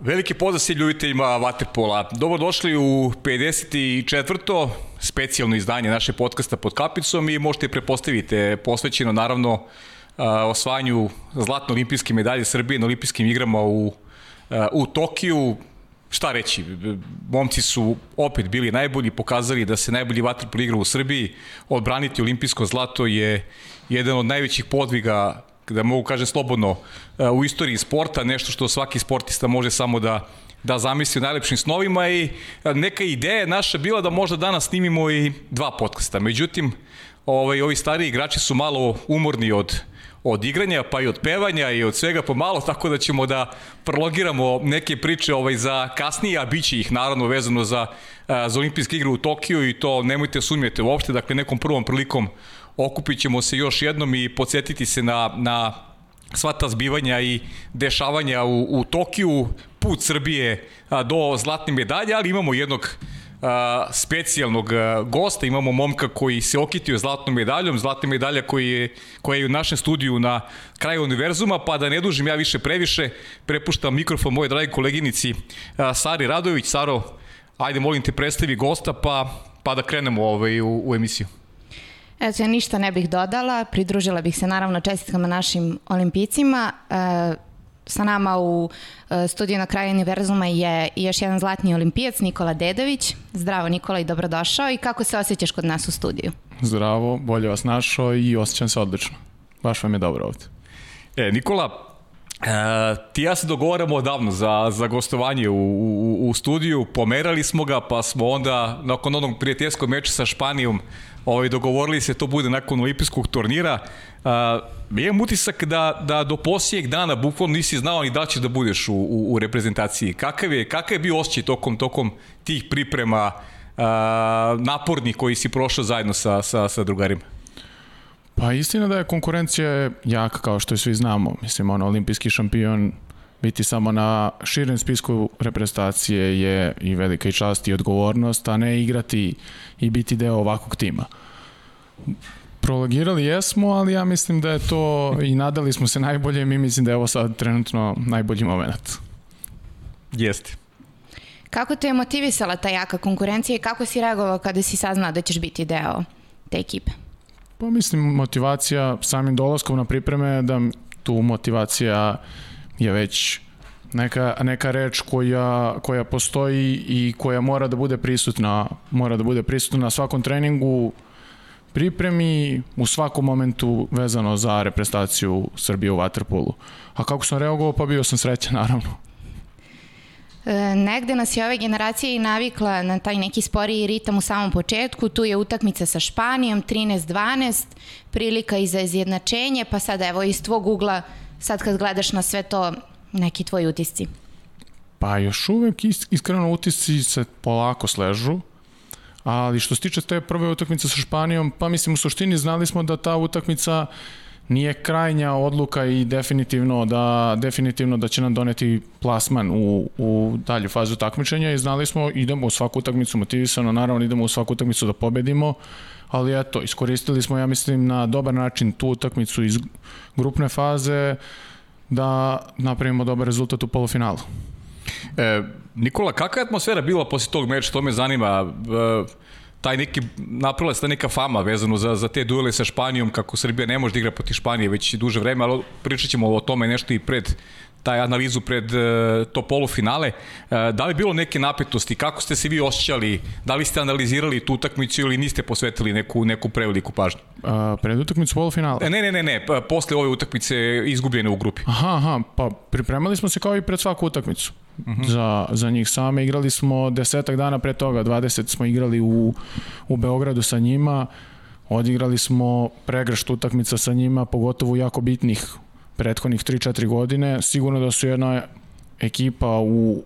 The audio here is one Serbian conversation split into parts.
Veliki pozdrav svim ljubiteljima Waterpola. Dobrodošli u 54. specijalno izdanje naše podcasta pod kapicom i možete prepostaviti posvećeno naravno osvajanju zlatno olimpijske medalje Srbije na olimpijskim igrama u, u Tokiju. Šta reći, momci su opet bili najbolji, pokazali da se najbolji vaterpol igra u Srbiji. Odbraniti olimpijsko zlato je jedan od najvećih podviga da mogu kažem slobodno, e, u istoriji sporta, nešto što svaki sportista može samo da da zamisli u najlepšim snovima i e, neka ideja naša bila da možda danas snimimo i dva podcasta. Međutim, ovaj, ovi stari igrači su malo umorni od od igranja, pa i od pevanja i od svega pomalo, tako da ćemo da prologiramo neke priče ovaj, za kasnije, a bit će ih naravno vezano za, e, za olimpijske igre u Tokiju i to nemojte sumnjati uopšte, dakle nekom prvom prilikom okupit ćemo se još jednom i podsjetiti se na, na sva ta zbivanja i dešavanja u, u Tokiju, put Srbije do zlatne medalje, ali imamo jednog a, specijalnog a, gosta, imamo momka koji se okitio zlatnom medaljom, zlatna medalja koji je, koja je u našem studiju na kraju univerzuma, pa da ne dužim ja više previše, prepuštam mikrofon moje dragi koleginici a, Sari Radović. Saro, ajde molim te predstavi gosta, pa, pa da krenemo ovaj, u, u emisiju. Eto, ja ništa ne bih dodala, pridružila bih se naravno čestitkama našim olimpijcima. E, sa nama u e, studiju na kraju univerzuma je još jedan zlatni olimpijac, Nikola Dedović. Zdravo Nikola i dobrodošao i kako se osjećaš kod nas u studiju? Zdravo, bolje vas našao i osjećam se odlično. Baš vam je dobro ovde. E, Nikola, E, ti ja se dogovaramo odavno za, za gostovanje u, u, u studiju, pomerali smo ga, pa smo onda nakon onog prijateljskog meča sa Španijom ovaj, dogovorili se to bude nakon olimpijskog turnira. Uh, imam utisak da, da do posljednjeg dana bukvalno nisi znao ni da ćeš da budeš u, u, u reprezentaciji. Kakav je, kakav je bio osjećaj tokom, tokom tih priprema uh, napornih koji si prošao zajedno sa, sa, sa drugarima? Pa istina da je konkurencija jaka kao što svi znamo. Mislim, ono, olimpijski šampion biti samo na širem spisku reprezentacije je i velika i čast i odgovornost, a ne igrati i biti deo ovakvog tima. Prologirali jesmo, ali ja mislim da je to i nadali smo se najbolje i mi mislim da je ovo sad trenutno najbolji moment. Jeste. Kako te je motivisala ta jaka konkurencija i kako si reagovao kada si saznao da ćeš biti deo te ekipe? Pa mislim motivacija samim dolaskom na pripreme da tu motivacija je već neka, neka reč koja, koja postoji i koja mora da bude prisutna, mora da bude prisutna na svakom treningu, pripremi u svakom momentu vezano za reprezentaciju Srbije u Waterpolu. A kako sam reagovao, pa bio sam srećan naravno. E, negde nas je ove generacije i navikla na taj neki sporiji ritam u samom početku. Tu je utakmica sa Španijom, 13-12, prilika i za izjednačenje, pa sad evo iz tvog ugla, sad kad gledaš na sve to, neki tvoji utisci. Pa još uvek iskreno utisci se polako sležu, ali što se tiče te prve utakmice sa Španijom, pa mislim u suštini znali smo da ta utakmica nije krajnja odluka i definitivno da, definitivno da će nam doneti plasman u, u dalju fazu takmičenja i znali smo idemo u svaku utakmicu motivisano, naravno idemo u svaku utakmicu da pobedimo, ali eto, iskoristili smo, ja mislim, na dobar način tu utakmicu iz grupne faze da napravimo dobar rezultat u polufinalu. E, Nikola, kakva je atmosfera bila posle tog meča, to me zanima. E, taj neki, napravila se ta neka fama vezano za, za te duele sa Španijom, kako Srbija ne može da igra proti Španije već duže vreme, ali pričat ćemo o tome nešto i pred taj analizu pred uh, to polufinale. Uh, da li bilo neke napetosti? Kako ste se vi osjećali? Da li ste analizirali tu utakmicu ili niste posvetili neku, neku preveliku pažnju? Uh, pred utakmicu polufinala? E, ne, ne, ne, ne. Pa, posle ove utakmice izgubljene u grupi. Aha, aha. Pa pripremali smo se kao i pred svaku utakmicu. -huh. za, za njih same. Igrali smo desetak dana pre toga, 20 smo igrali u, u Beogradu sa njima. Odigrali smo pregršt utakmica sa njima, pogotovo jako bitnih prethodnih 3-4 godine. Sigurno da su jedna ekipa u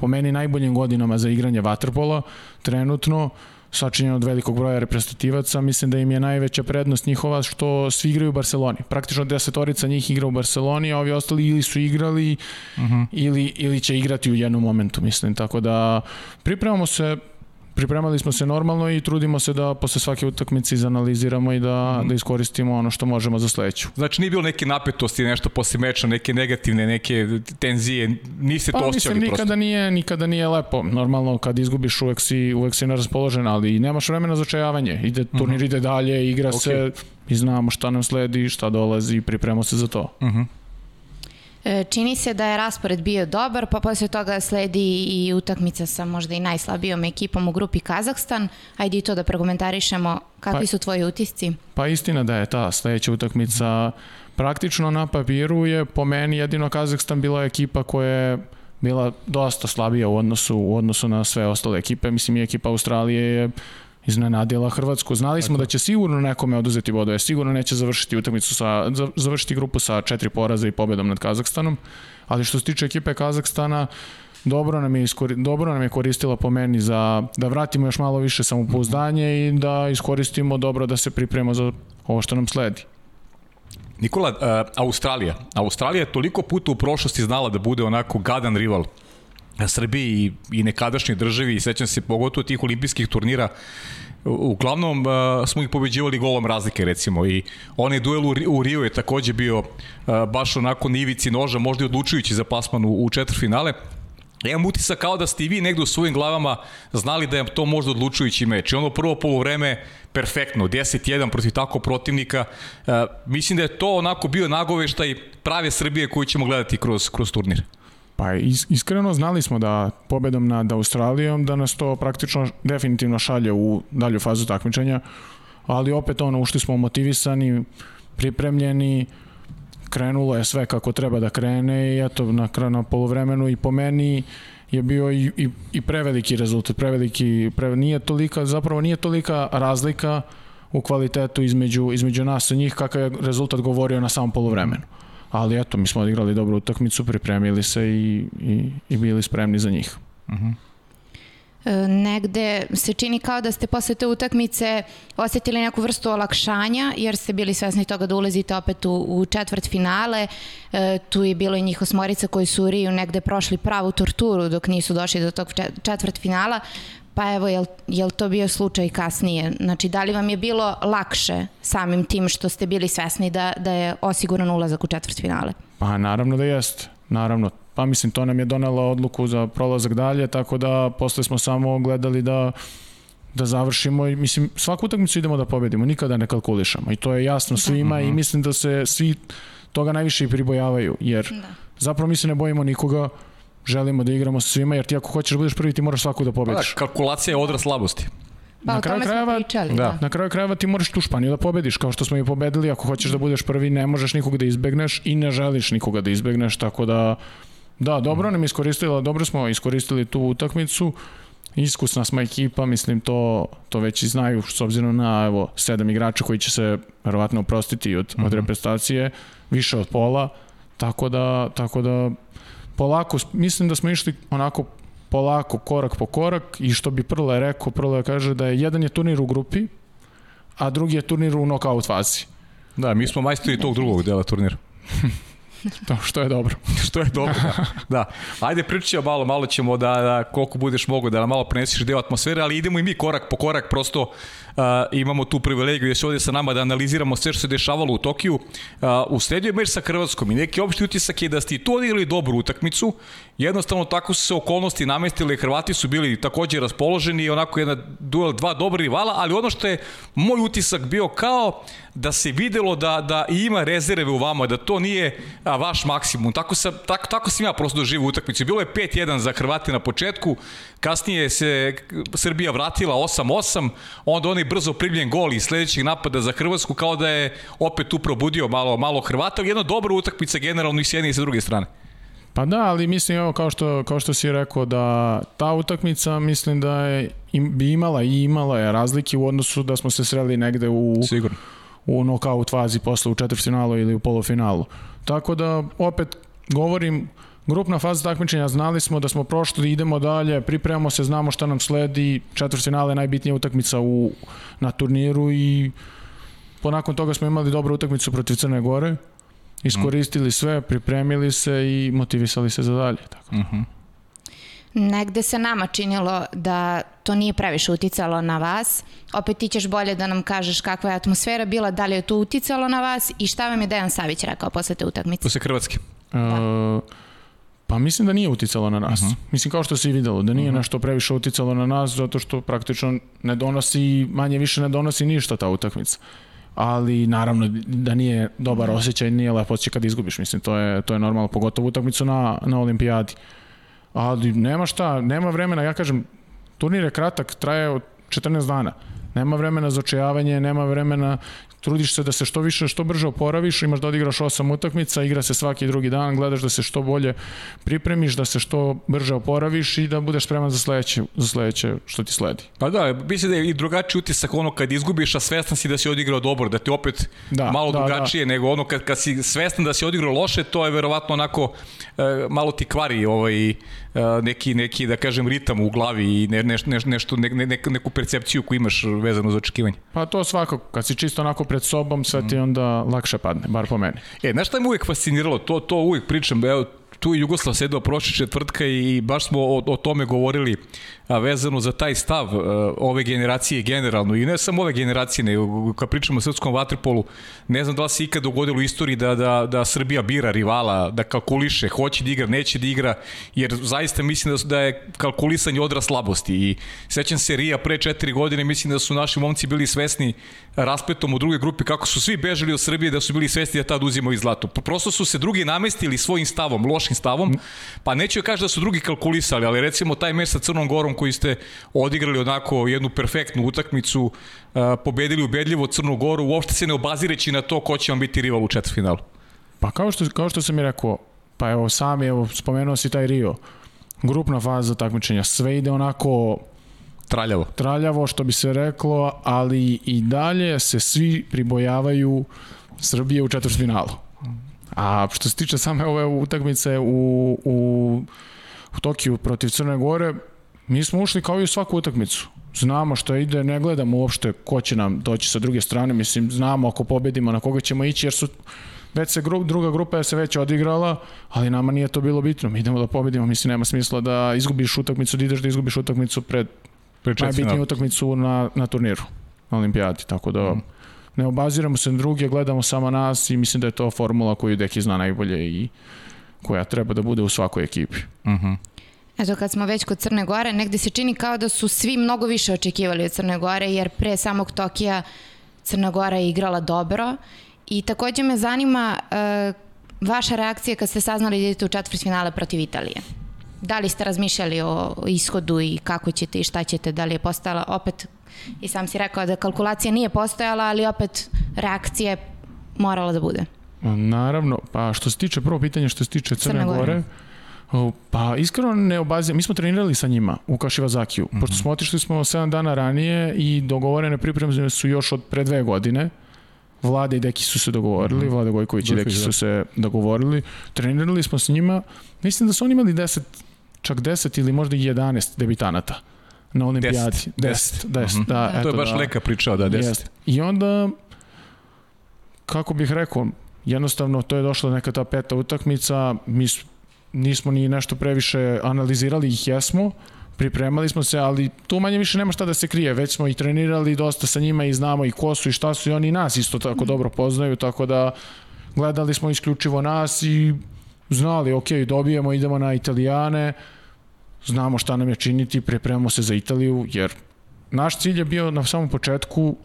po meni najboljim godinama za igranje vaterpola trenutno sačinjen od velikog broja reprezentativaca, mislim da im je najveća prednost njihova što svi igraju u Barceloni. Praktično desetorica njih igra u Barceloni, a ovi ostali ili su igrali uh mhm. -huh. ili, ili će igrati u jednom momentu, mislim. Tako da pripremamo se pripremali smo se normalno i trudimo se da posle svake utakmice izanaliziramo i da, mm. da iskoristimo ono što možemo za sledeću. Znači nije bilo neke napetosti, nešto posle meča, neke negativne, neke tenzije, niste pa, to osjećali prosto? Nikada nije, nikada nije lepo. Normalno kad izgubiš uvek si, uvek si neraspoložen, ali nemaš vremena za čajavanje. Ide, mhm. turnir uh -huh. ide dalje, igra okay. se i znamo šta nam sledi, šta dolazi i pripremamo se za to. Mhm. -huh. E, čini se da je raspored bio dobar, pa posle toga sledi i utakmica sa možda i najslabijom ekipom u grupi Kazahstan. Ajde i to da prokomentarišemo. Kakvi pa, su tvoji utisci? Pa istina da je ta sledeća utakmica praktično na papiru je po meni jedino Kazahstan bila ekipa koja je bila dosta slabija u odnosu, u odnosu na sve ostale ekipe. Mislim i ekipa Australije je iznenadila Hrvatsku. Znali smo da će sigurno nekome oduzeti bodove, sigurno neće završiti utakmicu sa završiti grupu sa četiri poraza i pobedom nad Kazahstanom, ali što se tiče ekipe Kazahstana, dobro nam je iskori, dobro nam je koristila po meni za da vratimo još malo više samopouzdanje i da iskoristimo dobro da se pripremimo za ovo što nam sledi. Nikola, uh, Australija. Australija je toliko puta u prošlosti znala da bude onako gadan rival Srbiji i, i nekadašnjoj državi i sećam se pogotovo tih olimpijskih turnira uglavnom uh, smo ih pobeđivali golom razlike recimo i onaj duel u, u Rio je takođe bio uh, baš onako na ivici noža, možda i odlučujući za plasman u, u četvrfinale Ja imam utisak kao da ste i vi negde u svojim glavama znali da je to možda odlučujući meč. I ono prvo polovreme perfektno, 10-1 protiv tako protivnika. Uh, mislim da je to onako bio nagoveštaj prave Srbije koju ćemo gledati kroz, kroz turnir. Pa is, iskreno znali smo da pobedom nad Australijom da nas to praktično definitivno šalje u dalju fazu takmičenja, ali opet ono ušli smo motivisani, pripremljeni, krenulo je sve kako treba da krene i eto na, na polovremenu i po meni je bio i, i, i preveliki rezultat, preveliki, pre, nije tolika, zapravo nije tolika razlika u kvalitetu između, između nas i njih kakav je rezultat govorio na samom polovremenu ali eto, mi smo odigrali dobru utakmicu, pripremili se i, i, i bili spremni za njih. Uh -huh. E, negde se čini kao da ste posle te utakmice osetili neku vrstu olakšanja jer ste bili svesni toga da ulazite opet u, u četvrt finale e, tu je bilo i njih osmorica koji su u Riju negde prošli pravu torturu dok nisu došli do tog četvrt finala Pa evo, je li to bio slučaj kasnije? Znači, da li vam je bilo lakše samim tim što ste bili svesni da, da je osiguran ulazak u četvrt finale? Pa naravno da jeste, naravno. Pa mislim, to nam je donelo odluku za prolazak dalje, tako da posle smo samo gledali da da završimo i mislim svaku utakmicu idemo da pobedimo, nikada ne kalkulišemo i to je jasno da. svima da. i mhm. mislim da se svi toga najviše i pribojavaju jer da. zapravo mi se ne bojimo nikoga, želimo da igramo sa svima, jer ti ako hoćeš da budeš prvi, ti moraš svaku da pobediš. Da, kalkulacija je odraz slabosti. Pa, na kraju krajeva, pričali, da. da. Na kraju krajeva ti moraš tu Španiju da pobediš, kao što smo i pobedili, ako hoćeš da budeš prvi, ne možeš nikog da izbegneš i ne želiš nikoga da izbegneš, tako da da, dobro nam iskoristila, dobro smo iskoristili tu utakmicu, iskusna smo ekipa, mislim to, to već i znaju s obzirom na evo, sedam igrača koji će se verovatno oprostiti od, mm -hmm. od mhm. reprezentacije, više od pola, tako da, tako da polako, mislim da smo išli onako polako, korak po korak i što bi Prle rekao, Prle kaže da je jedan je turnir u grupi, a drugi je turnir u knockout fazi. Da, mi smo majstori tog drugog dela turnira. To što je dobro. što je dobro, da. da. Ajde pričamo malo, malo ćemo da, da koliko budeš mogo da nam malo prenesiš deo atmosfere, ali idemo i mi korak po korak, prosto uh, imamo tu privilegiju da se ovde sa nama da analiziramo sve što se dešavalo u Tokiju. Uh, usledio je meč sa Hrvatskom i neki opšti utisak je da ste to odigrali dobru utakmicu, jednostavno tako su se okolnosti namestile, Hrvati su bili takođe raspoloženi i onako jedna duel, dva dobra rivala, ali ono što je moj utisak bio kao da se videlo da, da ima rezerve u vama, da to nije a, vaš maksimum. Tako, sam, tako, tako sam ja prosto doživio utakmicu. Bilo je 5-1 za Hrvati na početku, kasnije se Srbija vratila 8-8, onda onaj brzo primljen gol i sledećeg napada za Hrvatsku kao da je opet tu probudio malo, malo Hrvata. Jedna dobra utakmica generalno i s jedne i sa druge strane. Pa da, ali mislim evo kao što, kao što si rekao da ta utakmica mislim da je, im, bi imala i imala je razlike u odnosu da smo se sreli negde u Sigurno u knockout fazi posle u četvrtfinalu ili u polufinalu. Tako da, opet, govorim, grupna faza takmičenja, znali smo da smo prošli, idemo dalje, pripremamo se, znamo šta nam sledi, četvrtfinale je najbitnija utakmica u, na turniru i ponakon toga smo imali dobru utakmicu protiv Crne Gore, iskoristili sve, pripremili se i motivisali se za dalje. Tako. Uh mhm. -huh. Negde se nama činilo da to nije previše uticalo na vas. Opet ti ćeš bolje da nam kažeš kakva je atmosfera bila, da li je to uticalo na vas i šta vam je Dejan Savić rekao posle te utakmice? Posle Hrvatske. Da. Uh, pa mislim da nije uticalo na nas. Uh -huh. Mislim kao što se i videlo, da nije uh -huh. nešto previše uticalo na nas zato što praktično ne donosi, manje više ne donosi ništa ta utakmica. Ali naravno da nije dobar osjećaj, nije lepo osjećaj kad izgubiš, mislim to je to je normalno pogotovo utakmicu na na olimpijadi. Ali nema šta, nema vremena, ja kažem turnir je kratak, traje 14 dana. Nema vremena za očajavanje, nema vremena trudiš se da se što više, što brže oporaviš, imaš da odigraš osam utakmica, igra se svaki drugi dan, gledaš da se što bolje pripremiš, da se što brže oporaviš i da budeš spreman za sledeće, za sledeće što ti sledi. Pa da, mislim da je i drugačiji utisak ono kad izgubiš, a svestan si da si odigrao dobro, da ti opet da, malo da, drugačije da. nego ono kad, kad si svestan da si odigrao loše, to je verovatno onako e, malo ti kvari ovaj, neki, neki, da kažem, ritam u glavi i ne, ne, ne, nešto, ne, ne, neku percepciju koju imaš vezano za očekivanje. Pa to svakako, kad si čisto onako pred sobom, sve ti mm. onda lakše padne, bar po meni. E, znaš šta me uvijek fasciniralo? To, to uvijek pričam, evo, tu je Jugoslav sedao prošle četvrtka i baš smo o, o tome govorili a, vezano za taj stav a, e, ove generacije generalno i ne samo ove generacije, nego kad pričamo o srpskom vaterpolu, ne znam da li se ikad dogodilo u istoriji da, da, da Srbija bira rivala, da kalkuliše, hoće da igra, neće da igra, jer zaista mislim da, da je kalkulisanje odraz slabosti i sećam se Rija pre četiri godine, mislim da su naši momci bili svesni raspletom u druge grupi kako su svi bežali od Srbije, da su bili svesni da tad uzimaju zlato. Prosto su se drugi namestili svojim stavom, lošim stavom, pa neću kaži da su drugi kalkulisali, ali recimo taj meč sa Crnom Gorom koji ste odigrali onako jednu perfektnu utakmicu, pobedili ubedljivo Crnu Goru, uopšte se ne obazireći na to ko će vam biti rival u četvrtfinalu. Pa kao što, kao što sam i rekao, pa evo sami, evo, spomenuo si taj Rio, grupna faza takmičenja, sve ide onako Traljavo. Traljavo, što bi se reklo, ali i dalje se svi pribojavaju Srbije u četvrtfinalu. A što se tiče same ove utakmice u, u, u Tokiju protiv Crne Gore, mi smo ušli kao i u svaku utakmicu. Znamo što ide, ne gledamo uopšte ko će nam doći sa druge strane, mislim, znamo ako pobedimo na koga ćemo ići, jer su već se gru, druga grupa je se već odigrala, ali nama nije to bilo bitno. Mi idemo da pobedimo, mislim, nema smisla da izgubiš utakmicu, da ideš da izgubiš utakmicu pred najbitniju utakmicu na, na turniru, na olimpijadi, tako da mm. Ne obaziramo se na druge, gledamo samo nas i mislim da je to formula koju Deki zna najbolje i koja treba da bude u svakoj ekipi. Mhm. Uh -huh. Eto, kad smo već kod Crne Gore, negde se čini kao da su svi mnogo više očekivali od Crne Gore, jer pre samog Tokija Crna Gora je igrala dobro i takođe me zanima uh, vaša reakcija kad ste saznali da idete u četvrt finale protiv Italije. Da li ste razmišljali o ishodu i kako ćete i šta ćete, da li je postojala opet, i sam si rekao da kalkulacija nije postojala, ali opet reakcija je morala da bude. Naravno, pa što se tiče, prvo pitanje što se tiče Crne, Crne Gore, Gore Pa iskreno ne obazim, mi smo trenirali sa njima u Kašivazakiju, mm -hmm. pošto smo otišli smo 7 dana ranije i dogovorene pripreme su još od pre dve godine. Vlade i Deki su se dogovorili, mm -hmm. Vlade Gojković i Deki su da. se dogovorili. Trenirali smo s njima, mislim da su oni imali 10 čak 10 ili možda i 11 debitanata na olimpijadi. 10. 10, 10 mm -hmm. da, eto, to je baš da, leka pričao, da, 10. Jest. I onda, kako bih rekao, jednostavno to je došla neka ta peta utakmica, mi nismo ni nešto previše analizirali, ih jesmo, pripremali smo se, ali tu manje više nema šta da se krije, već smo i trenirali dosta sa njima i znamo i ko su i šta su i oni nas isto tako dobro poznaju, tako da gledali smo isključivo nas i znali, ok, dobijemo, idemo na Italijane, znamo šta nam je činiti, pripremamo se za Italiju, jer naš cilj je bio na samom početku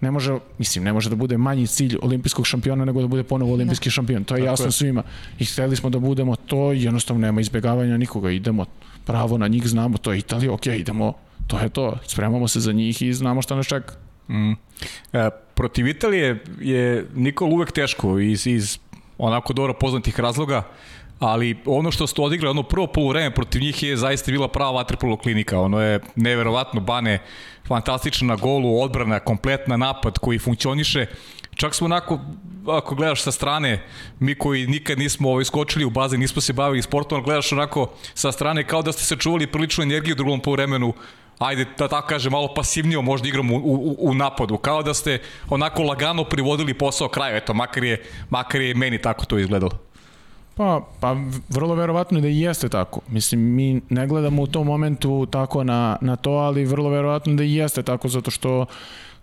ne može, mislim, ne može da bude manji cilj olimpijskog šampiona nego da bude ponovo olimpijski ne. šampion. To je Tako jasno je. svima. I hteli smo da budemo to i jednostavno nema izbegavanja nikoga. Idemo pravo na njih, znamo, to je Italija, ok, idemo, to je to. Spremamo se za njih i znamo šta nas čeka. Mm. E, protiv Italije je Nikol uvek teško iz, iz onako dobro poznatih razloga, ali ono što ste odigrali, ono prvo polovreme protiv njih je zaista bila prava vaterpolo klinika, ono je neverovatno Bane fantastično na golu, odbrana, kompletna napad koji funkcioniše, čak smo onako, ako gledaš sa strane, mi koji nikad nismo ovaj, skočili u bazen, nismo se bavili sportom, ali gledaš onako sa strane kao da ste se čuvali priličnu energiju u drugom polovremenu, ajde da tako kaže malo pasivnije možda igram u, u, u napadu, kao da ste onako lagano privodili posao kraju, eto, makar je, makar je meni tako to izgledalo. Pa, pa vrlo verovatno da i jeste tako. Mislim, mi ne gledamo u tom momentu tako na, na to, ali vrlo verovatno da i jeste tako, zato što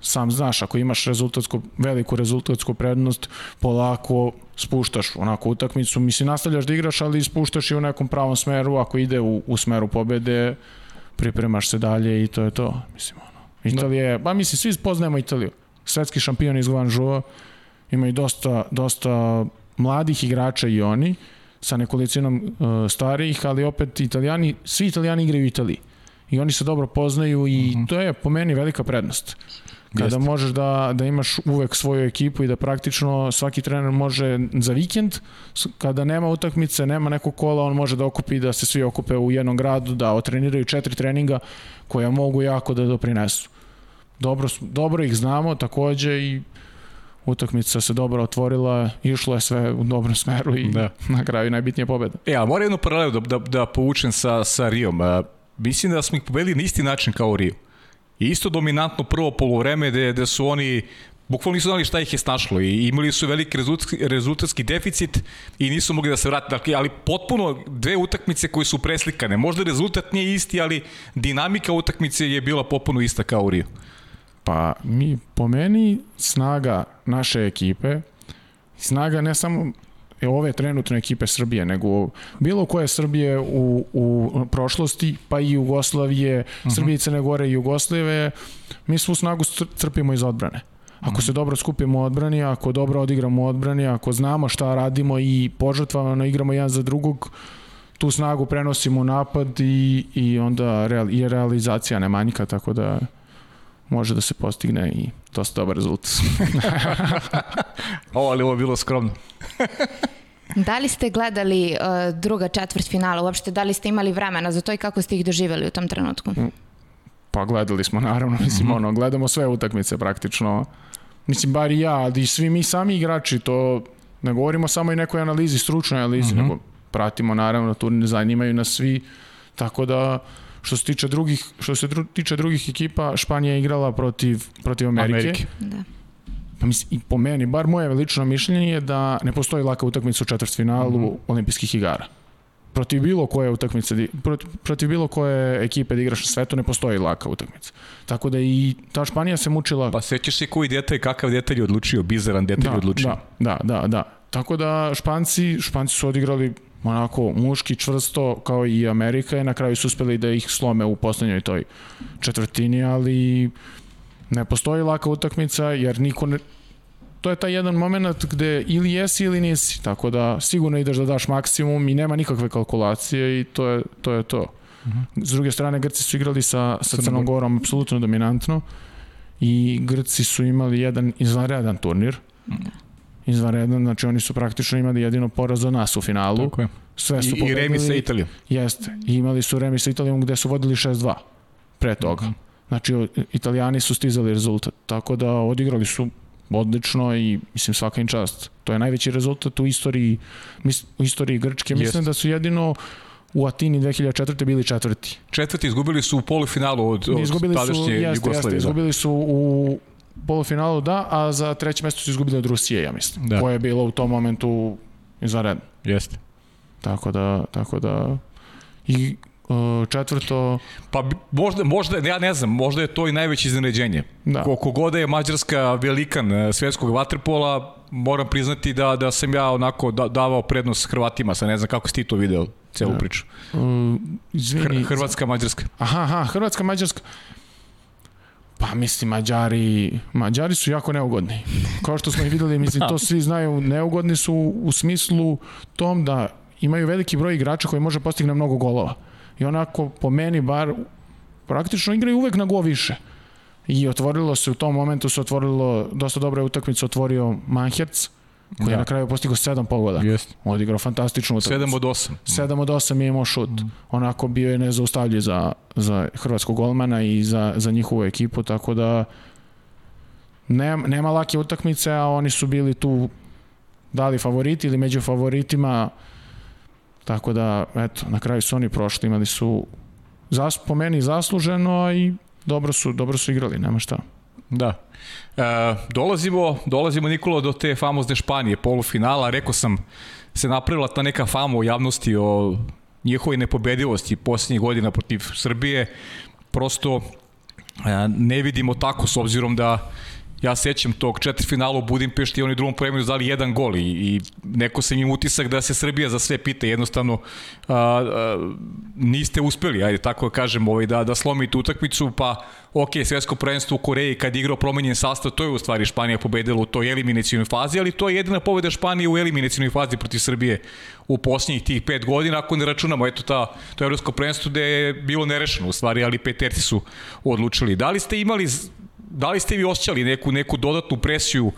sam znaš, ako imaš rezultatsku, veliku rezultatsku prednost, polako spuštaš onako utakmicu, mislim, nastavljaš da igraš, ali spuštaš i u nekom pravom smeru, ako ide u, u smeru pobede, pripremaš se dalje i to je to. Mislim, ono. Italija je, pa mislim, svi poznajemo Italiju. Svetski šampion iz Guangzhou, imaju dosta, dosta mladih igrača i oni, sa nekolicinom uh, starijih, ali opet italijani, svi italijani igraju u Italiji. I oni se dobro poznaju i mhm. -huh. to je po meni velika prednost. Kada Jeste. možeš da, da imaš uvek svoju ekipu i da praktično svaki trener može za vikend, kada nema utakmice, nema nekog kola, on može da okupi da se svi okupe u jednom gradu, da otreniraju četiri treninga koja mogu jako da doprinesu. Dobro, dobro ih znamo takođe i utakmica se dobro otvorila, išlo je sve u dobrom smeru i da. na kraju najbitnija pobeda. E, a moram jednu paralelu da, da, da povučem sa, sa Rijom. mislim da smo ih pobedili na isti način kao Rio. I isto dominantno prvo polovreme gde, gde su oni bukvalno nisu znali šta ih je snašlo i imali su veliki rezultatski, rezultatski deficit i nisu mogli da se vrate. Dakle, ali potpuno dve utakmice koje su preslikane. Možda rezultat nije isti, ali dinamika utakmice je bila potpuno ista kao u Rio. Pa mi, po meni, snaga naše ekipe, snaga ne samo ove trenutne ekipe Srbije, nego bilo koje Srbije u, u prošlosti, pa i Jugoslavije, uh mhm. -huh. Srbije i Crne Gore i Jugoslavije, mi svu snagu crpimo iz odbrane. Ako se dobro skupimo u odbrani, ako dobro odigramo u odbrani, ako znamo šta radimo i požrtvavano igramo jedan za drugog, tu snagu prenosimo u napad i, i onda real, i realizacija ne manjka, tako da može da se postigne i dosta dobar rezultat. ovo, ali ovo je bilo skromno. da li ste gledali uh, druga četvrt finala uopšte? Da li ste imali vremena za to i kako ste ih doživjeli u tom trenutku? Mm, pa gledali smo naravno, mislim, mm -hmm. ono, gledamo sve utakmice praktično. Mislim, bar i ja, ali i svi mi sami igrači, to ne govorimo samo i nekoj analizi, stručnoj analizi, mm -hmm. nego pratimo naravno, turnir zanimaju nas svi, tako da Što se tiče drugih, što se dru, tiče drugih ekipa, Španija je igrala protiv, protiv Amerike. Amerike. Da. Pa mislim, i po meni, bar moje velično mišljenje je da ne postoji laka utakmica u četvrtfinalu mm -hmm. olimpijskih igara. Protiv bilo koje utakmice, protiv, protiv bilo koje ekipe da igraš na svetu ne postoji laka utakmica. Tako da i ta Španija se mučila... Pa sećaš se koji detalj, kakav detalj je odlučio, bizaran detalj da, odlučio. Da, da, da, da. Tako da Španci, Španci su odigrali onako muški čvrsto kao i Amerika je na kraju su uspeli da ih slome u poslednjoj toj četvrtini, ali ne postoji laka utakmica jer niko ne, to je taj jedan moment gde ili jesi ili nisi, tako da sigurno ideš da daš maksimum i nema nikakve kalkulacije i to je to. Je to. Uh mhm. -huh. S druge strane, Grci su igrali sa, sa Crnom Gorom apsolutno dominantno i Grci su imali jedan izvanredan turnir. Uh mhm. -huh izvanredan, znači oni su praktično imali jedino poraz za nas u finalu. Tako je. Sve su I, pobedili. I remi sa Italijom. Jeste. I imali su remi sa Italijom gde su vodili 6-2 pre toga. Mm -hmm. Znači, italijani su stizali rezultat. Tako da odigrali su odlično i mislim svaka im čast. To je najveći rezultat u istoriji, mis, u istoriji Grčke. Mislim Jeste. da su jedino u Atini 2004. bili četvrti. Četvrti izgubili su u polufinalu od, od izgubili tadašnje su, jeste, Jugoslavije. Jeste, da. izgubili su u polufinalu da, a za treće mesto su izgubili od Rusije, ja mislim. Da. Koje je bilo u tom momentu izvanredno. Jeste. Tako da, tako da i uh, četvrto... Pa možda, možda, ja ne znam, možda je to i najveće iznenađenje. Da. Koliko god je Mađarska velikan uh, svetskog vaterpola, moram priznati da, da sam ja onako da, davao prednost Hrvatima, sa ne znam kako si ti to video, celu da. priču. Uh, izvini, Hrvatska, Mađarska. Aha, aha, Hrvatska, Mađarska. Pa mislim, Mađari, Mađari su jako neugodni. Kao što smo i videli, mislim, to svi znaju, neugodni su u smislu tom da imaju veliki broj igrača koji može postigne mnogo golova. I onako, po meni bar, praktično igraju uvek na go više. I otvorilo se u tom momentu se otvorilo dosta dobra utakmica otvorio Manherc koji da. je na kraju postigao 7 pogoda. Jeste. Odigrao fantastičnu utakmicu. 7 od 8. 7 od 8 je imao šut. Mm. Onako bio je nezaustavljiv za, za hrvatskog golmana i za, za njihovu ekipu, tako da nema, nema lake utakmice, a oni su bili tu dali favoriti ili među favoritima, tako da, eto, na kraju su oni prošli, imali su zas, po meni zasluženo, a i dobro su, dobro su igrali, nema šta. Da. E, dolazimo, dolazimo Nikola do te famozne Španije, polufinala, rekao sam se napravila ta neka fama u javnosti o njihovoj nepobedivosti posljednjih godina protiv Srbije, prosto e, ne vidimo tako s obzirom da ja sećam tog četvrtfinala u Budimpešti i oni drugom pojemaju dali jedan gol i, i neko se im utisak da se Srbija za sve pita, jednostavno a, a, niste uspeli, ajde tako da kažem, ovaj, da, da slomite utakmicu, pa ok, svetsko prvenstvo u Koreji kad je igrao promenjen sastav, to je u stvari Španija pobedila u toj eliminacijonoj fazi, ali to je jedina pobeda Španije u eliminacijonoj fazi protiv Srbije u posljednjih tih pet godina, ako ne računamo, eto ta, to evropsko prvenstvo gde je bilo nerešeno u stvari, ali peterci su odlučili. Da li ste imali da li ste vi osjećali neku, neku dodatnu presiju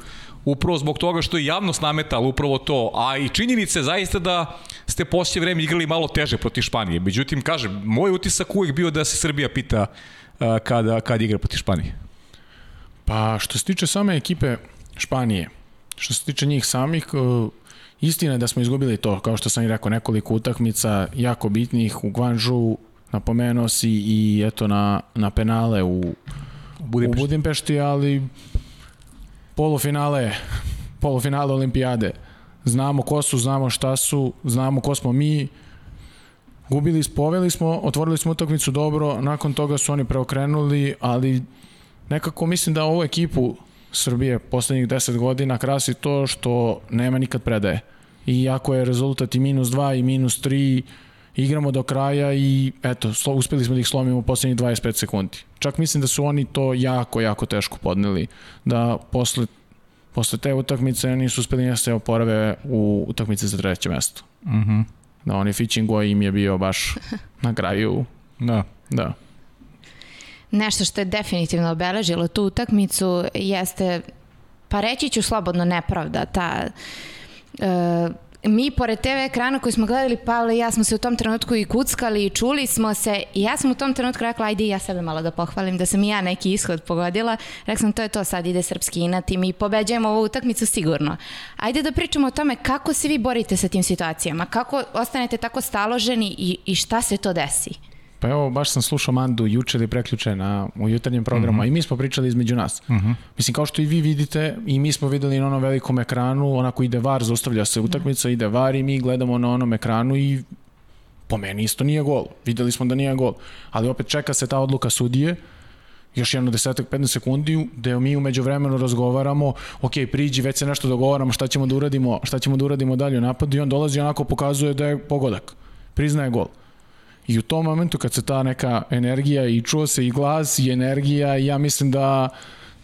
upravo zbog toga što je javnost nametala upravo to, a i činjenice zaista da ste poslije vreme igrali malo teže protiv Španije. Međutim, kažem, moj utisak uvijek bio da se Srbija pita kada, kada igra protiv Španije. Pa što se tiče same ekipe Španije, što se tiče njih samih, istina je da smo izgubili to, kao što sam i rekao, nekoliko utakmica jako bitnih u Guangzhou, napomenuo si i eto na, na penale u Budimpešti. u Budimpešti, ali polufinale, polufinale olimpijade. Znamo ko su, znamo šta su, znamo ko smo mi. Gubili, poveli smo, otvorili smo utakmicu dobro, nakon toga su oni preokrenuli, ali nekako mislim da ovu ekipu Srbije poslednjih 10 godina krasi to što nema nikad predaje. I ako je rezultat i minus 2 i minus 3, igramo do kraja i eto, uspeli smo da ih slomimo u poslednjih 25 sekundi. Čak mislim da su oni to jako, jako teško podneli, da posle, posle te utakmice nisu uspeli da se oporave u utakmice za treće mesto. Mhm. Uh -huh. Da, oni Fićingo im je bio baš na kraju. Da. Da. Nešto što je definitivno obeležilo tu utakmicu jeste, pa reći ću slobodno nepravda, ta uh, mi pored TV ekrana koji smo gledali, Pavle i ja smo se u tom trenutku i kuckali i čuli smo se i ja sam u tom trenutku rekla, ajde ja sebe malo da pohvalim, da sam i ja neki ishod pogodila. Rekla sam, to je to, sad ide srpski inat i mi pobeđujemo ovu utakmicu sigurno. Ajde da pričamo o tome kako se vi borite sa tim situacijama, kako ostanete tako staloženi i, i šta se to desi. Pa evo, baš sam slušao Mandu juče ili preključe na, u jutarnjem programu, uh -huh. i mi smo pričali između nas. Uh -huh. Mislim, kao što i vi vidite, i mi smo videli na onom velikom ekranu, onako ide var, zaustavlja se utakmica, ide var i mi gledamo na onom ekranu i po meni isto nije gol. Videli smo da nije gol. Ali opet čeka se ta odluka sudije, još jedno desetak, 15 sekundi, gde mi umeđu vremenu razgovaramo, ok, priđi, već se nešto dogovaramo, šta ćemo da uradimo, šta ćemo da uradimo dalje u napadu i on dolazi i onako pokazuje da je pogodak. Priznaje gol. I u tom momentu kad se ta neka energija i čuo se i glas i energija, ja mislim da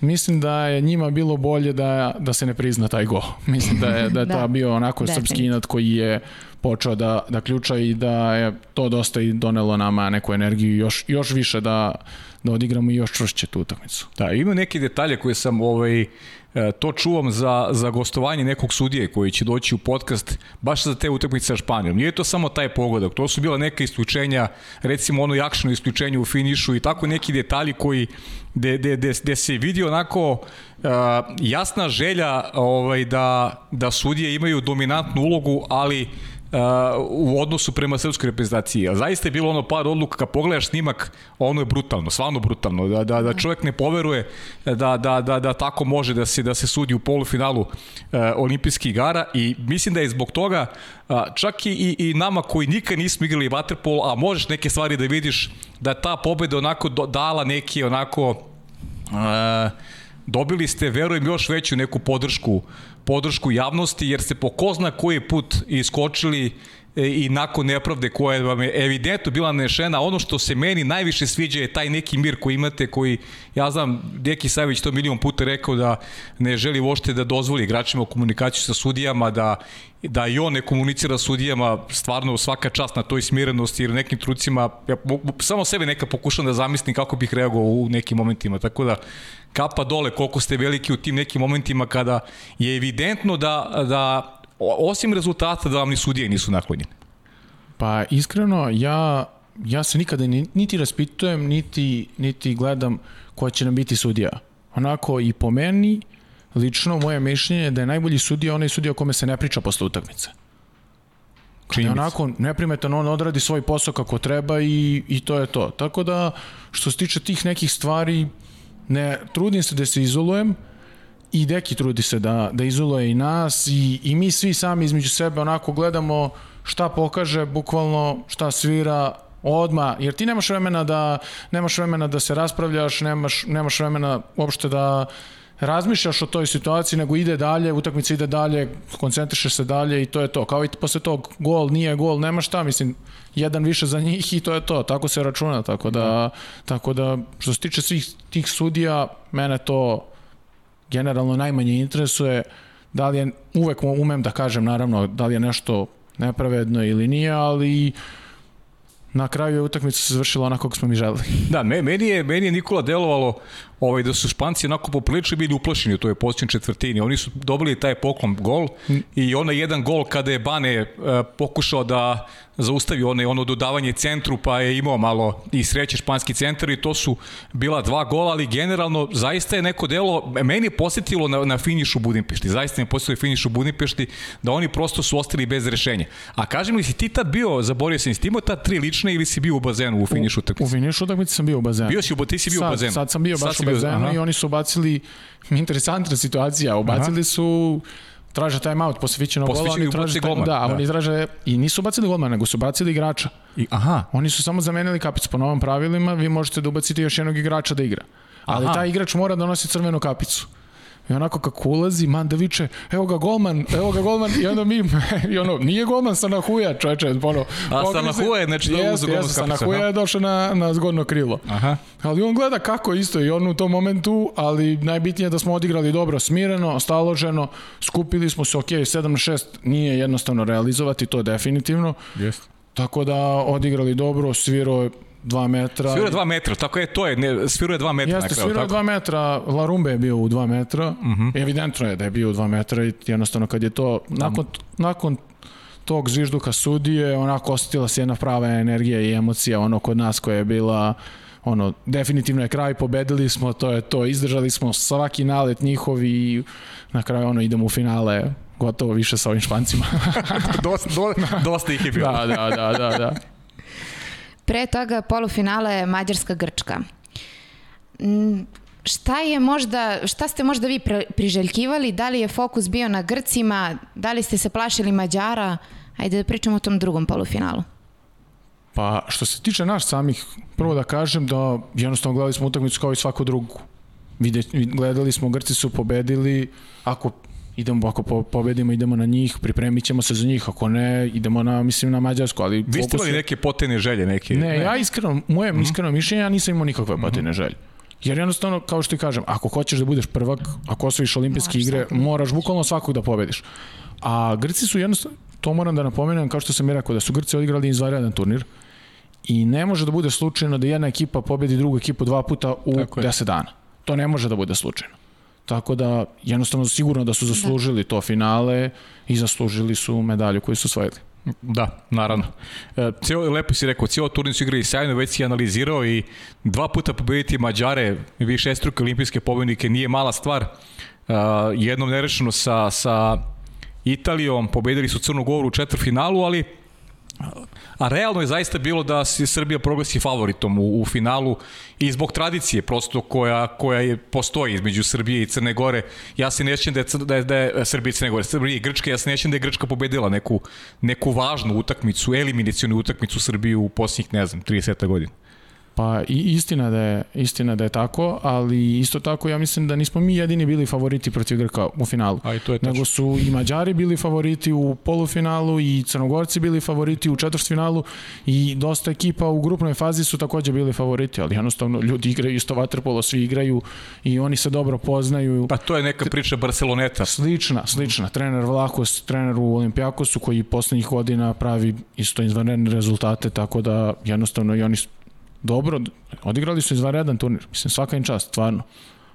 mislim da je njima bilo bolje da, da se ne prizna taj go. Mislim da je, da je da. to bio onako srpski inat koji je počeo da, da ključa i da je to dosta i donelo nama neku energiju još, još više da, da odigramo još čvršće tu utakmicu. Da, ima neki detalje koje sam ovaj, E, to čuvam za, za gostovanje nekog sudije koji će doći u podcast baš za te utakmice sa Španijom. Nije to samo taj pogodak, to su bila neka isključenja, recimo ono jakšno isključenje u finišu i tako neki detalji koji gde, gde, gde, gde se vidi onako uh, jasna želja ovaj, da, da sudije imaju dominantnu ulogu, ali uh, u odnosu prema srpskoj reprezentaciji. A zaista je bilo ono par odluka, kad pogledaš snimak, ono je brutalno, stvarno brutalno, da, da, da čovjek ne poveruje da, da, da, da tako može da se, da se sudi u polufinalu uh, olimpijskih igara i mislim da je zbog toga uh, čak i, i nama koji nikad nismo igrali vaterpol, a možeš neke stvari da vidiš da ta pobeda onako do, dala neki onako uh, dobili ste, verujem, još veću neku podršku podršku javnosti, jer ste po ko zna koji put iskočili e, i nakon nepravde koja vam je evidentno bila nešena, ono što se meni najviše sviđa je taj neki mir koji imate, koji, ja znam, Deki Savić to milion puta rekao da ne želi vošte da dozvoli igračima komunikaciju sa sudijama, da da i on ne komunicira sudijama stvarno svaka čast na toj smirenosti jer nekim trucima ja samo sebe neka pokušam da zamislim kako bih reagovao u nekim momentima tako da kapa dole koliko ste veliki u tim nekim momentima kada je evidentno da, da osim rezultata da vam ni sudije nisu naklonjene. Pa iskreno ja ja se nikada niti raspitujem niti, niti gledam ko će nam biti sudija. Onako i po meni lično moje mišljenje je da je najbolji sudija onaj sudija o kome se ne priča posle utakmice. Kada onako neprimetan on odradi svoj posao kako treba i, i to je to. Tako da što se tiče tih nekih stvari ne trudim se da se izolujem i Deki trudi se da, da izoluje i nas i, i mi svi sami između sebe onako gledamo šta pokaže, bukvalno šta svira, odma, jer ti nemaš vremena da nemaš vremena da se raspravljaš, nemaš nemaš vremena uopšte da razmišljaš o toj situaciji, nego ide dalje, utakmica ide dalje, koncentrišeš se dalje i to je to. Kao i posle tog gol, nije gol, nema šta, mislim, jedan više za njih i to je to. Tako se računa, tako da, tako da što se tiče svih tih sudija, mene to generalno najmanje interesuje. Da li je, uvek umem da kažem, naravno, da li je nešto nepravedno ili nije, ali na kraju je utakmica se završila onako kako smo mi želeli. Da, meni je, meni je Nikola delovalo ovaj, da su Španci onako poprilično bili uplašeni u toj posljednjoj četvrtini. Oni su dobili taj poklon gol i onaj jedan gol kada je Bane uh, pokušao da zaustavi onaj, ono dodavanje centru pa je imao malo i sreće španski centar i to su bila dva gola, ali generalno zaista je neko delo, meni je posjetilo na, na finišu Budimpešti, zaista je posjetilo finišu Budimpešti da oni prosto su ostali bez rešenja. A kažem li si ti tad bio, zaborio sam, ti imao tad tri lične ili si bio u bazenu u finišu utakmice? U, u finišu utakmice sam bio u bazenu. Bio si u, ti si bio sad, u bazenu. Sad sam bio baš u bazenu i oni su ubacili interesantna situacija, ubacili aha. su traže taj out posle Fićenog gola, oni traže golman, da, da, oni traže i nisu bacili golmana, nego su bacili igrača. I, aha. Oni su samo zamenili kapicu po novom pravilima, vi možete da ubacite još jednog igrača da igra. Ali aha. taj igrač mora da nosi crvenu kapicu. I onako kako ulazi, Manda viče, evo ga golman, evo ga golman, i onda mi, i ono, nije golman Sanahuja, čoveče, ono. A Sanahuja je, znači, da uzu golman Sanahuja je došao na, na zgodno krilo. Aha. Ali on gleda kako isto i on u tom momentu, ali najbitnije je da smo odigrali dobro, smireno, staloženo, skupili smo se, ok, 7 na 6 nije jednostavno realizovati, to definitivno. Jeste. Tako da odigrali dobro, svirao je 2 metra. Svirao je 2 metra, tako je, to je, ne, svirao je 2 metra. Jeste, svirao je 2 metra, Larumbe je bio u 2 metra, uh mhm. -huh. evidentno je da je bio u 2 metra i jednostavno kad je to, nakon, nakon tog zvižduka sudije, onako osetila se jedna prava energija i emocija, ono kod nas koja je bila ono, definitivno je kraj, pobedili smo, to je to, izdržali smo svaki nalet njihov i na kraju ono idemo u finale gotovo više sa ovim špancima. dosta, do, dosta ih je bilo. Da, da, da, da. da. Pre toga polufinale Mađarska-Grčka. Šta je možda, šta ste možda vi priželjkivali? Da li je fokus bio na Grcima? Da li ste se plašili Mađara? Ajde da pričamo o tom drugom polufinalu. Pa, što se tiče naš samih, prvo da kažem da jednostavno gledali smo utakmicu kao i svaku drugu. Vide, gledali smo, Grci su pobedili, ako idemo ako po, pobedimo idemo na njih, pripremit ćemo se za njih, ako ne idemo na mislim na Mađarsku, ali Vi ste imali neke potene želje neke? Ne, ne. ja iskreno, moje mm -hmm. iskreno mišljenje, ja nisam imao nikakve potene mm -hmm. želje. Jer jednostavno, kao što ti kažem, ako hoćeš da budeš prvak, ako osvojiš olimpijske igre, svakog. moraš bukvalno svakog da pobediš. A Grci su jednostavno, to moram da napomenem, kao što sam i rekao, da su Grci odigrali izvanredan turnir i ne može da bude slučajno da jedna ekipa pobedi drugu ekipu dva puta u 10 dana. To ne može da bude slučajno. Tako da, jednostavno, sigurno da su zaslužili da. to finale i zaslužili su medalju koju su osvojili. Da, naravno. E, cijelo, lepo si rekao, cijelo turnir su igrali sjajno, već si analizirao i dva puta pobediti Mađare, više struke olimpijske pobednike, nije mala stvar. E, jednom nerešeno sa, sa Italijom, pobedili su Crnu Goru u četvrfinalu, ali A realno je zaista bilo da se Srbija proglasi favoritom u, u finalu i zbog tradicije prosto koja, koja je, postoji između Srbije i Crne Gore. Ja se nećem da je, da je, da je Srbija i Crne Gore, Srbija i Grčka, ja se nećem da je Grčka pobedila neku, neku važnu utakmicu, eliminacijonu utakmicu Srbiju u posljednjih, ne znam, 30 godina. Pa i istina da je istina da je tako, ali isto tako ja mislim da nismo mi jedini bili favoriti protiv Grka u finalu. A i to je tačno. Nego su i Mađari bili favoriti u polufinalu i Crnogorci bili favoriti u četvrtfinalu i dosta ekipa u grupnoj fazi su takođe bili favoriti, ali jednostavno ljudi igraju isto vaterpolo, svi igraju i oni se dobro poznaju. Pa to je neka priča Barceloneta. Slična, slična. Trener Vlahos, trener u Olimpijakosu koji poslednjih godina pravi isto izvanredne rezultate, tako da jednostavno i oni dobro, odigrali su izvanredan turnir, mislim svaka im čast, stvarno.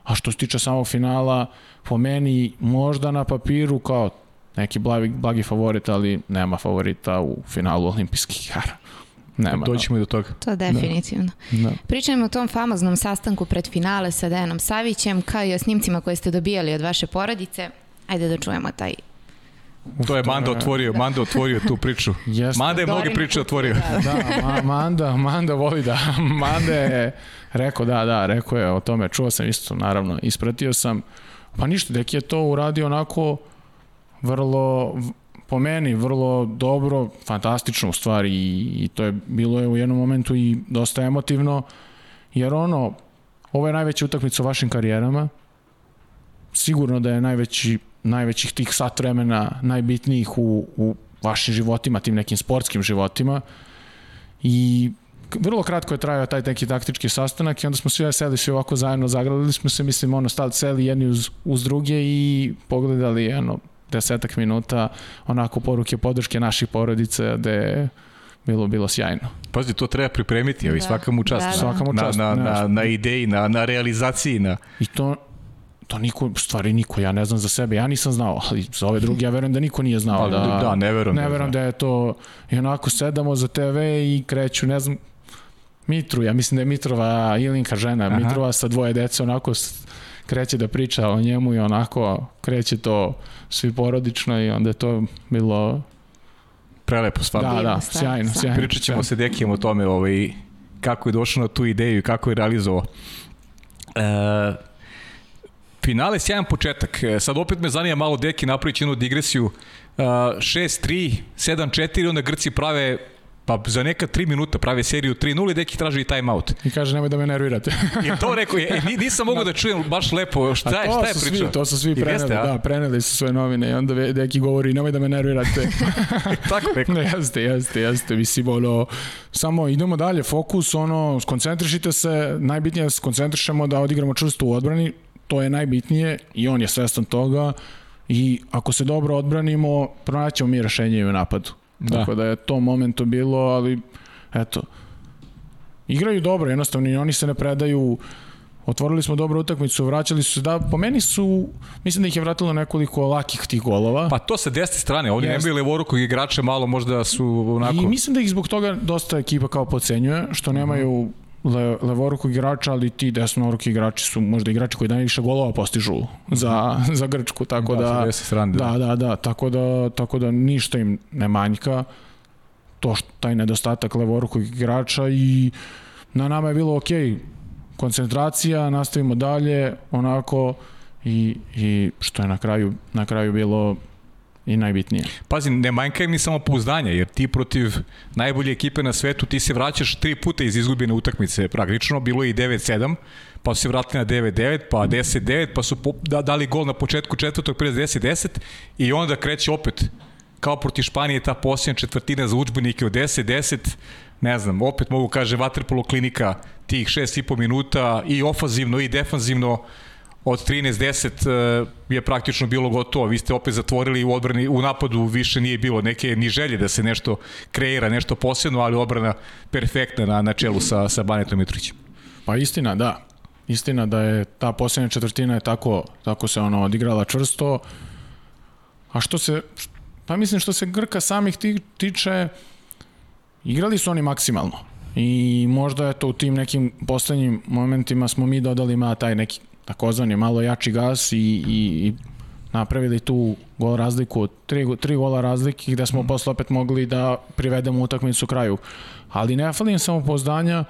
A što se tiče samog finala, po meni možda na papiru kao neki blagi, blagi favorit, ali nema favorita u finalu olimpijskih igara. Nema. Doćemo no. i do toga. To definitivno. Da. da. Pričajmo o tom famoznom sastanku pred finale sa Dejanom Savićem, kao i o snimcima koje ste dobijali od vaše porodice. Ajde da čujemo taj To je Manda otvorio, Manda otvorio tu priču. Jeste. Manda je mnoge Dorin priče otvorio. da. Da, ma, Manda, Manda voli da, Manda je rekao, da, da, rekao je o tome, čuo sam isto, naravno, ispratio sam, pa ništa, deki je to uradio onako vrlo, po meni, vrlo dobro, fantastično u stvari i, i to je bilo je u jednom momentu i dosta emotivno, jer ono, ovo je najveća utakmica u vašim karijerama, sigurno da je najveći, najvećih tih sat vremena, najbitnijih u, u vašim životima, tim nekim sportskim životima i vrlo kratko je trajao taj neki taktički sastanak i onda smo svi seli svi ovako zajedno, zagradili smo se, mislim, ono, stali seli jedni uz, uz druge i pogledali jedno desetak minuta onako poruke podrške naših porodica da je bilo, bilo sjajno. Pazi, to treba pripremiti, ali Da. svaka mu čast. Da, da. Svaka mu na, čast, na, ne, na, na ideji, na, na realizaciji, na... I to, to niko, u stvari niko, ja ne znam za sebe, ja nisam znao, ali za ove druge ja verujem da niko nije znao. Ali, Da, da, ne verujem da Ne je verujem da je to, i onako sedamo za TV i kreću, ne znam, Mitru, ja mislim da je Mitrova Ilinka žena, Aha. Mitrova sa dvoje dece onako kreće da priča o njemu i onako kreće to svi porodično i onda je to bilo, Prelepo stvarno. da, da, sjajno, sjajno. Pričat ćemo se Dekijem o tome ovaj, kako je došao na tu ideju i kako je realizovao. E, finale, sjajan početak. E, Sad opet me zanima malo Deki napravići jednu digresiju. E, 6-3, 7-4, onda Grci prave pa za neka 3 minuta prave seriju 3-0 i Deki traži timeout. I kaže nemoj da me nervirate. I to rekao, je, e, ni- nisam mogao da čujem baš lepo šta je, šta je pričao. Svi, to su svi preneli, jeste, da, preneli su sve novine i onda Deki govori nemoj da me nervirate. Tako rekao. Ne, jeste, jeste, jeste, mislim, ono, samo idemo dalje, fokus, ono, skoncentrišite se, najbitnije je da se skoncentrišemo da odigramo čvrsto u odbrani, to je najbitnije i on je svestan toga i ako se dobro odbranimo, pronaćemo mi rešenje u napadu. Da. Tako da je to momentu bilo, ali eto, igraju dobro, jednostavno i oni se ne predaju, otvorili smo dobru utakmicu, vraćali su se, da, po meni su, mislim da ih je vratilo nekoliko lakih tih golova. Pa to sa desne strane, oni Jeste. nemaju levorukog igrača, malo možda su onako... I mislim da ih zbog toga dosta ekipa kao pocenjuje, što nemaju le, levorukog igrača, ali ti desnoruki igrači su možda igrači koji najviše golova postižu za, za Grčku, tako Da, da, strane, da. da, da, da, tako da, tako da ništa im ne manjka. To što taj nedostatak levorukog igrača i na nama je bilo okej. Koncentracija, nastavimo dalje onako i, i što je na kraju, na kraju bilo i najbitnije. Pazi, ne manjka im ni samo pouzdanja, jer ti protiv najbolje ekipe na svetu, ti se vraćaš tri puta iz izgubljene utakmice praktično, bilo je i 9-7, pa su se vratili na 9-9, pa 10-9, pa su da, dali gol na početku četvrtog pre 10-10 i onda kreće opet kao protiv Španije ta posljednja četvrtina za učbenike od 10-10, ne znam, opet mogu kaže Vaterpolo klinika tih 6,5 minuta i ofanzivno i defanzivno od 13-10 e, je praktično bilo gotovo. Vi ste opet zatvorili u odbrani, u napadu više nije bilo neke ni želje da se nešto kreira, nešto posebno, ali odbrana perfektna na, na čelu sa, sa Banetom Mitrovićem. Pa istina, da. Istina da je ta posljednja četvrtina je tako, tako se ono odigrala čvrsto. A što se, pa mislim što se Grka samih ti, tiče, igrali su oni maksimalno. I možda je to u tim nekim poslednjim momentima smo mi dodali ma taj neki takozvani malo jači gas i, i, i napravili tu gol razliku, tri, tri gola razlike gde smo mm. posle opet mogli da privedemo utakmicu kraju. Ali ne falim samo pozdanja,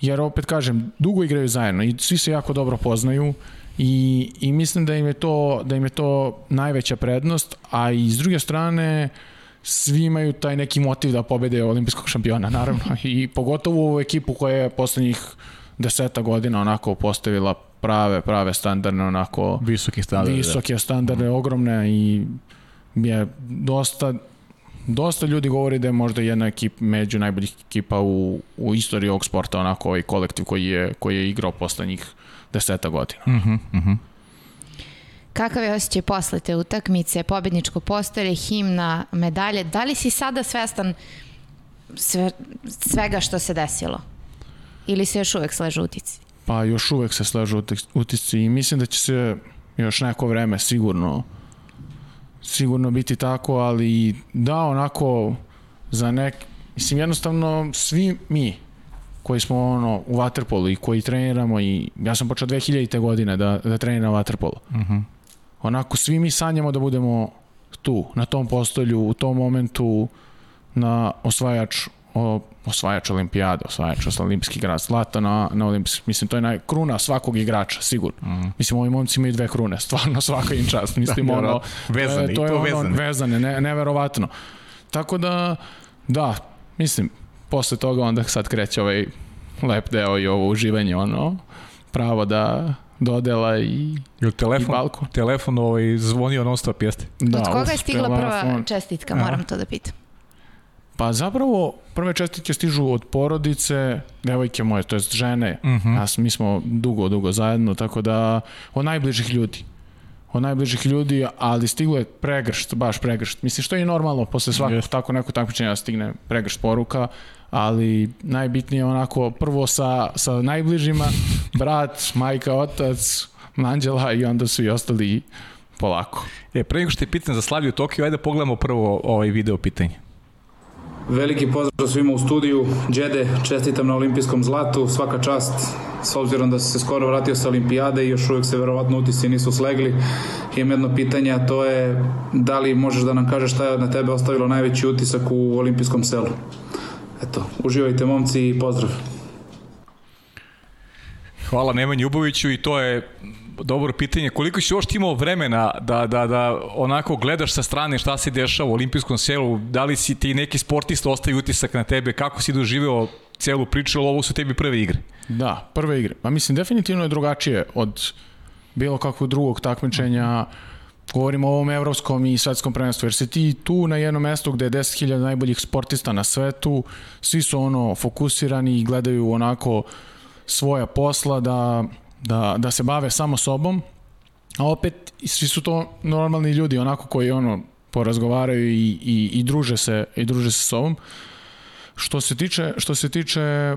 jer opet kažem, dugo igraju zajedno i svi se jako dobro poznaju i, i mislim da im je to da im je to najveća prednost, a i s druge strane svi imaju taj neki motiv da pobede olimpijskog šampiona, naravno, i pogotovo u ekipu koja je poslednjih deseta godina onako postavila prave, prave standardne, onako Visoki standard. visoke standarde, ogromne i je dosta dosta ljudi govori da je možda jedna ekip među najboljih ekipa u, u istoriji ovog sporta, onako ovaj kolektiv koji je, koji je igrao poslednjih deseta godina. Uh -huh, uh -huh. Kakav je osjećaj posle te utakmice, pobedničko postelje, himna, medalje? Da li si sada svestan sve, svega što se desilo? Ili se još uvek sležu utici? Pa još uvek se sležu utis- utisci i mislim da će se još neko vreme sigurno sigurno biti tako, ali da onako za nek mislim jednostavno svi mi koji smo ono u waterpolu i koji treniramo i ja sam počeo 2000. godine da, da treniram waterpolo. Uh -huh. Onako svi mi sanjamo da budemo tu, na tom postolju, u tom momentu na osvajač osvajač olimpijada, osvajač olimpijski grad, zlata na, na olimpijski. Mislim, to je naj, kruna svakog igrača, sigurno. Mm. Mislim, ovi momci imaju dve krune, stvarno svaka im čast. Mislim, da, ono, vezane, to je, to ono, vezane. vezane, ne, neverovatno. Tako da, da, mislim, posle toga onda sad kreće ovaj lep deo i ovo uživanje, ono, pravo da dodela i, Jel telefon, i balkon. Telefon ovaj zvonio non stop, jeste? Da, Od koga je stigla telefon. prva čestitka, moram to da pitam? Pa zapravo prve čestitke stižu od porodice, devojke moje, to jest žene. Uh Mhm. -huh. Nas, mi smo dugo, dugo zajedno, tako da od najbližih ljudi. Od najbližih ljudi, ali stiglo je pregršt, baš pregršt. Mislim, što je i normalno, posle svakog yes. tako neko takmičenja stigne pregršt poruka, ali najbitnije je onako prvo sa, sa najbližima, brat, majka, otac, Anđela i onda su i ostali polako. E, pre nego što te pitan za Slaviju Tokio, ajde da pogledamo prvo ovaj video pitanje. Veliki pozdrav svima u studiju. Đede, čestitam na olimpijskom zlatu, svaka čast s obzirom da se skoro vratio sa olimpijade i još uvijek se verovatno utisi nisu slegli. Imam jedno pitanje, a to je da li možeš da nam kažeš šta je na tebe ostavilo najveći utisak u olimpijskom selu? Eto, uživajte momci i pozdrav. Hvala Nemanji Uboviću i to je dobro pitanje. Koliko si još imao vremena da, da, da onako gledaš sa strane šta se dešava u olimpijskom selu? Da li si ti neki sportista ostaje utisak na tebe? Kako si doživeo celu priču, ali ovo su tebi prve igre? Da, prve igre. Pa mislim, definitivno je drugačije od bilo kakvog drugog takmičenja. Govorimo o ovom evropskom i svetskom prvenstvu, jer se ti tu na jednom mestu gde je 10.000 najboljih sportista na svetu, svi su ono fokusirani i gledaju onako svoja posla da da, da se bave samo sobom, a opet svi su to normalni ljudi onako koji ono porazgovaraju i, i, i druže se i druže se sobom. Što se tiče što se tiče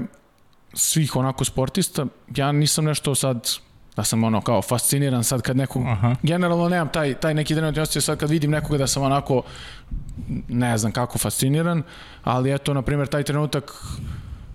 svih onako sportista, ja nisam nešto sad da sam ono kao fasciniran sad kad nekog Aha. generalno nemam taj taj neki trenutni osjećaj sad kad vidim nekoga da sam onako ne znam kako fasciniran, ali eto na primjer taj trenutak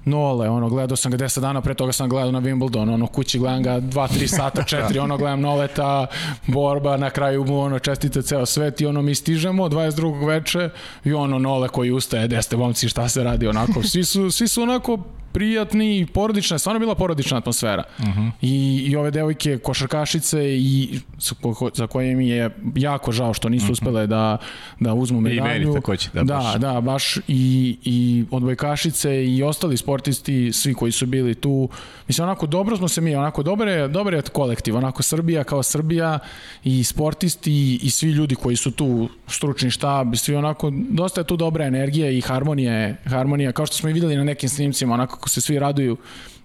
Nole, ono, gledao sam ga 10 dana, pre toga sam gledao na Wimbledon, ono, kući gledam ga 2-3 sata, 4, ono, gledam Noleta, borba, na kraju mu, ono, čestite ceo svet i ono, mi stižemo 22. veče i ono, Nole koji ustaje, deste momci, šta se radi, onako, svi su, svi su onako prijatni i porodična, stvarno bila porodična atmosfera. Uh -huh. I, I ove devojke košarkašice i za koje mi je jako žao što nisu -huh. uspele da, da uzmu medalju. I meni takođe. Da, da, baš, da, baš i, i odbojkašice i ostali sportisti, svi koji su bili tu. Mislim, onako dobro smo se mi, onako dobre, dobre je kolektiv, onako Srbija kao Srbija i sportisti i, i svi ljudi koji su tu, stručni štab, svi onako, dosta je tu dobra energija i harmonija, harmonija, kao što smo i videli na nekim snimcima, onako kako se svi raduju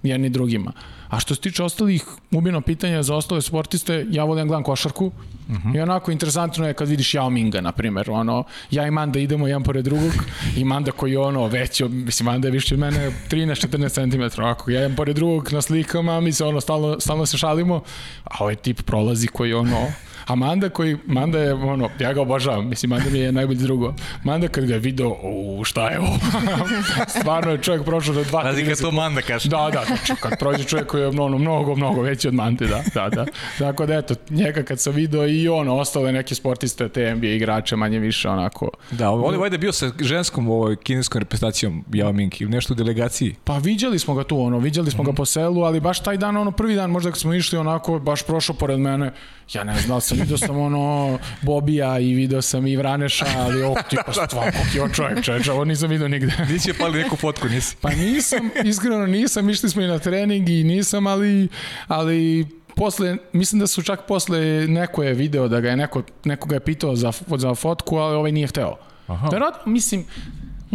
jedni drugima. A što se tiče ostalih ubino pitanja za ostale sportiste, ja volim gledam košarku uh -huh. i onako interesantno je kad vidiš Yao Minga, na primjer, ono, ja i Manda idemo jedan pored drugog i Manda koji je ono veći, mislim, Manda je više od mene 13-14 cm, onako, ja jedan pored drugog na slikama, mi se ono, stalno, stalno se šalimo, a ovaj tip prolazi koji ono, A Manda koji, Manda je, ono, ja ga obožavam, mislim, Manda mi je najbolji drugo. Manda kad ga je video, u, šta je ovo? Stvarno je čovjek prošao do 2 Razi kad to Manda kaže. Da, da, znači, kad prođe čovjek koji je ono, mnogo, mnogo veći od Mante, da, da, da. Tako da, eto, njega kad sam video i ono, ostale neke sportiste, te NBA igrače, manje više, onako. Da, on je vajda bio sa ženskom ovoj kineskom reprezentacijom Yao Ming ili nešto u delegaciji. Pa viđali smo ga tu, ono, viđali smo mm -hmm. ga po selu, ali baš taj dan, ono, prvi dan, možda kad smo išli, onako, baš prošao pored mene, ja ne znam, sam vidio sam ono Bobija i video sam i Vraneša, ali ovog tipa stvarno je on čovjek, čovječ, ovo nisam vidio nigde. Nisi je pali neku fotku, nisi? Pa nisam, iskreno nisam, išli smo i na trening i nisam, ali, ali posle, mislim da su čak posle neko je video da ga je neko, neko ga je pitao za, za fotku, ali ovaj nije hteo. Aha. Verovatno, mislim,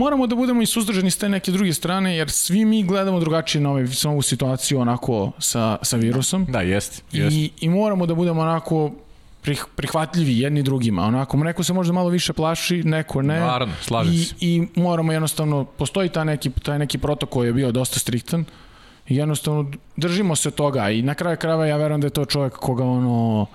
moramo da budemo i suzdržani s te neke druge strane, jer svi mi gledamo drugačije na, ovaj, na ovu situaciju onako sa, sa virusom. Da, jest. jest. I, I moramo da budemo onako prih, prihvatljivi jedni drugima. Onako, neko se možda malo više plaši, neko ne. Naravno, slažem I, se. I moramo jednostavno, postoji ta neki, taj neki protokol je bio dosta striktan i jednostavno držimo se toga i na kraju krajeva ja verujem da je to čovjek koga ono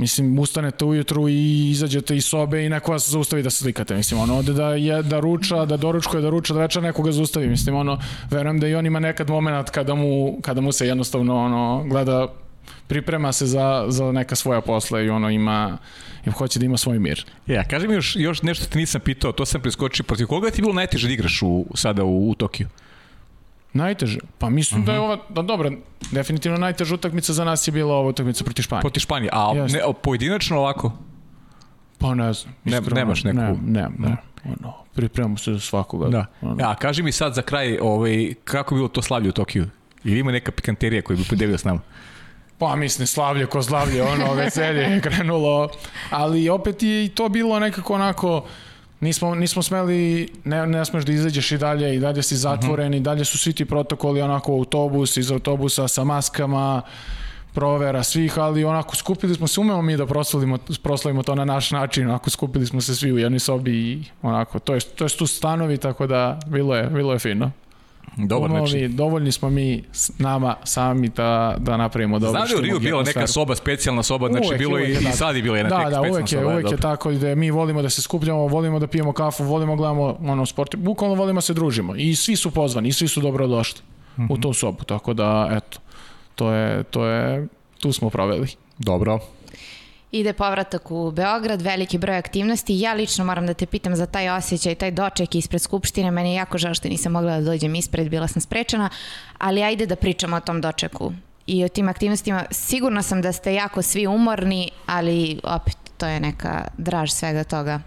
Mislim, ustanete ujutru i izađete iz sobe i neko vas zaustavi da se slikate. Mislim, ono, ode da, je, da ruča, da doručkuje, da ruča, da večer nekoga zaustavi. Mislim, ono, verujem da i on ima nekad moment kada mu, kada mu se jednostavno ono, gleda priprema se za, za neka svoja posla i ono ima, i hoće da ima svoj mir. Ja, kaži mi još, još nešto te nisam pitao, to sam preskočio, protiv koga ti bilo najteže da igraš u, sada u, u Tokiju? Najteže? Pa mislim uh -huh. da je ova, da dobro, definitivno najteža utakmica za nas je bila ova utakmica protiv Španije. Protiv Španije, a Jasne. ne, pojedinačno ovako? Pa ne znam. Ne, nemaš neku? Ne, ne, ne. Ono, pripremamo se za svakoga. Da. Ono. A kaži mi sad za kraj, ovaj, kako je bilo to slavlje u Tokiju? Ili ima neka pikanterija koju bi podelio s nama? Pa mislim, slavlje ko slavlje, ono, veselje je krenulo, ali opet je i to bilo nekako onako, nismo, nismo smeli, ne, ne smeš da izađeš i dalje, i dalje si zatvoren, uh -huh. i dalje su svi ti protokoli onako autobus, iz autobusa sa maskama, provera svih, ali onako skupili smo se, umemo mi da proslavimo, proslavimo to na naš način, onako skupili smo se svi u jednoj sobi i onako, to je, to je tu stanovi, tako da bilo je, bilo je fino. Dobar Umovi. Dovoljni smo mi s nama sami da, da napravimo dobro. Znam da u Riju bila neka soba, specijalna soba, znači uvek, bilo uvek, i, i sad je bila jedna da, da, specijalna uvek je, soba. Uvek je tako da mi volimo da se skupljamo, volimo da pijemo kafu, volimo gledamo ono, sport, bukvalno volimo da se družimo. I svi su pozvani, i svi su dobro došli mm -hmm. u tu sobu, tako da, eto, to je, to je, tu smo proveli. Dobro. Ide povratak u Beograd, veliki broj aktivnosti. Ja lično moram da te pitam za taj osjećaj, taj doček ispred Skupštine. Meni je jako žao što nisam mogla da dođem ispred, bila sam sprečena. Ali ajde da pričamo o tom dočeku i o tim aktivnostima. Sigurno sam da ste jako svi umorni, ali opet to je neka draž svega toga.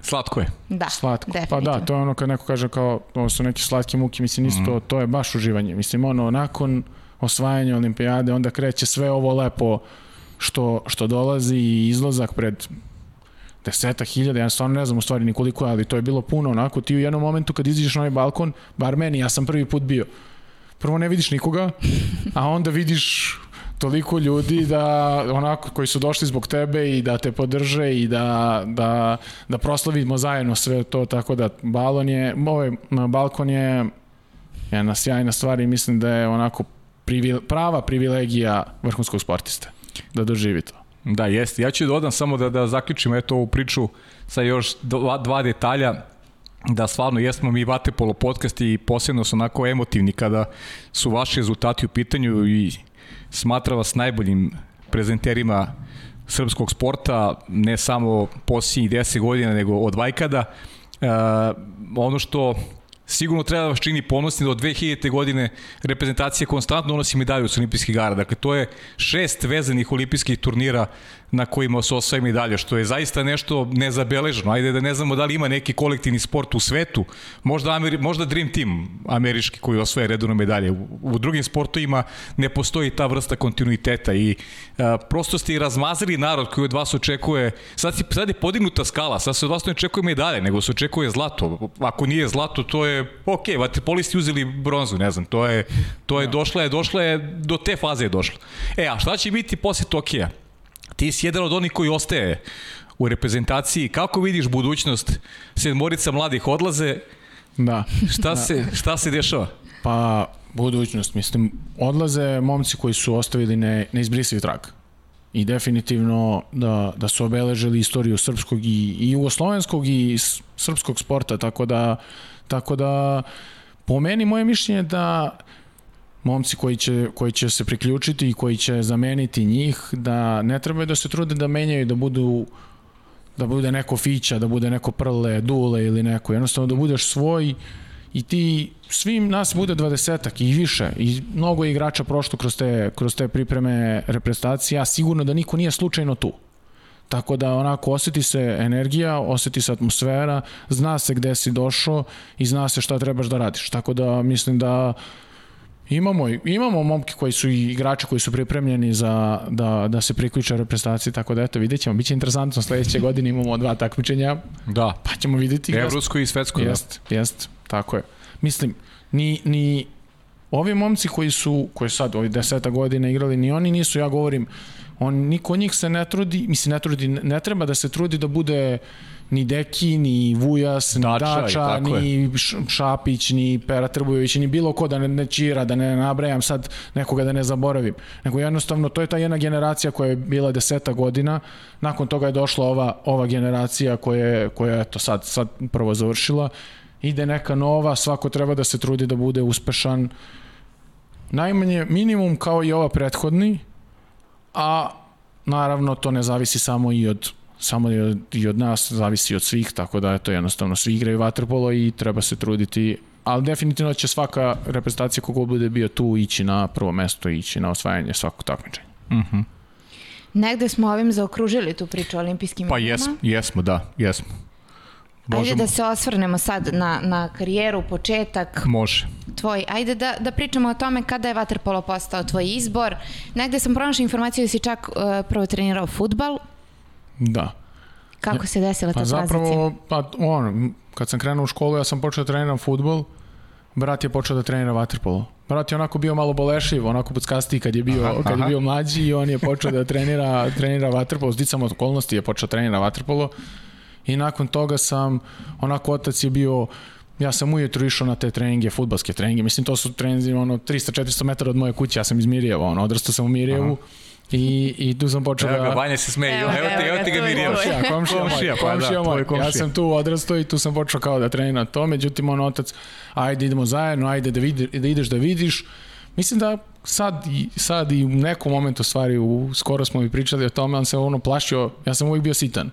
Slatko je. Da, Slatko. definitivno. Pa da, to je ono kad neko kaže kao, ovo su neki slatki muki, mislim, isto, mm. to, to je baš uživanje. Mislim, ono, nakon osvajanja olimpijade, onda kreće sve ovo lepo što, što dolazi i izlazak pred deseta hiljada, ja stvarno ne znam u stvari nikoliko, ali to je bilo puno, onako, ti u jednom momentu kad izađeš na ovaj balkon, bar meni, ja sam prvi put bio, prvo ne vidiš nikoga, a onda vidiš toliko ljudi da onako koji su došli zbog tebe i da te podrže i da, da, da proslavimo zajedno sve to tako da balon je, ovaj balkon je jedna sjajna stvar i mislim da je onako privile, prava privilegija vrhunskog sportiste da doživi to. Da, jeste. Ja ću dodam samo da, da zaključim eto ovu priču sa još dva, dva detalja da stvarno jesmo mi Vatepolo podcast i posebno su onako emotivni kada su vaši rezultati u pitanju i smatra vas najboljim prezenterima srpskog sporta, ne samo posljednjih 10 godina, nego od Vajkada. E, ono što sigurno treba da vas čini ponosni da od 2000. godine reprezentacija konstantno unosi medalju sa olimpijskih igara. Dakle, to je šest vezanih olimpijskih turnira na kojima se osvaja medalja, što je zaista nešto nezabeleženo. Ajde da ne znamo da li ima neki kolektivni sport u svetu, možda, Ameri, možda Dream Team američki koji osvaja redovno medalje. U, u drugim sportovima ne postoji ta vrsta kontinuiteta i a, prosto ste i razmazili narod koji od vas očekuje, sad, si, sad je podignuta skala, sad se od vas ne očekuje medalje, nego se očekuje zlato. Ako nije zlato, to je ok, vaterpolisti uzeli bronzu, ne znam, to je, to je došla je, došla je, do te faze je došla. E, a šta će biti posle Tokija? Ti si jedan od onih koji ostaje u reprezentaciji. Kako vidiš budućnost? Sedmorica mladih odlaze. Da. Šta, da. Se, šta se dešava? Pa, budućnost, mislim, odlaze momci koji su ostavili ne, neizbrisiv trag. I definitivno da, da su obeležili istoriju srpskog i, i jugoslovenskog i srpskog sporta, tako da, tako da po meni moje mišljenje da momci koji će, koji će se priključiti i koji će zameniti njih, da ne trebaju da se trude da menjaju, da budu da bude neko fića, da bude neko prle, dule ili neko, jednostavno da budeš svoj i ti svim nas bude 20 i više i mnogo igrača prošlo kroz te, kroz te pripreme reprezentacije, a sigurno da niko nije slučajno tu. Tako da onako oseti se energija, oseti se atmosfera, zna se gde si došao i zna se šta trebaš da radiš. Tako da mislim da Imamo, imamo momke koji su i igrači koji su pripremljeni za da, da se priključe reprezentaciji, tako da eto, vidjet ćemo. Biće interesantno, sledeće godine imamo dva takmičenja, da. pa ćemo videti. Evropsko i svetsko. Jest, da. jest, tako je. Mislim, ni, ni ovi momci koji su, koji sad ovi deseta godina igrali, ni oni nisu, ja govorim, on, niko od njih se ne trudi, mislim, ne trudi, ne treba da se trudi da bude ni Deki, ni Vujas, ni Dača, Dača ni Šapić, ni Pera Trbujović, ni bilo ko da ne, ne čira, da ne nabrajam sad nekoga da ne zaboravim. Nego jednostavno, to je ta jedna generacija koja je bila deseta godina, nakon toga je došla ova, ova generacija koja je, koja je to sad, sad prvo završila, ide neka nova, svako treba da se trudi da bude uspešan, najmanje minimum kao i ova prethodni, a naravno to ne zavisi samo i od samo i od, i od nas, zavisi od svih, tako da je to jednostavno svi igraju vaterpolo i treba se truditi ali definitivno će svaka reprezentacija kogo bude bio tu ići na prvo mesto ići na osvajanje svakog takmičenja. Uh -huh. Negde smo ovim zaokružili tu priču o olimpijskim Pa jesmo, jesmo, da, jesmo. Možemo. Ajde da se osvrnemo sad na, na karijeru, početak. Može. Tvoj. Ajde da, da pričamo o tome kada je Waterpolo postao tvoj izbor. Negde sam pronašla informaciju da si čak uh, prvo trenirao futbal. Da. Kako se desila pa ta zapravo, tranzicija? pa on, kad sam krenuo u školu, ja sam počeo da treniram futbol, brat je počeo da trenira vaterpolo. Brat je onako bio malo bolešiv, onako puckastiji kad je bio, aha, kad je bio mlađi i on je počeo da trenira, trenira vaterpolo, zdicam od okolnosti je počeo da trenira vaterpolo i nakon toga sam, onako otac je bio ja sam ujutru išao na te treninge, futbalske treninge, mislim to su treningi ono 300-400 metara od moje kuće, ja sam iz Mirjeva, ono, odrastao sam u Mirjevu, Aha. I, I tu sam počeo da... Evo ga, Vanja se smeje, evo, evo, te, evo ti ga Mirjeva. Komšija, komšija, komšija, pa komšija, da, moj. komšija. Ja sam tu odrastao i tu sam počeo kao da treniram to, međutim on otac, ajde idemo zajedno, ajde da, vidi, da ideš da vidiš. Mislim da sad, sad i u nekom momentu stvari, u, skoro smo mi pričali o tome, on se ono plašio, ja sam uvijek bio sitan.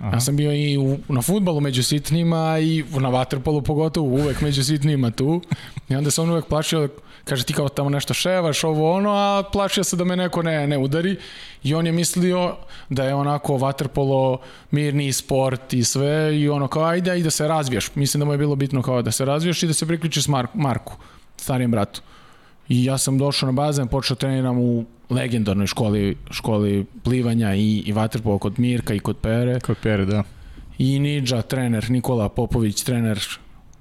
Aha. Ja sam bio i u, na futbalu među sitnima i na vaterpolu pogotovo uvek među sitnima tu. I onda se on uvek plašio, kaže ti kao tamo nešto ševaš, ovo ono, a plašio se da me neko ne, ne udari. I on je mislio da je onako vaterpolo mirni sport i sve i ono kao ajde i da se razviješ. Mislim da mu je bilo bitno kao da se razviješ i da se priključiš Mar Marku, starijem bratu. I ja sam došao na bazen, počeo da treniram u legendarnoj školi, školi plivanja i, i vaterpola kod Mirka i kod Pere. Kod Pere, da. I Nidža, trener, Nikola Popović, trener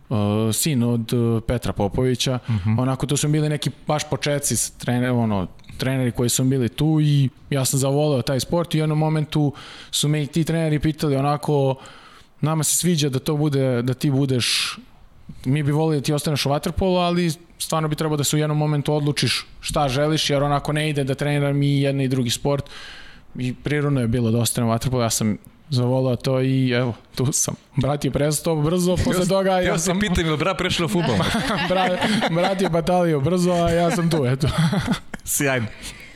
uh, sin od uh, Petra Popovića. Uh mhm. -huh. Onako, to su bili neki baš početci trener, ono, treneri koji su bili tu i ja sam zavoleo taj sport i u jednom momentu su me i ti treneri pitali onako nama se sviđa da to bude, da ti budeš mi bi volili da ti ostaneš u vaterpolu, ali stvarno bi trebao da se u jednom momentu odlučiš šta želiš, jer onako ne ide da treniram i jedan i drugi sport. I prirodno je bilo da ostanem u vaterpolu, ja sam zavolao to i evo, tu sam. Brat je prestao brzo, posle toga ja, ja sam... pitam ili brat prešao futbol? brat, brat je batalio brzo, a ja sam tu, eto. Sjajno.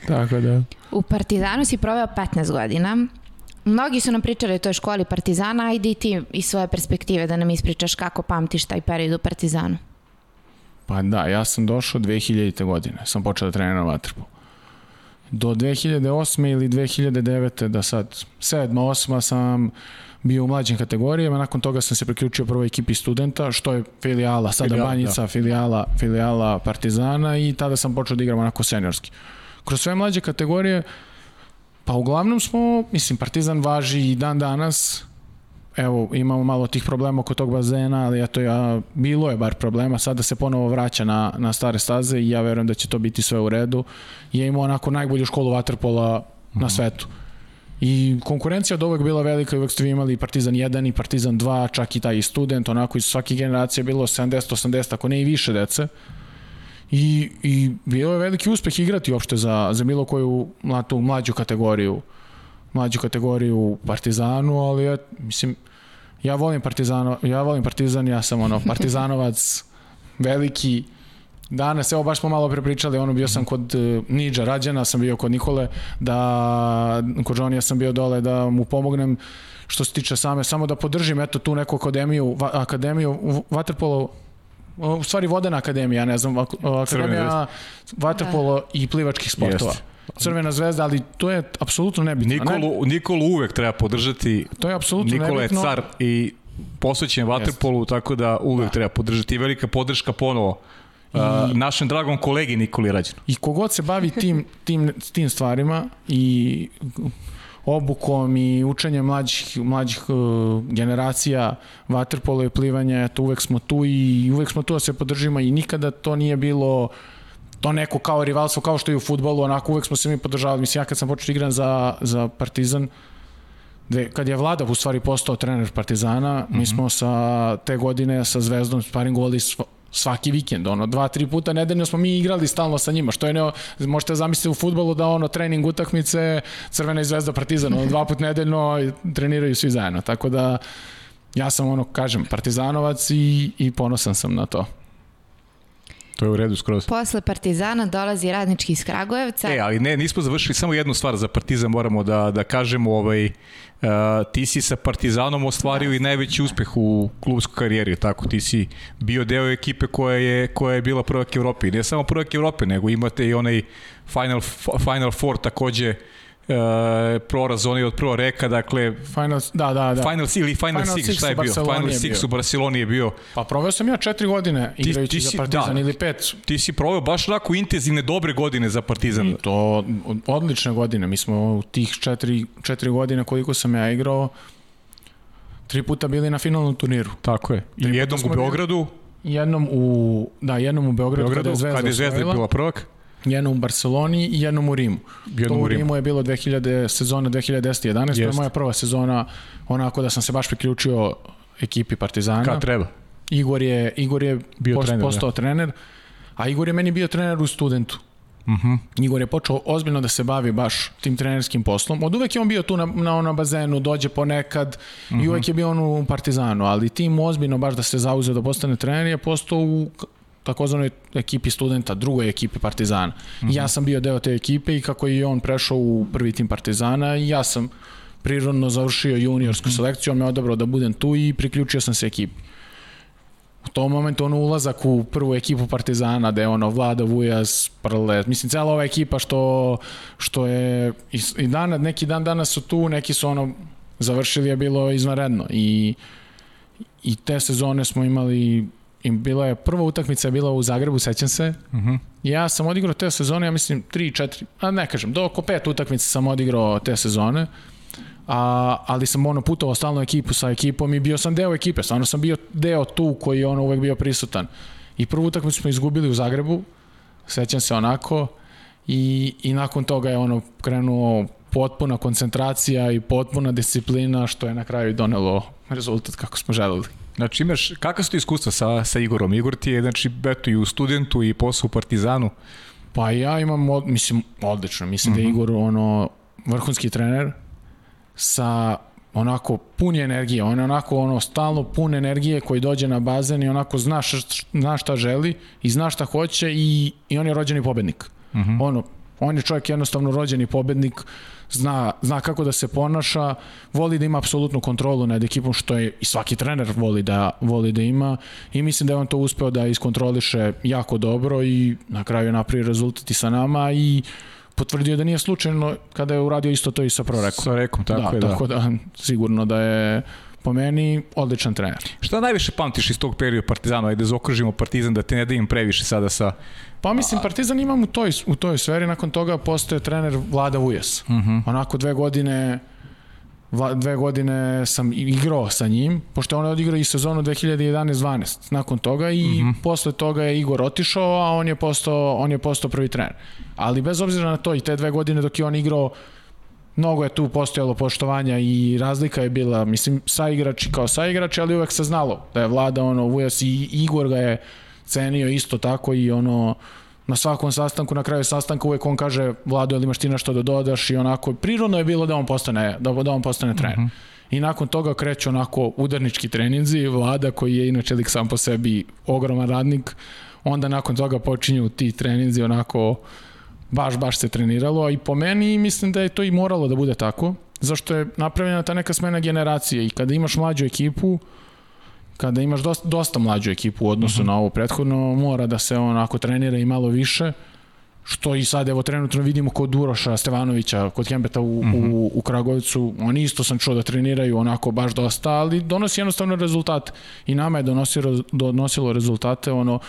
Tako da. U Partizanu si proveo 15 godina. Mnogi su nam pričali o toj školi Partizana, ajde i ti iz svoje perspektive da nam ispričaš kako pamtiš taj period u Partizanu. Pa da, ja sam došao 2000. godine, sam počeo da treniram vaterpol. Do 2008. ili 2009. da sad, 7. 8. sam bio u mlađim kategorijama, nakon toga sam se priključio prvoj ekipi studenta, što je filijala, sada Filijal, Banjica, da. filijala, filijala Partizana i tada sam počeo da igram onako seniorski. Kroz sve mlađe kategorije, pa uglavnom smo, mislim, Partizan važi i dan danas, evo, imamo malo tih problema oko tog bazena, ali eto, ja, bilo je bar problema, sada se ponovo vraća na, na stare staze i ja verujem da će to biti sve u redu. Je imao onako najbolju školu vaterpola mm -hmm. na mhm. svetu. I konkurencija od uvek bila velika i uvek ste imali Partizan 1 i Partizan 2, čak i taj student, onako iz svake generacije bilo 70-80, ako ne i više dece. I, i bilo je veliki uspeh igrati uopšte za, za bilo koju mladu, mlađu kategoriju mlađu kategoriju u Partizanu, ali ja, mislim, ja volim Partizano, ja volim Partizan, ja sam ono Partizanovac veliki. Danas, evo baš smo malo prepričali, ono bio sam kod uh, Niđa Rađana, sam bio kod Nikole, da kod Johnny sam bio dole da mu pomognem što se tiče same, samo da podržim eto tu neku akademiju, va, akademiju Waterpolo u stvari Vodena akademija, ne znam, akademija Waterpolo i plivačkih sportova. Jeste. Crvena zvezda, ali to je apsolutno nebitno. Nikolu, ne? Nikolu uvek treba podržati. To je apsolutno nebitno. Nikola je car i posvećen vaterpolu, tako da uvek da. treba podržati. I velika podrška ponovo I, uh, našem dragom kolegi Nikoli Rađenu. I kogod se bavi tim, tim, tim stvarima i obukom i učenjem mlađih, mlađih uh, generacija vaterpolo i plivanja, to uvek smo tu i uvek smo tu da se podržimo i nikada to nije bilo to neko kao rivalstvo, kao što je u futbolu, onako uvek smo se mi podržavali. Mislim, ja kad sam počeo da igram za, za Partizan, dve, kad je Vladav u stvari postao trener Partizana, mm -hmm. mi mhm. smo sa te godine sa Zvezdom sparingovali svaki vikend, ono, dva, tri puta nedeljno smo mi igrali stalno sa njima, što je ne, možete zamisliti u futbolu da ono, trening utakmice, Crvena i Zvezda Partizan, ono, dva put nedeljno treniraju svi zajedno, tako da ja sam ono, kažem, partizanovac i, i ponosan sam na to. To je u redu skroz. Posle Partizana dolazi radnički iz Kragujevca. E, ali ne, nismo završili samo jednu stvar za Partizan, moramo da, da kažemo, ovaj, uh, ti si sa Partizanom ostvario i najveći uspeh u klubskoj karijeri, tako, ti si bio deo ekipe koja je, koja je bila prvak Evrope, ne samo prvak Evrope, nego imate i onaj Final, Final Four takođe, e, proraz onaj od prvo reka, dakle Final, da, da, da. Final ili Final, Final Six, šta je bio? Final Six u Barceloni je bio. Pa proveo sam ja četiri godine igrajući ti za si- Partizan da. ili pet. Ti si proveo baš onako intenzivne, dobre godine za Partizan. I to odlične godine. Mi smo u tih četiri, četiri godine koliko sam ja igrao tri puta bili na finalnom turniru. Tako je. I jednom u Beogradu, Jednom u, da, jednom u Beogradu, Beogradu, kada je Zvezda, kada je Zvezda bila prvak. Jednom u Barceloni i jednom u Rimu. Jednom to u Rimu. Rimu je bilo 2000, sezona 2010-11, to je moja prva sezona, onako da sam se baš priključio ekipi Partizana. Kad treba. Igor je, Igor je Bio post- trener, da. postao trener, a Igor je meni bio trener u studentu. Uh -huh. Igor je počeo ozbiljno da se bavi baš tim trenerskim poslom. Od uvek je on bio tu na, na, na bazenu, dođe ponekad uh -huh. i uvek je bio on u Partizanu, ali tim ozbiljno baš da se zauzeo da postane trener je postao u takozvanoj ekipi studenta, drugoj ekipi Partizana. Uh -huh. Ja sam bio deo te ekipe i kako je on prešao u prvi tim Partizana, ja sam prirodno završio juniorsku uh -huh. selekciju, on me odabrao da budem tu i priključio sam se ekipi. U tom momentu ono ulazak u prvu ekipu Partizana, da je ono Vlada Vujas, Prle, mislim cela ova ekipa što, što je i, i dan, neki dan danas su tu, neki su ono završili je bilo izvanredno i, i te sezone smo imali i bila je prva utakmica je bila u Zagrebu, sećam se. Uh -huh. Ja sam odigrao te sezone, ja mislim 3 4, a ne kažem, do oko pet utakmica sam odigrao te sezone. A, ali sam ono putovao stalno ekipu sa ekipom i bio sam deo ekipe, stvarno sam bio deo tu koji je ono uvek bio prisutan. I prvu utakmicu smo izgubili u Zagrebu, sećam se onako, i, i nakon toga je ono krenuo potpuna koncentracija i potpuna disciplina što je na kraju donelo rezultat kako smo želeli. Znači imaš, kakva su ti iskustva sa, sa Igorom? Igor ti je, znači, eto i u studentu i posao u Partizanu. Pa ja imam, od, mislim, odlično. Mislim uh -huh. da je Igor ono, vrhunski trener sa onako pun je energije. On je onako ono stalno pun energije koji dođe na bazen i onako zna, š, zna šta želi i zna šta hoće i, i on je rođeni pobednik. Uh -huh. Ono, on je čovjek jednostavno rođeni pobednik, zna, zna kako da se ponaša, voli da ima apsolutnu kontrolu nad ekipom, što je i svaki trener voli da, voli da ima i mislim da je on to uspeo da iskontroliše jako dobro i na kraju je napravio rezultat i sa nama i potvrdio da nije slučajno kada je uradio isto to i sa prorekom. Sa rekom, tako da, je, da. Tako da, sigurno da je po meni odličan trener. Šta najviše pamtiš iz tog perioda Partizana? Ajde zaokružimo Partizan da te ne davim previše sada sa... Pa mislim, Partizan imam u toj, u toj sferi, nakon toga postoje trener Vlada Vujas. Uh -huh. Onako dve godine dve godine sam igrao sa njim, pošto on je odigrao i sezonu 2011-12 nakon toga i uh -huh. posle toga je Igor otišao, a on je postao, on je postao prvi trener. Ali bez obzira na to i te dve godine dok je on igrao mnogo je tu postojalo poštovanja i razlika je bila, mislim, saigrači kao saigrači, ali uvek se znalo da je vlada ono, Vujas i Igor ga je cenio isto tako i ono, na svakom sastanku, na kraju sastanka uvek on kaže Vlado, ili imaš ti nešto da dodaš i onako, prirodno je bilo da on postane, da, da on postane trener. Uh -huh. I nakon toga kreću onako udarnički treninzi, Vlada koji je inače lik sam po sebi ogroman radnik, onda nakon toga počinju ti treninzi onako baš, baš se treniralo i po meni mislim da je to i moralo da bude tako, zašto je napravljena ta neka smena generacije i kada imaš mlađu ekipu, kada imaš dosta, dosta mlađu ekipu u odnosu uh -huh. na ovo prethodno, mora da se onako trenira i malo više, što i sad evo trenutno vidimo kod Uroša Stevanovića, kod Kembeta u, uh -huh. u, u Kragovicu, oni isto sam čuo da treniraju onako baš dosta, ali donosi jednostavno rezultat i nama je donosilo, donosilo rezultate, ono,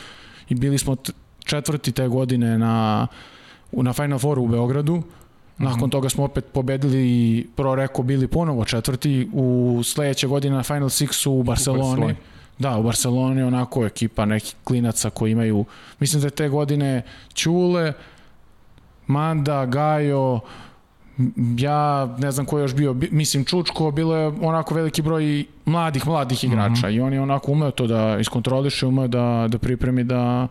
i bili smo četvrti te godine na, na Final Fouru u Beogradu, Nakon toga smo opet pobedili Pro Reko bili ponovo četvrti u sledeće godine na Final Sixu u Barceloni. U Barceloni. Da, u Barceloni onako ekipa nekih klinaca koji imaju, mislim da je te godine Ćule, Manda, Gajo, ja ne znam ko je još bio, mislim Čučko, bilo je onako veliki broj mladih, mladih igrača mm -hmm. i on je onako umeo to da iskontroliše, umeo da, da pripremi da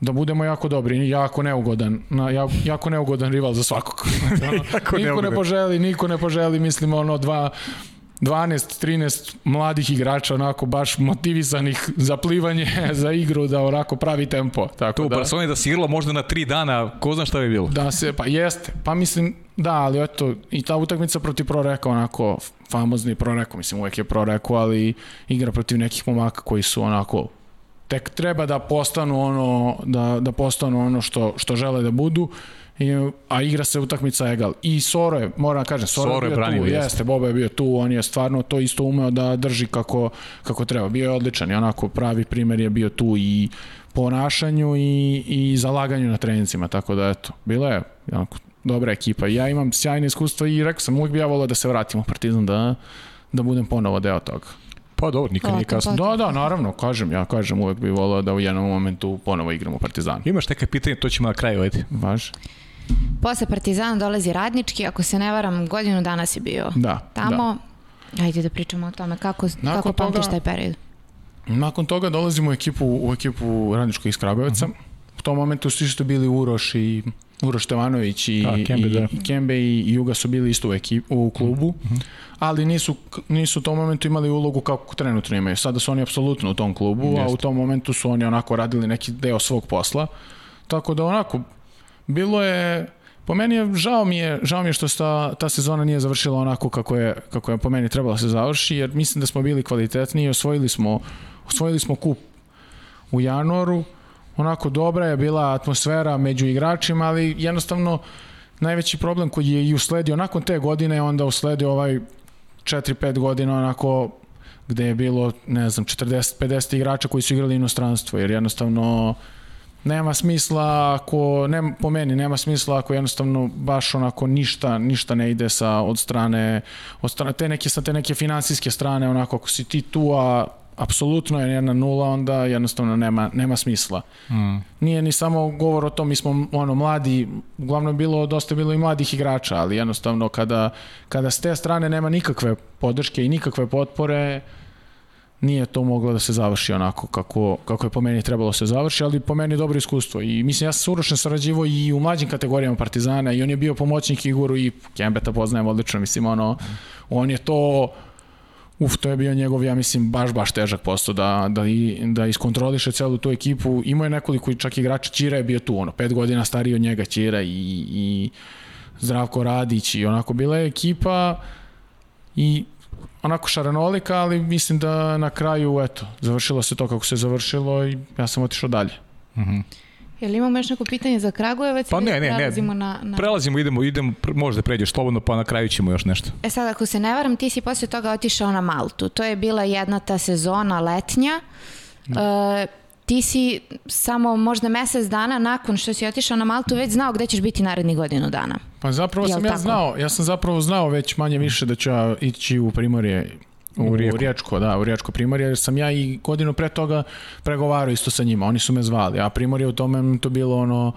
da budemo jako dobri, jako neugodan, na, jako neugodan rival za svakog. jako niko neugodan. ne poželi, niko ne poželi, mislimo ono dva 12-13 mladih igrača onako baš motivisanih za plivanje, za igru, da onako pravi tempo. Tako To u da, Barceloni da si igralo možda na tri dana, ko zna šta bi bilo. da se, pa jeste, pa mislim, da, ali eto, i ta utakmica protiv Proreka, onako, famozni Proreko, mislim, uvek je Proreko, ali igra protiv nekih momaka koji su onako, tek treba da postanu ono, da, da postanu ono što, što žele da budu, I, a igra se utakmica egal. I Soro je, moram da kažem, Soro, Soro je je bio branio, tu, jeste. jeste, Boba je bio tu, on je stvarno to isto umeo da drži kako, kako treba. Bio je odličan i onako pravi primer je bio tu i ponašanju i, i zalaganju na trenicima, tako da eto, bila je onako, dobra ekipa. Ja imam sjajne iskustva i rekao sam, uvijek bi ja volao da se vratim u Partizan, da, da budem ponovo deo toga. Pa dobro, nikad nije kasno. pa. Da, da, naravno, kažem, ja kažem, uvek bi volao da u jednom momentu ponovo igram u Partizanu. Imaš neke pitanje, to ćemo na kraju, ajde. Važ? Posle Partizana dolazi Radnički, ako se ne varam, godinu dana si bio Da, tamo. Ajde da pričamo o tome kako, Nakon kako pamtiš taj period. Nakon toga dolazimo u ekipu, u ekipu Radničkog iz Kragujevca. Mhm. U tom momentu su isto bili Uroš i Uroš Tevanović i, Da, Kembe, i, da. i Kembe i Juga su bili isto u, ekip, u klubu, Mhm. ali nisu, nisu u tom momentu imali ulogu kako trenutno imaju. Sada su oni apsolutno u tom klubu, a u Jeste. tom momentu su oni onako radili neki deo svog posla. Tako da onako, bilo je Po meni je, žao mi je, žao mi je što ta, ta sezona nije završila onako kako je, kako je po meni trebala da se završi, jer mislim da smo bili kvalitetni i osvojili smo, osvojili smo kup u januaru. Onako dobra je bila atmosfera među igračima, ali jednostavno najveći problem koji je i usledio nakon te godine, onda usledio ovaj 4-5 godina onako gde je bilo, ne znam, 40-50 igrača koji su igrali inostranstvo, jer jednostavno nema smisla ako ne, po meni nema smisla ako jednostavno baš onako ništa ništa ne ide sa od strane od strane te neke sa te neke finansijske strane onako ako si ti tu a apsolutno je jedna nula onda jednostavno nema nema smisla. Mm. Nije ni samo govor o tom mi smo ono mladi uglavnom je bilo dosta je bilo i mladih igrača, ali jednostavno kada kada s te strane nema nikakve podrške i nikakve potpore nije to moglo da se završi onako kako, kako je po meni trebalo da se završi, ali po meni je dobro iskustvo. I mislim, ja sam s Urošem sarađivo i u mlađim kategorijama Partizana i on je bio pomoćnik Iguru i Kembeta poznajem odlično, mislim, ono, on je to Uf, to je bio njegov, ja mislim, baš, baš težak posao da, da, i, da iskontroliše celu tu ekipu. Imao je nekoliko čak igrača, Ćira je bio tu, ono, pet godina stariji od njega Ćira i, i Zdravko Radić i onako bila je ekipa i onako šarenolika, ali mislim da na kraju, eto, završilo se to kako se završilo i ja sam otišao dalje. Jel imamo još neko pitanje za Kragujevac? Pa ne, ne, ne. prelazimo Na, na... Prelazimo, idemo, idemo, možda pređeš slobodno, pa na kraju ćemo još nešto. E sad, ako se ne varam, ti si posle toga otišao na Maltu. To je bila jedna ta sezona letnja. E, ti si samo možda mesec dana nakon što si otišao na Maltu već znao gde ćeš biti narednih godinu dana. Pa zapravo Jel sam ja tako? znao, ja sam zapravo znao već manje više da ću ja ići u Primorje u, U u Riječko. Riječko, da, u Riječko Primorje, jer sam ja i godinu pre toga pregovarao isto sa njima, oni su me zvali, a Primorje u tome to bilo ono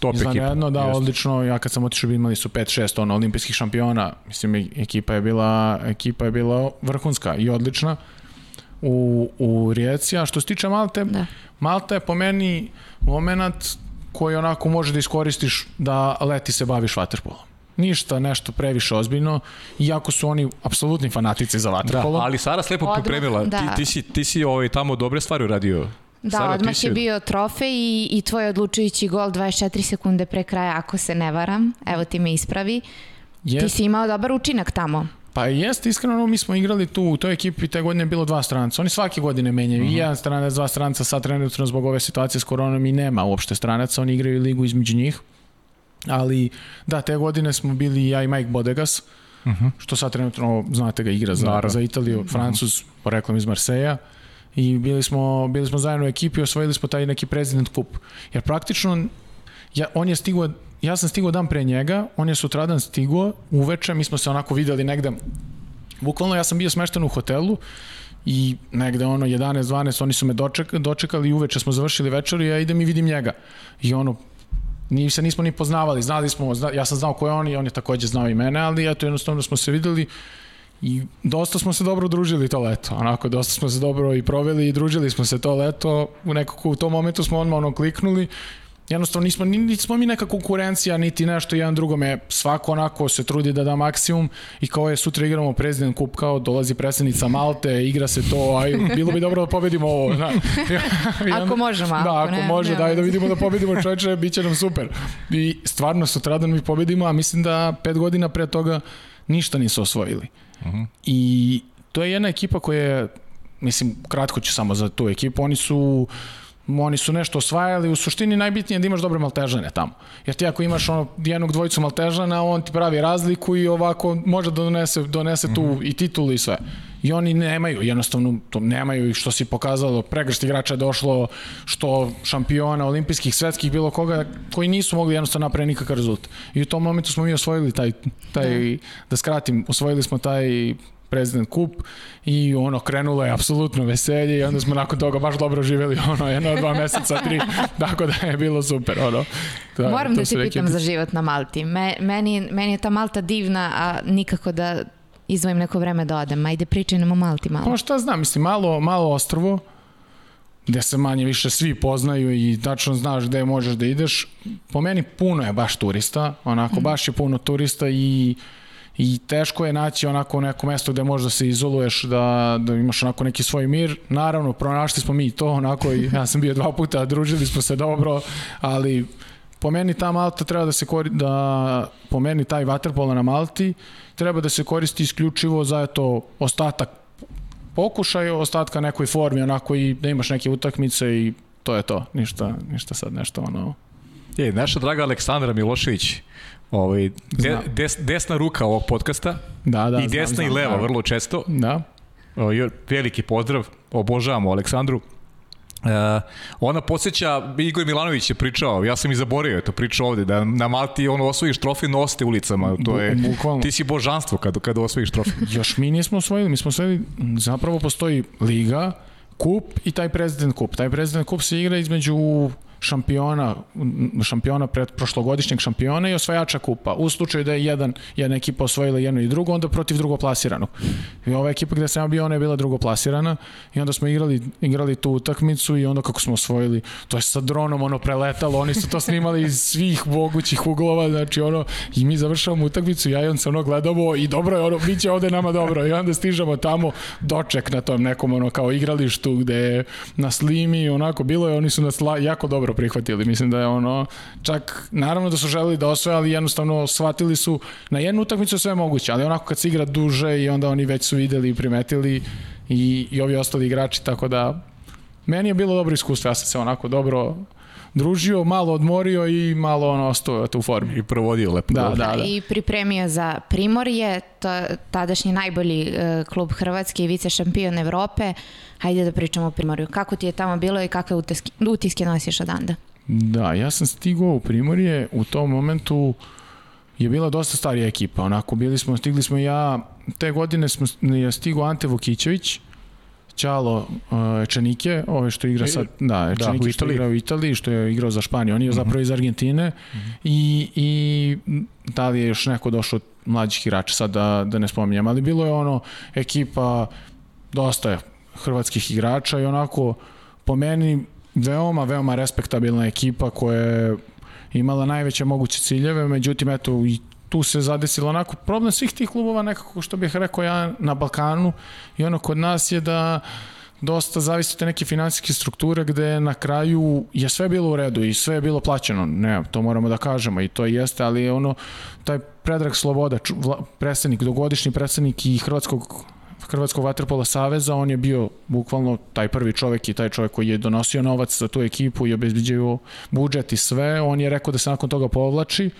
Top ekipa. izvanredno, da, Jeste. odlično, ja kad sam otišao imali su 5-6 ono, olimpijskih šampiona, mislim e- ekipa je bila, ekipa je bila vrhunska i odlična u, u Rijeci, a što se tiče Malte, Da. Malta je po meni moment koji onako može da iskoristiš da leti se baviš vaterpolom. Ništa nešto previše ozbiljno, iako su oni apsolutni fanatici za Da, vaterpolo. ali Sara se lepo Odmah, pripremila. da. Ti, ti, si, ti si ovaj, tamo dobre stvari uradio. Da, Sara, ti odmah si- je bio trofej i, i tvoj odlučujući gol 24 sekunde pre kraja, ako se ne varam. Evo ti me ispravi. Ti Jest, si imao dobar učinak tamo. pa jeste, iskreno, mi smo igrali tu, u toj ekipi te godine je bilo dva stranca. Oni svake godine menjaju. I jedan stranac, dva stranca, sad trenutno zbog ove situacije s koronom i nema uopšte stranaca. Oni igraju ligu između njih. Ali, da, te godine smo bili ja i Mike Bodegas, što sad trenutno, znate ga, igra za, Naravno. za Italiju, Francuz, poreklom iz Marseja. I bili smo, bili smo zajedno u ekipi i osvojili smo taj neki prezident kup. Jer praktično, ja, on je stigao, ja sam stigao dan pre njega, on je sutradan stigao, uveče, mi smo se onako videli negde, bukvalno ja sam bio smešten u hotelu i negde ono 11-12 oni su me doček, dočekali i uveče smo završili večeru i ja idem i vidim njega. I ono, ni se nismo ni poznavali, znali smo, zna, ja sam znao ko je on i on je takođe znao i mene, ali eto jednostavno smo se videli i dosta smo se dobro družili to leto, onako dosta smo se dobro i proveli i družili smo se to leto, u nekako u tom momentu smo odmah ono kliknuli jednostavno nismo, nismo mi neka konkurencija, niti nešto jedan drugome, svako onako se trudi da da maksimum i kao je sutra igramo prezident kup, kao dolazi predsednica Malte, igra se to, aj, bilo bi dobro da pobedimo ovo. Na. ako možemo, ako Da, ako ne, može, ne. daj da vidimo da pobedimo čoveče, bit će nam super. I stvarno sutradan mi pobedimo, a mislim da pet godina pre toga ništa nisu osvojili. Uh -huh. I to je jedna ekipa koja je, mislim, kratko ću samo za tu ekipu, oni su oni su nešto osvajali, u suštini najbitnije je da imaš dobre maltežane tamo. Jer ti ako imaš ono jednog dvojicu maltežana, on ti pravi razliku i ovako može da donese, donese tu mm -hmm. i titulu i sve. I oni nemaju, jednostavno to nemaju i što si pokazalo, pregršt igrača je došlo, što šampiona, olimpijskih, svetskih, bilo koga, koji nisu mogli jednostavno napraviti nikakav rezultat. I u tom momentu smo mi osvojili taj, taj da skratim, osvojili smo taj prezident kup i ono krenulo je apsolutno veselje i onda smo nakon toga baš dobro živeli ono jedno dva meseca tri tako da je bilo super ono. Da, Moram da te pitam za život na Malti. Me, meni, meni je ta Malta divna a nikako da izvojim neko vreme da odem. Ajde pričaj nam o Malti malo. Pa šta znam mislim malo, malo ostrovo gde se manje više svi poznaju i tačno znaš gde možeš da ideš. Po meni puno je baš turista onako mm. baš je puno turista i i teško je naći onako neko mesto gde možeš da se izoluješ, da, da imaš onako neki svoj mir. Naravno, pronašli smo mi to onako i ja sam bio dva puta, družili smo se dobro, ali po meni ta Malta treba da se koristi, da po meni taj vaterpolo na Malti treba da se koristi isključivo za eto ostatak pokušaj ostatka nekoj formi, onako i da imaš neke utakmice i to je to, ništa, ništa sad nešto ono... Je, naša draga Aleksandra Milošević, ovaj, de, des, desna ruka ovog podcasta da, da, i desna znam, i leva da. vrlo često. Da. O, veliki pozdrav, obožavamo Aleksandru. Uh, ona podsjeća, Igor Milanović je pričao, ja sam i zaborio to pričao ovde, da na Malti ono osvojiš trofej noste ulicama, to je, Bukvalno. ti si božanstvo kad, kad osvojiš trofej. Još mi nismo osvojili, mi smo osvojili, zapravo postoji liga, kup i taj prezident kup. Taj prezident kup se igra između šampiona, šampiona pred prošlogodišnjeg šampiona i osvajača kupa. U slučaju da je jedan, jedna ekipa osvojila jedno i drugo, onda protiv drugoplasiranog. I ova ekipa gde sam bio, ona je bila drugoplasirana i onda smo igrali, igrali tu utakmicu i onda kako smo osvojili, to je sa dronom ono preletalo, oni su to snimali iz svih mogućih uglova, znači ono, i mi završavamo utakmicu, ja i on se ono gledamo i dobro je ono, bit će ovde nama dobro i onda stižemo tamo doček na tom nekom ono kao igralištu gde je na slimi, onako bilo je, oni su nas jako dobro dobro prihvatili. Mislim da je ono, čak, naravno da su želeli da osvoje, ali jednostavno shvatili su na jednu utakmicu sve moguće, ali onako kad se igra duže i onda oni već su videli i primetili i, i ovi ostali igrači, tako da meni je bilo dobro iskustvo, ja sam se onako dobro družio, malo odmorio i malo ono ostao u formi. I provodio lepo. Da, da, da. I pripremio za Primorje, to tadašnji najbolji uh, klub Hrvatske i vice šampion Evrope. Hajde da pričamo o Primorju. Kako ti je tamo bilo i kakve utiske, utiske nosiš odanda? Da, ja sam stigao u Primorje u tom momentu je bila dosta starija ekipa, onako bili smo, stigli smo ja, te godine smo, je stigao Ante Vukićević, Ćalo uh, Ečenike, ovaj što igra sad, da, da, što igra u Italiji, što je igrao za Španiju, on je -huh. zapravo iz Argentine uh -huh. i, i da li je još neko došao od mlađih igrača, sad da, da ne spominjem, ali bilo je ono ekipa dosta je hrvatskih igrača i onako po meni veoma, veoma respektabilna ekipa koja je imala najveće moguće ciljeve, međutim eto i tu se zadesilo onako problem svih tih klubova nekako što bih rekao ja na Balkanu i ono kod nas je da dosta zavisi od te neke finansijske strukture gde na kraju je sve bilo u redu i sve je bilo plaćeno. Ne, to moramo da kažemo i to jeste, ali ono taj Predrag Sloboda, predsednik, dogodišnji predsednik i Hrvatskog Hrvatskog vaterpola saveza, on je bio bukvalno taj prvi čovek i taj čovek koji je donosio novac za tu ekipu i obezbeđio budžet i sve. On je rekao da se nakon toga povlači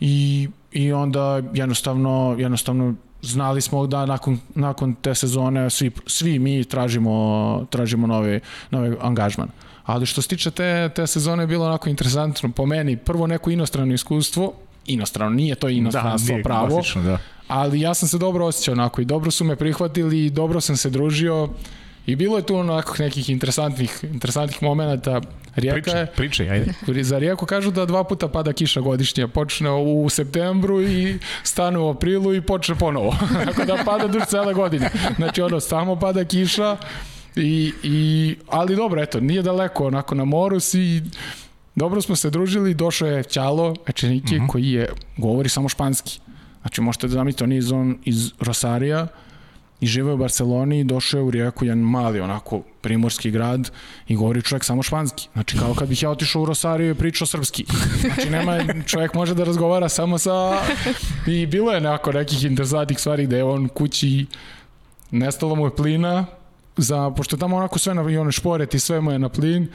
i, i onda jednostavno, jednostavno znali smo da nakon, nakon te sezone svi, svi mi tražimo, tražimo nove, nove angažman. Ali što se tiče te, te sezone je bilo onako interesantno po meni. Prvo neko inostrano iskustvo, inostrano, nije to inostranstvo da, pravo, klasično, da. ali ja sam se dobro osjećao onako i dobro su me prihvatili i dobro sam se družio i bilo je tu onako nekih interesantnih, interesantnih momenta. Rijeka je, pričaj, ajde. Za Rijeku kažu da dva puta pada kiša godišnje. Počne u septembru i stane u aprilu i počne ponovo. Tako da pada duž cele godine. Znači ono, samo pada kiša i, i ali dobro, eto, nije daleko onako na moru si dobro smo se družili, došao je Ćalo Ečenike, mm -hmm. koji je, govori samo španski. Znači, možete da zamislite, on je iz, on, iz Rosarija, i žive u Barceloni i došao je u Rijeku, jedan mali onako primorski grad i govori čovjek samo španski. Znači kao kad bih ja otišao u Rosario i pričao srpski. Znači nema, čovjek može da razgovara samo sa... I bilo je nekako nekih interesantnih stvari gde je on kući nestalo mu je plina, za, pošto tamo onako sve na, i one šporet sve mu je na plin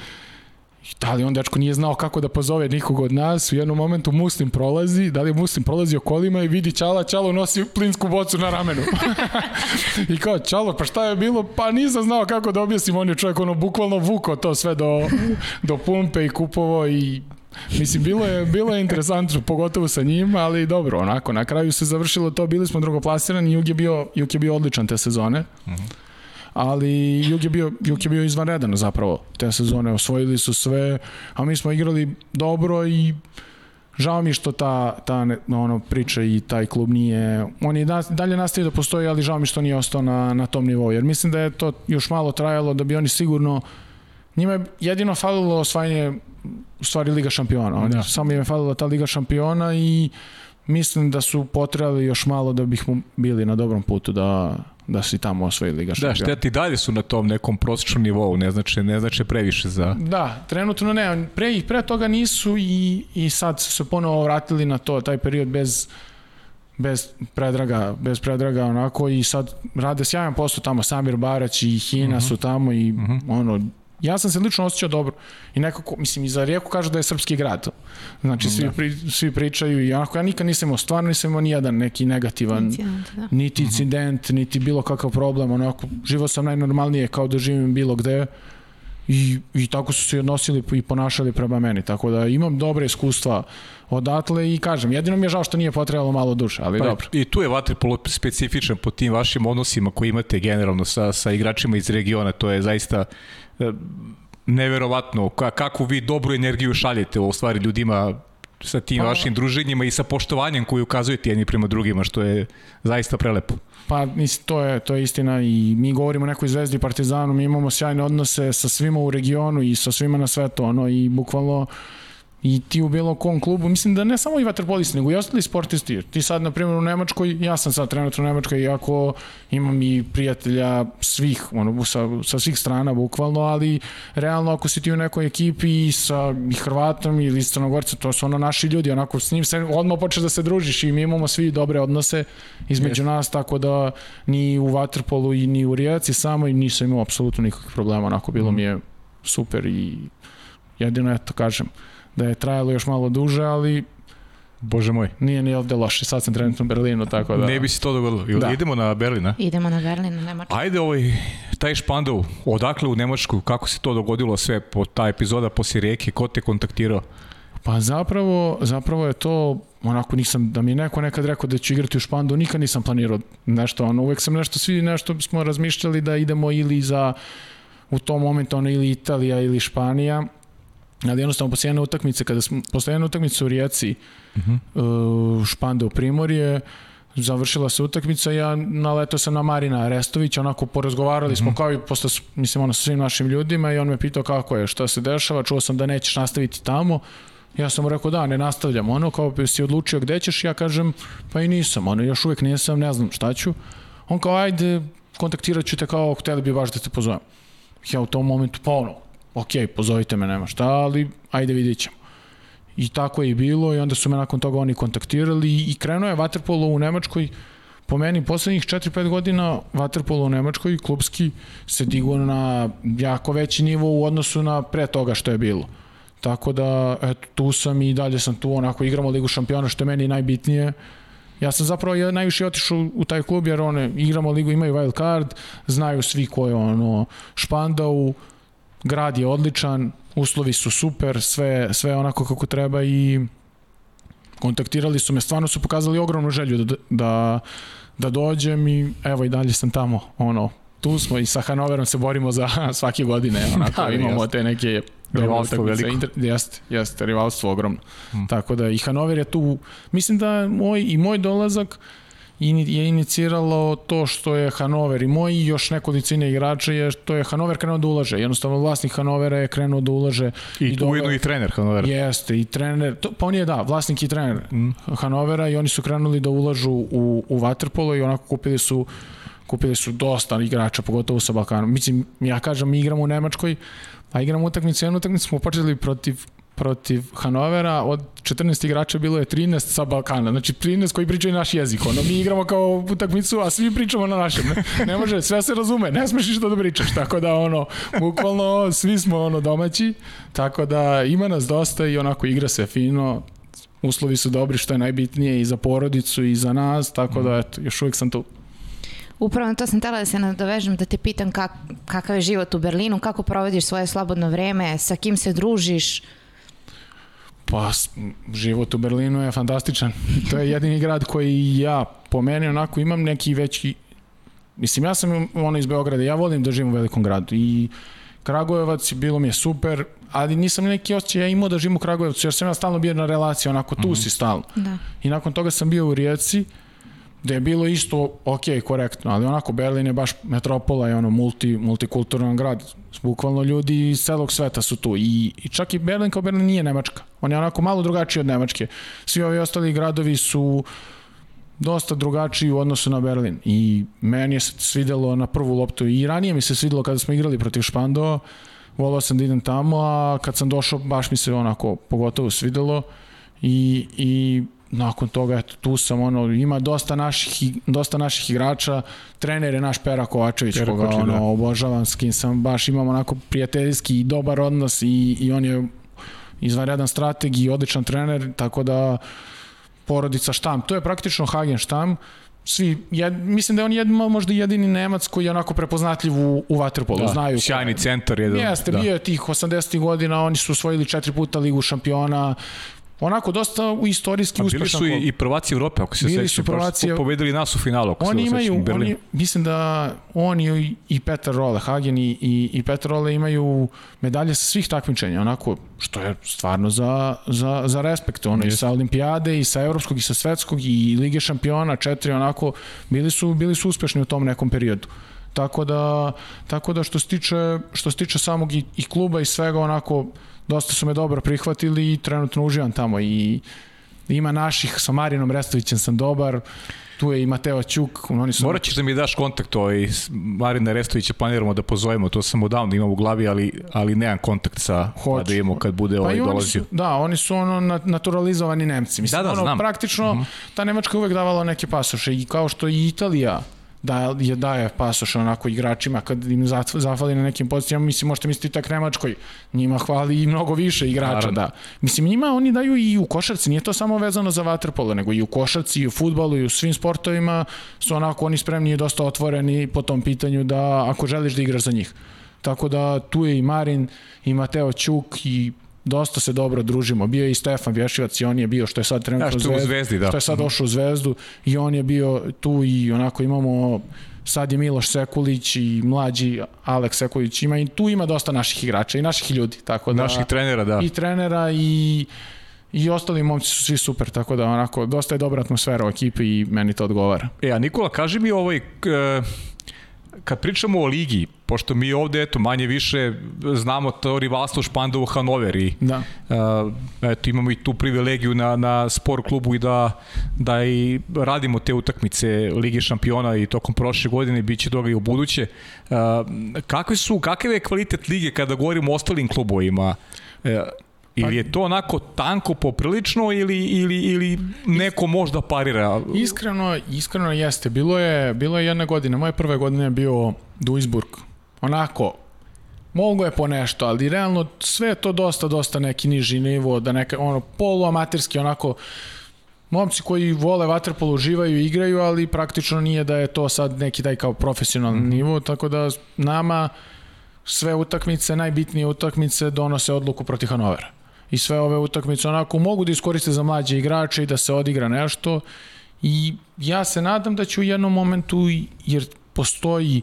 da li on dečko nije znao kako da pozove nikog od nas, u jednom momentu Muslim prolazi, da li Muslim prolazi kolima i vidi Čala, Čalo nosi plinsku bocu na ramenu. I kao, Čalo, pa šta je bilo? Pa nisam znao kako da objasnim, on je čovjek ono bukvalno vuko to sve do, do pumpe i kupovo i Mislim, bilo je, bilo je interesantno, pogotovo sa njim, ali dobro, onako, na kraju se završilo to, bili smo drugoplasirani, Jug je bio, Jug je bio odličan te sezone. Uh mhm. -huh ali Jug je bio, Jug je bio izvanredan zapravo. Te sezone, osvojili su sve, a mi smo igrali dobro i žao mi što ta, ta ono, priča i taj klub nije, on je da, dalje nastavio da postoji, ali žao mi što nije ostao na, na tom nivou, jer mislim da je to još malo trajalo da bi oni sigurno, njima je jedino falilo osvajanje u stvari Liga šampiona, oni, da. samo im je falila ta Liga šampiona i mislim da su potrebali još malo da bih bili na dobrom putu da, da si tamo osvoji Liga šampiona. Da, šteti dalje su na tom nekom prosječnom nivou, ne znači, ne znači previše za... Da, trenutno ne, pre, pre toga nisu i, i sad su se ponovo vratili na to, taj period bez bez predraga, bez predraga onako i sad rade sjajan posao tamo Samir Barać i Hina uh mhm. -huh. su tamo i uh mhm. -huh. ono ja sam se lično osjećao dobro i nekako, mislim, i za Rijeku kažu da je srpski grad. Znači, svi, da. pri, svi pričaju i onako, ja nikad nisam imao, stvarno nisam imao nijedan neki negativan, incident, da. niti mhm. incident, niti bilo kakav problem, onako, živo sam najnormalnije kao da živim bilo gde i, i tako su se odnosili i ponašali prema meni, tako da imam dobre iskustva odatle i kažem, jedino mi je žao što nije potrebalo malo duše, ali pa, dobro. I tu je vaterpolo specifičan po tim vašim odnosima koji imate generalno sa, sa igračima iz regiona, to je zaista neverovatno kako vi dobru energiju šaljete u stvari ljudima sa tim pa, vašim druženjima i sa poštovanjem koji ukazujete jedni prema drugima, što je zaista prelepo. Pa mislim, to je, to je istina i mi govorimo o nekoj zvezdi Partizanu, mi imamo sjajne odnose sa svima u regionu i sa svima na svetu, ono, i bukvalno uh, i ti u bilo kom klubu, mislim da ne samo i vaterpolisti, nego i ostali sportisti. Ti sad, na primjer, u Nemačkoj, ja sam sad trenutno u Nemačkoj, iako imam i prijatelja svih, ono, sa, sa svih strana, bukvalno, ali realno ako si ti u nekoj ekipi sa i Hrvatom ili Crnogorcem, to su ono naši ljudi, onako s njim se odmah počeš da se družiš i mi imamo svi dobre odnose između yes. nas, tako da ni u vaterpolu i ni u Rijeci samo i nisam imao apsolutno nikakvih problema, onako bilo mm. mi je super i jedino, eto, kažem, da je trajalo još malo duže, ali Bože moj. Nije ni ovde loše, sad sam trenutno u Berlinu, tako da... Ne bi se to dogodilo. Da. Idemo na Berlin, ne? Idemo na Berlin, na Nemačku. Ajde ovaj, taj špandov, odakle u Nemačku, kako se to dogodilo sve, po ta epizoda poslije rijeke, ko te kontaktirao? Pa zapravo, zapravo je to, onako nisam, da mi je neko nekad rekao da ću igrati u Špandu, nikad nisam planirao nešto, ono, uvek sam nešto, svi nešto smo razmišljali da idemo ili za, u tom momentu, ono, ili Italija ili Španija, ali jednostavno posle jedne utakmice, kada smo, posle jedne utakmice u Rijeci, uh -huh. uh, Španda u Primorje, završila se utakmica, ja naletao sam na Marina Arestovića, onako porazgovarali uh -huh. smo mhm. kao i posle, mislim, ono, sa svim našim ljudima i on me pitao kako je, šta se dešava, čuo sam da nećeš nastaviti tamo, Ja sam mu rekao da, ne nastavljam. Ono kao bi si odlučio gde ćeš, ja kažem pa i nisam, ono još uvek nisam, ne znam šta ću. On kao ajde, kontaktirat ću te kao hteli bi baš da te pozovem. Ja u tom momentu pa ono, ok, pozovite me, nema šta, ali ajde vidit ćemo. I tako je i bilo i onda su me nakon toga oni kontaktirali i krenuo je Waterpolo u Nemačkoj po meni poslednjih 4-5 godina Waterpolo u Nemačkoj klubski se digao na jako veći nivo u odnosu na pre toga što je bilo. Tako da, eto, tu sam i dalje sam tu, onako igramo Ligu šampiona, što je meni najbitnije. Ja sam zapravo najviše otišao u taj klub jer one igramo ligu, imaju wild card, znaju svi ko je ono Špandau, grad je odličan, uslovi su super, sve, sve onako kako treba i kontaktirali su me, stvarno su pokazali ogromnu želju da, da, da dođem i evo i dalje sam tamo, ono, tu smo i sa Hanoverom se borimo za svake godine, onako da, imamo jasno. te neke rivalstvo veliko. Inter, jeste, jeste, rivalstvo ogromno. Hmm. Tako da i Hanover je tu, mislim da moj, i moj dolazak je iniciralo to što je Hanover i moji i još nekolicine igrača je što je Hanover krenuo da ulaže. Jednostavno vlasnik Hanovera je krenuo da ulaže. I, I ujedno i trener Hanovera. Jeste, i trener. To, pa on je da, vlasnik i trener mm. Hanovera i oni su krenuli da ulažu u, u Waterpolo i onako kupili su kupili su dosta igrača, pogotovo sa Balkanom. Mislim, ja kažem, mi igramo u Nemačkoj, a igramo utakmicu, jednu utakmicu smo počeli protiv protiv Hanovera, od 14 igrača bilo je 13 sa Balkana, znači 13 koji pričaju naš jezik, ono, mi igramo kao utakmicu, a svi pričamo na našem, ne, ne može, sve se razume, ne smeš ništa da pričaš, tako da, ono, bukvalno, svi smo, ono, domaći, tako da ima nas dosta i onako igra se fino, uslovi su dobri, što je najbitnije i za porodicu i za nas, tako da, eto, još uvijek sam tu. Upravo na to sam tela da se nadovežem, da te pitam kak, kakav je život u Berlinu, kako provodiš svoje slobodno vreme, sa kim se družiš, Pa, život u Berlinu je fantastičan. To je jedini grad koji ja, po meni, onako, imam neki veći... Mislim, ja sam ono iz Beograda, ja volim da živim u velikom gradu i Kragujevac, bilo mi je super, ali nisam neki osjećaj ja imao da živim u Kragujevcu, jer sam ja stalno bio na relaciji, onako, tu mm -hmm. si stalno. Da. I nakon toga sam bio u Rijeci, da je bilo isto ok, korektno, ali onako Berlin je baš metropola, je ono multi, multikulturan grad, bukvalno ljudi iz celog sveta su tu. I, i čak i Berlin kao Berlin nije Nemačka, on je onako malo drugačiji od Nemačke, svi ovi ostali gradovi su dosta drugačiji u odnosu na Berlin. I meni je se svidelo na prvu loptu. I ranije mi se svidelo kada smo igrali protiv Špandova, volao sam da idem tamo, a kad sam došao baš mi se onako pogotovo svidelo. I, i nakon toga eto tu sam ono ima dosta naših dosta naših igrača trener je naš Pera Kovačević Pera koga ono da. obožavam s kim sam baš imam onako prijateljski i dobar odnos i, i on je izvanredan strateg i odličan trener tako da porodica Štam to je praktično Hagen Štam svi, jed, mislim da je on jed, možda jedini Nemac koji je onako prepoznatljiv u, u Waterpolu, da, znaju. Sjajni centar jedan. Jeste, da. bio je tih 80. godina, oni su osvojili četiri puta ligu šampiona, onako dosta u istorijski uspešan. Bili su i, i prvaci Evrope, ako se sećaš. su prvaci. Pobedili nas u finalu, ako oni se imaju, Berlin. Oni, mislim da oni i, Petar Role, Hagen i, i, i Petar Role imaju medalje sa svih takmičenja, onako, što je stvarno za, za, za respekt. Ono, i sa olimpijade, i sa evropskog, i sa svetskog, i Lige šampiona, četiri, onako, bili su, bili su uspešni u tom nekom periodu. Tako da, tako da što se tiče, što se tiče samog i, i kluba i svega, onako, dosta su me dobro prihvatili i trenutno uživam tamo i ima naših, sa Marinom Restovićem sam dobar, tu je i Mateo Ćuk. Oni su... Morat ćeš da mi daš kontakt ovaj, Marina Restovića, planiramo da pozovemo, to sam odavno imam u glavi, ali, ali nemam kontakt sa, Hoću. da imamo kad bude pa ovaj dolazio. Su, da, oni su ono naturalizovani Nemci. Mislim, da, da, ono, znam. Praktično, mhm. -huh. ta Nemačka uvek davala neke pasoše i kao što i Italija da je daje pasoš onako igračima kad im zafali na nekim pozicijama, mislim možete misliti tak Nemačkoj, njima hvali i mnogo više igrača, Naravno. da. Mislim njima oni daju i u košarci, nije to samo vezano za vaterpolo, nego i u košarci, i u futbalu, i u svim sportovima su onako oni spremni i dosta otvoreni po tom pitanju da ako želiš da igraš za njih. Tako da tu je i Marin, i Mateo Ćuk, i dosta se dobro družimo. Bio je i Stefan Vješivac i on je bio što je sad trenutno ja, što u Zvezdi, da. Što je sad došao u Zvezdu i on je bio tu i onako imamo sad je Miloš Sekulić i mlađi Aleks Sekulić ima i tu ima dosta naših igrača i naših ljudi tako da naših trenera da i trenera i i ostali momci su svi super, tako da onako dosta je dobra atmosfera u ekipi i meni to odgovara. E, a Nikola, kaži mi ovaj, kad pričamo o ligi, pošto mi ovde, eto, manje više znamo to rivalstvo Špandovo Hanover i da. Uh, eto, imamo i tu privilegiju na, na sport klubu i da, da i radimo te utakmice Ligi šampiona i tokom prošle godine bit će toga i u buduće. Uh, kakve su, kakav je kvalitet lige kada govorimo o ostalim klubovima? Uh, Ili pa- je to onako tanko poprilično ili, ili, ili neko možda parira? Iskreno, iskreno jeste. Bilo je, bilo je jedna godina, moje prve godine je bio Duisburg. Onako, mogo je po nešto, ali realno sve je to dosta, dosta neki niži nivo, da neka, ono, poluamaterski, onako, momci koji vole vaterpolo uživaju i igraju, ali praktično nije da je to sad neki taj kao profesionalni mm. nivo, tako da nama sve utakmice, najbitnije utakmice donose odluku protiv Hanovera i sve ove utakmice onako mogu da iskoriste za mlađe igrače i da se odigra nešto i ja se nadam da će u jednom momentu jer postoji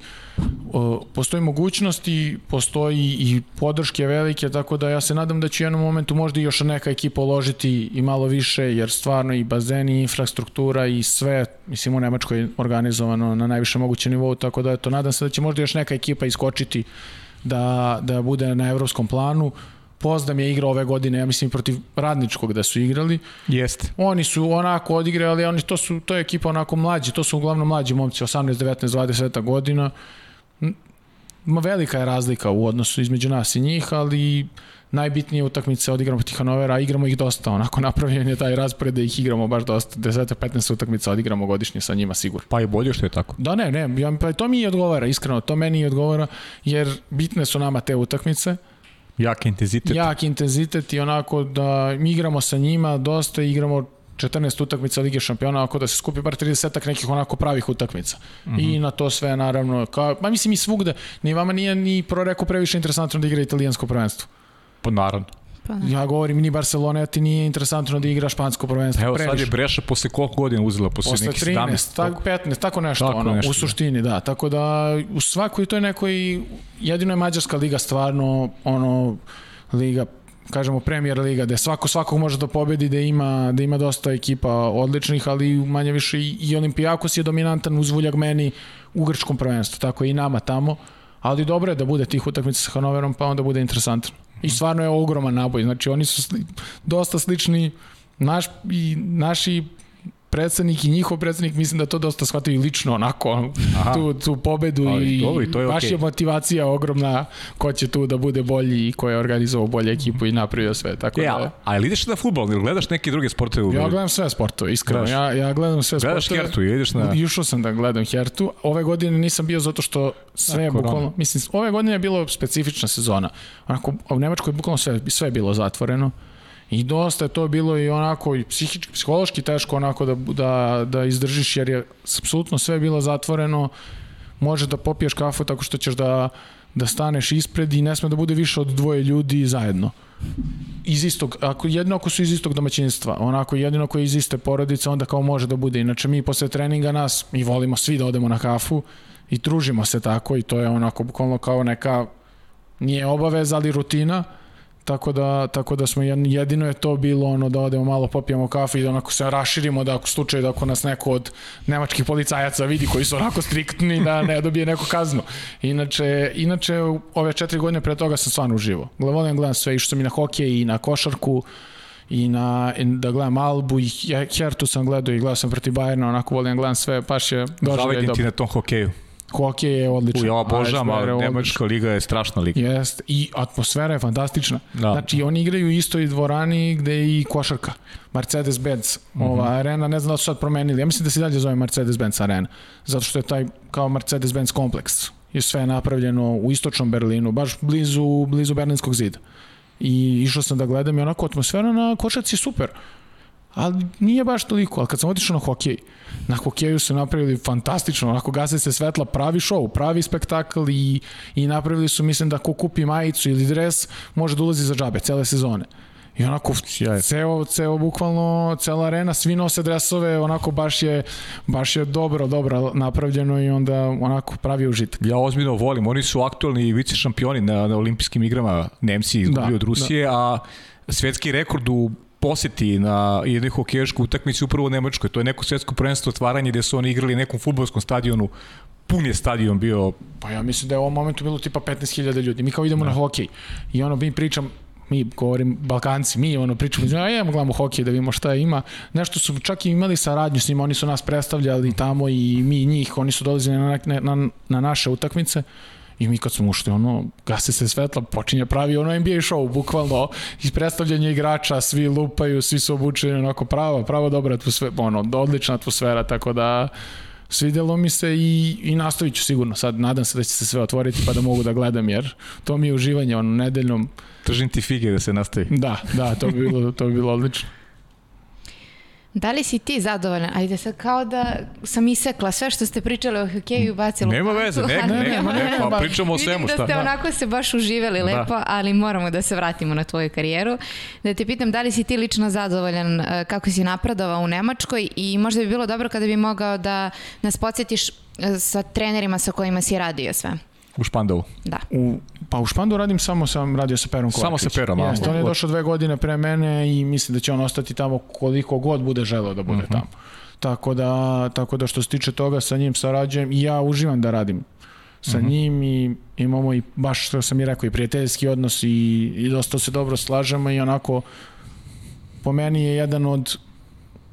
postoji mogućnosti, postoji i podrške velike, tako da ja se nadam da će u jednom momentu možda još neka ekipa uložiti i malo više, jer stvarno i bazeni, i infrastruktura i sve, mislim u Nemačkoj je organizovano na najviše moguće nivou, tako da eto, nadam se da će možda još neka ekipa iskočiti da, da bude na evropskom planu. Pozdam je igrao ove godine, ja mislim protiv Radničkog da su igrali. Jeste. Oni su onako odigrali, oni to su to je ekipa onako mlađi, to su uglavnom mlađi momci 18, 19, 20 godina. Ma velika je razlika u odnosu između nas i njih, ali najbitnije utakmice odigramo protiv Hanovera, a igramo ih dosta, onako napravljen je taj raspored da ih igramo baš dosta, 10-15 utakmica odigramo godišnje sa njima sigurno. Pa je bolje što je tako. Da ne, ne, ja, pa to mi i odgovara, iskreno, to meni i odgovara, jer bitne su nama te utakmice, Jak intenzitet. Jak intenzitet i onako da mi igramo sa njima dosta, igramo 14 utakmica Lige šampiona, ako da se skupi bar 30 nekih onako pravih utakmica. Mm -hmm. I na to sve naravno, kao, pa mislim i svugde, ni vama nije ni proreko previše interesantno da igra italijansko prvenstvo. Pa naravno. Pa, da. Ja govorim ni Barcelona, ti nije interesantno da igra špansko prvenstvo. Evo previše. sad je Breša posle koliko godina uzela? Posle, posle nekih 17? 13, tak, 15, tako nešto, tako ono, nešto, u da. suštini, da. Tako da u svakoj toj nekoj, jedino je Mađarska liga stvarno, ono, liga kažemo Premier Liga, da svako svakog može da pobedi, da ima, da ima dosta ekipa odličnih, ali manje više i, i Olimpijakos je dominantan uzvuljak meni u grčkom prvenstvu, tako i nama tamo, ali dobro je da bude tih utakmica sa Hanoverom, pa onda bude interesantno. I stvarno je ogroman naboj, znači oni su sli, dosta slični naš, i naši predsednik i njihov predsednik mislim da to dosta shvataju lično onako Aha. tu, tu pobedu Ali, i, i to je baš okay. je motivacija ogromna ko će tu da bude bolji i ko je organizovao bolje ekipu i napravio sve tako ja, da a ideš na fudbal ili gledaš neke druge sportove ja gledam sve sportove iskreno ja, ja gledam sve gledaš sportove. Gledaš Hertu ideš na išao sam da gledam Hertu. Ove godine nisam bio zato što sve je bukvalno mislim ove godine je bilo specifična sezona. Onako u Nemačkoj je bukvalno sve sve je bilo zatvoreno I dosta je to bilo i onako i psihički, psihološki teško onako da, da, da izdržiš jer je apsolutno sve bilo zatvoreno. Može da popiješ kafu tako što ćeš da, da staneš ispred i ne sme da bude više od dvoje ljudi zajedno. Iz istog, ako jedno ako su iz istog domaćinstva, onako jedino ako je iz iste porodice, onda kao može da bude. Inače mi posle treninga nas, mi volimo svi da odemo na kafu i družimo se tako i to je onako bukvalno kao neka nije obaveza, ali rutina Tako da, tako da smo jedino je to bilo ono da odemo malo popijemo kafu i da onako se raširimo da ako slučaj da ako nas neko od nemačkih policajaca vidi koji su onako striktni da ne dobije neku kaznu. Inače, inače ove četiri godine pre toga sam stvarno uživo. Volim gledam sve, išao sam i na hokej i na košarku i na, da gledam Albu i Hertu sam gledao i gledao sam protiv Bajerna, onako volim gledam sve, baš je doživljaj dobro. Zavidim ti na tom hokeju. Hokej je odličan. U, ja obožavam, ali Nemačka liga je strašna liga. Jest, i atmosfera je fantastična. Da. Znači, oni igraju u istoj dvorani gde i košarka. Mercedes-Benz, mm -hmm. ova arena, ne znam da su sad promenili. Ja mislim da se dalje zove Mercedes-Benz arena, zato što je taj kao Mercedes-Benz kompleks. Je sve napravljeno u istočnom Berlinu, baš blizu, blizu Berlinskog zida. I išao sam da gledam i onako atmosfera na košarci je super ali nije baš toliko, ali kad sam otišao na hokej, na hokeju su napravili fantastično, onako gase se svetla, pravi show, pravi spektakl i, i napravili su, mislim da ko kupi majicu ili dres, može da ulazi za džabe, cele sezone. I onako, ceo, ceo bukvalno, cela arena, svi nose dresove, onako baš je, baš je dobro, dobro napravljeno i onda onako pravi užitak. Ja ozbiljno volim, oni su aktualni vice šampioni na, na olimpijskim igrama, Nemci izgubili da, od Rusije, da. a svetski rekord u poseti na jednoj hokejaškoj utakmici upravo u Nemačkoj. To je neko svetsko prvenstvo otvaranje gde su oni igrali nekom futbolskom stadionu pun je stadion bio. Pa ja mislim da je u ovom momentu bilo tipa 15.000 ljudi. Mi kao idemo da. na hokej i ono mi pričam, mi govorim Balkanci, mi ono pričamo, ja idemo gledamo hokej da vidimo šta ima. Nešto su čak i imali saradnju s njima, oni su nas predstavljali tamo i mi njih, oni su dolazili na, na, na, na naše utakmice I mi kad smo ušli, ono, gase se svetla, počinje pravi ono NBA show, bukvalno, iz predstavljanja igrača, svi lupaju, svi su obučeni, onako, prava, prava dobra atmosfera, ono, odlična atmosfera, tako da, svidelo mi se i, i nastavit ću sigurno. Sad nadam se da će se sve otvoriti pa da mogu da gledam jer to mi je uživanje ono nedeljnom. Tržim ti fige da se nastavi. Da, da, to bi bilo, to bi bilo odlično. Da li si ti zadovoljan? Ajde sad kao da sam isekla sve što ste pričali o hokeju i bacila. Nema veze, ne, ne, ne, ne, pa pričamo o svemu. Vidim da ste onako se baš uživali da. lepo, ali moramo da se vratimo na tvoju karijeru. Da te pitam da li si ti lično zadovoljan e, kako si napredovao u Nemačkoj i možda bi bilo dobro kada bi mogao da nas podsjetiš e, sa trenerima sa kojima si radio sve. U Špandovu? Da. U, pa u Špandovu radim samo sam radio sa Perom Kovačić. Samo sa Perom, a? Jeste, on je došao dve godine pre mene i mislim da će on ostati tamo koliko god bude želeo da bude uh mhm. -huh. tamo. Tako da, tako da što se tiče toga sa njim sarađujem i ja uživam da radim sa uh mhm. -huh. njim i imamo i baš što sam i rekao i prijateljski odnos i, i dosta se dobro slažemo i onako po meni je jedan od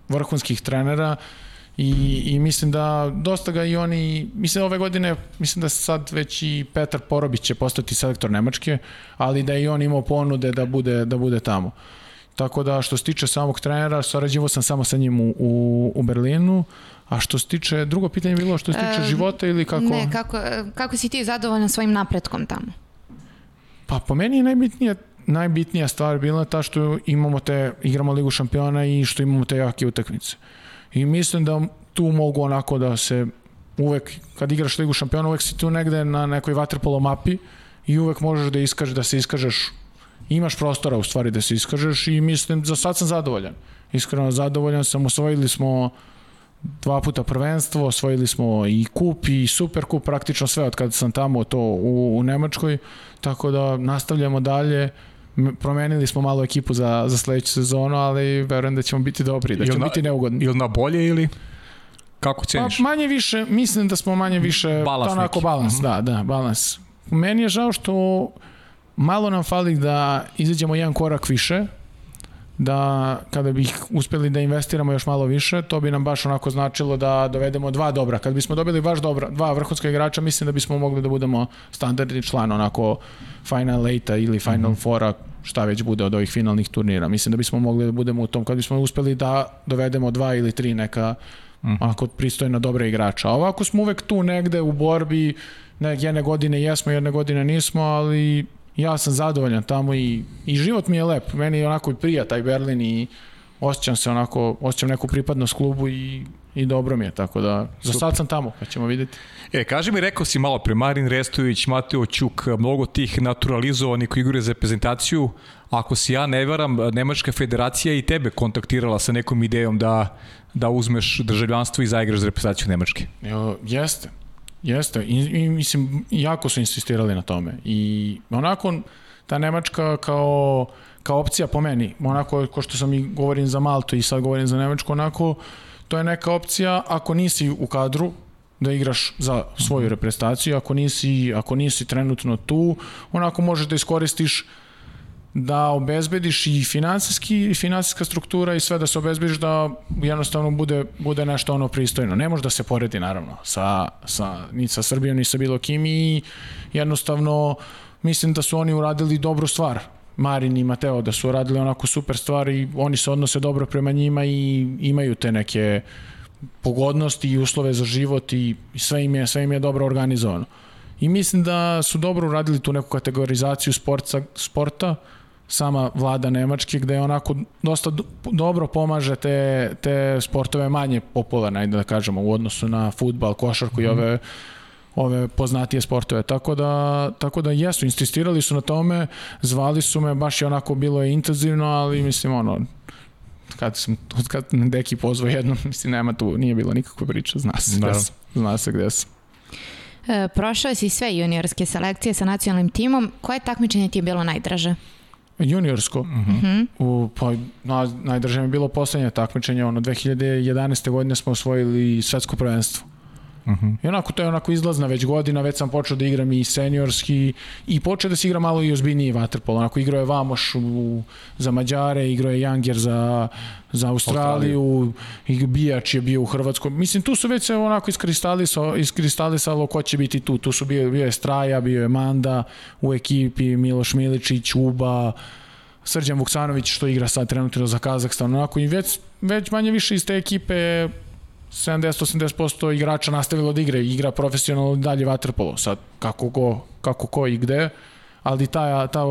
vrhunskih trenera uh, I, I mislim da dosta ga i oni, mislim ove godine, mislim da sad već i Petar Porobić će postati selektor Nemačke, ali da i on imao ponude da bude, da bude tamo. Tako da što se tiče samog trenera, sarađivo sam samo sa njim u, u, u Berlinu, a što se tiče, drugo pitanje bilo što se tiče e, života ili kako? Ne, kako, kako si ti zadovoljan svojim napretkom tamo? Pa po meni je najbitnija najbitnija stvar bila ta što imamo te, igramo Ligu šampiona i što imamo te jake utakmice. I mislim da tu mogu onako da se uvek, kad igraš Ligu šampiona, uvek si tu negde na nekoj vaterpolo mapi i uvek možeš da iskažeš, da se iskažeš. Imaš prostora u stvari da se iskažeš i mislim, za sad sam zadovoljan. Iskreno zadovoljan sam, osvojili smo dva puta prvenstvo, osvojili smo i kup i super kup, praktično sve od kada sam tamo to u, u Nemačkoj, tako da nastavljamo dalje promenili smo malo ekipu za, za sledeću sezonu, ali verujem da ćemo biti dobri, da ćemo na, biti neugodni. Ili na bolje ili kako ceniš? Pa manje više, mislim da smo manje više balans onako neki. balans, mm -hmm. da, da, balans. Meni je žao što malo nam fali da izađemo jedan korak više, da kada bih uspeli da investiramo još malo više, to bi nam baš onako značilo da dovedemo dva dobra. Kad bismo dobili baš dobra, dva vrhunska igrača, mislim da bismo mogli da budemo standardni član onako Final 8 ili Final mm -hmm. Fora, šta već bude od ovih finalnih turnira. Mislim da bismo mogli da budemo u tom, kad bismo uspeli da dovedemo dva ili tri neka mm. ako pristojna dobra igrača. A ovako smo uvek tu negde u borbi, ne, jedne godine jesmo, jedne godine nismo, ali ja sam zadovoljan tamo i, i život mi je lep. Meni onako i prija taj Berlin i osjećam se onako, osjećam neku pripadnost klubu i, i dobro mi je, tako da za sad sam tamo, pa ćemo videti. E, kaži mi, rekao si malo pre Marin Restović, Mateo Ćuk, mnogo tih naturalizovanih koji igraju za reprezentaciju, ako si ja ne varam, Nemačka federacija i tebe kontaktirala sa nekom idejom da, da uzmeš državljanstvo i zaigraš za reprezentaciju Nemačke. Jo, jeste, Jeste, I, i mislim, jako su insistirali na tome. I onako, ta Nemačka kao, kao opcija po meni, onako, ko što sam i govorim za Maltu i sad govorim za Nemačku, onako, to je neka opcija ako nisi u kadru, da igraš za svoju mhm. reprezentaciju, ako nisi, ako nisi trenutno tu, onako možeš da iskoristiš da obezbediš i finansijski i finansijska struktura i sve da se obezbediš da jednostavno bude, bude nešto ono pristojno. Ne može da se poredi naravno sa, sa, ni sa Srbijom ni sa bilo kim i jednostavno mislim da su oni uradili dobru stvar. Marin i Mateo da su uradili onako super stvar i oni se odnose dobro prema njima i imaju te neke pogodnosti i uslove za život i sve im je, sve im je dobro organizovano. I mislim da su dobro uradili tu neku kategorizaciju sporta, sporta sama vlada Nemačke gde onako dosta dobro pomaže te, te sportove manje popularne, ajde da kažemo, u odnosu na futbal, košarku mm. i mhm. ove ove poznatije sportove. Tako da, tako da jesu, insistirali su na tome, zvali su me, baš je onako bilo je intenzivno, ali mislim ono, kad sam kad deki pozvao jednom, mislim nema tu, nije bilo nikakve priče, zna se, da. zna se gde sam. E, prošao si sve juniorske selekcije sa nacionalnim timom. Koje takmičenje ti je bilo najdraže? juniorsko. Uh mhm. -huh. U, pa, na, najdrže mi je bilo poslednje takmičenje, ono, 2011. godine smo osvojili svetsko prvenstvo. Uh -huh. I onako, to je onako izlazna već godina, već sam počeo da igram i seniorski i počeo da se igra malo i ozbiljniji vaterpol. Onako, igrao je Vamoš u, za Mađare, igrao je Janger za, za Australiju, Australiju, i Bijač je bio u Hrvatskoj. Mislim, tu su već se onako iskristalisalo, iskristalisalo ko će biti tu. Tu su bio, bio je Straja, bio je Manda u ekipi, Miloš Miličić, Uba, Srđan Vuksanović što igra sad trenutno za Kazahstan. Onako, i već, već manje više iz te ekipe 70-80% igrača nastavilo da igra, igra profesionalno dalje vaterpolo, sad kako ko, kako ko i gde, ali ta, ta,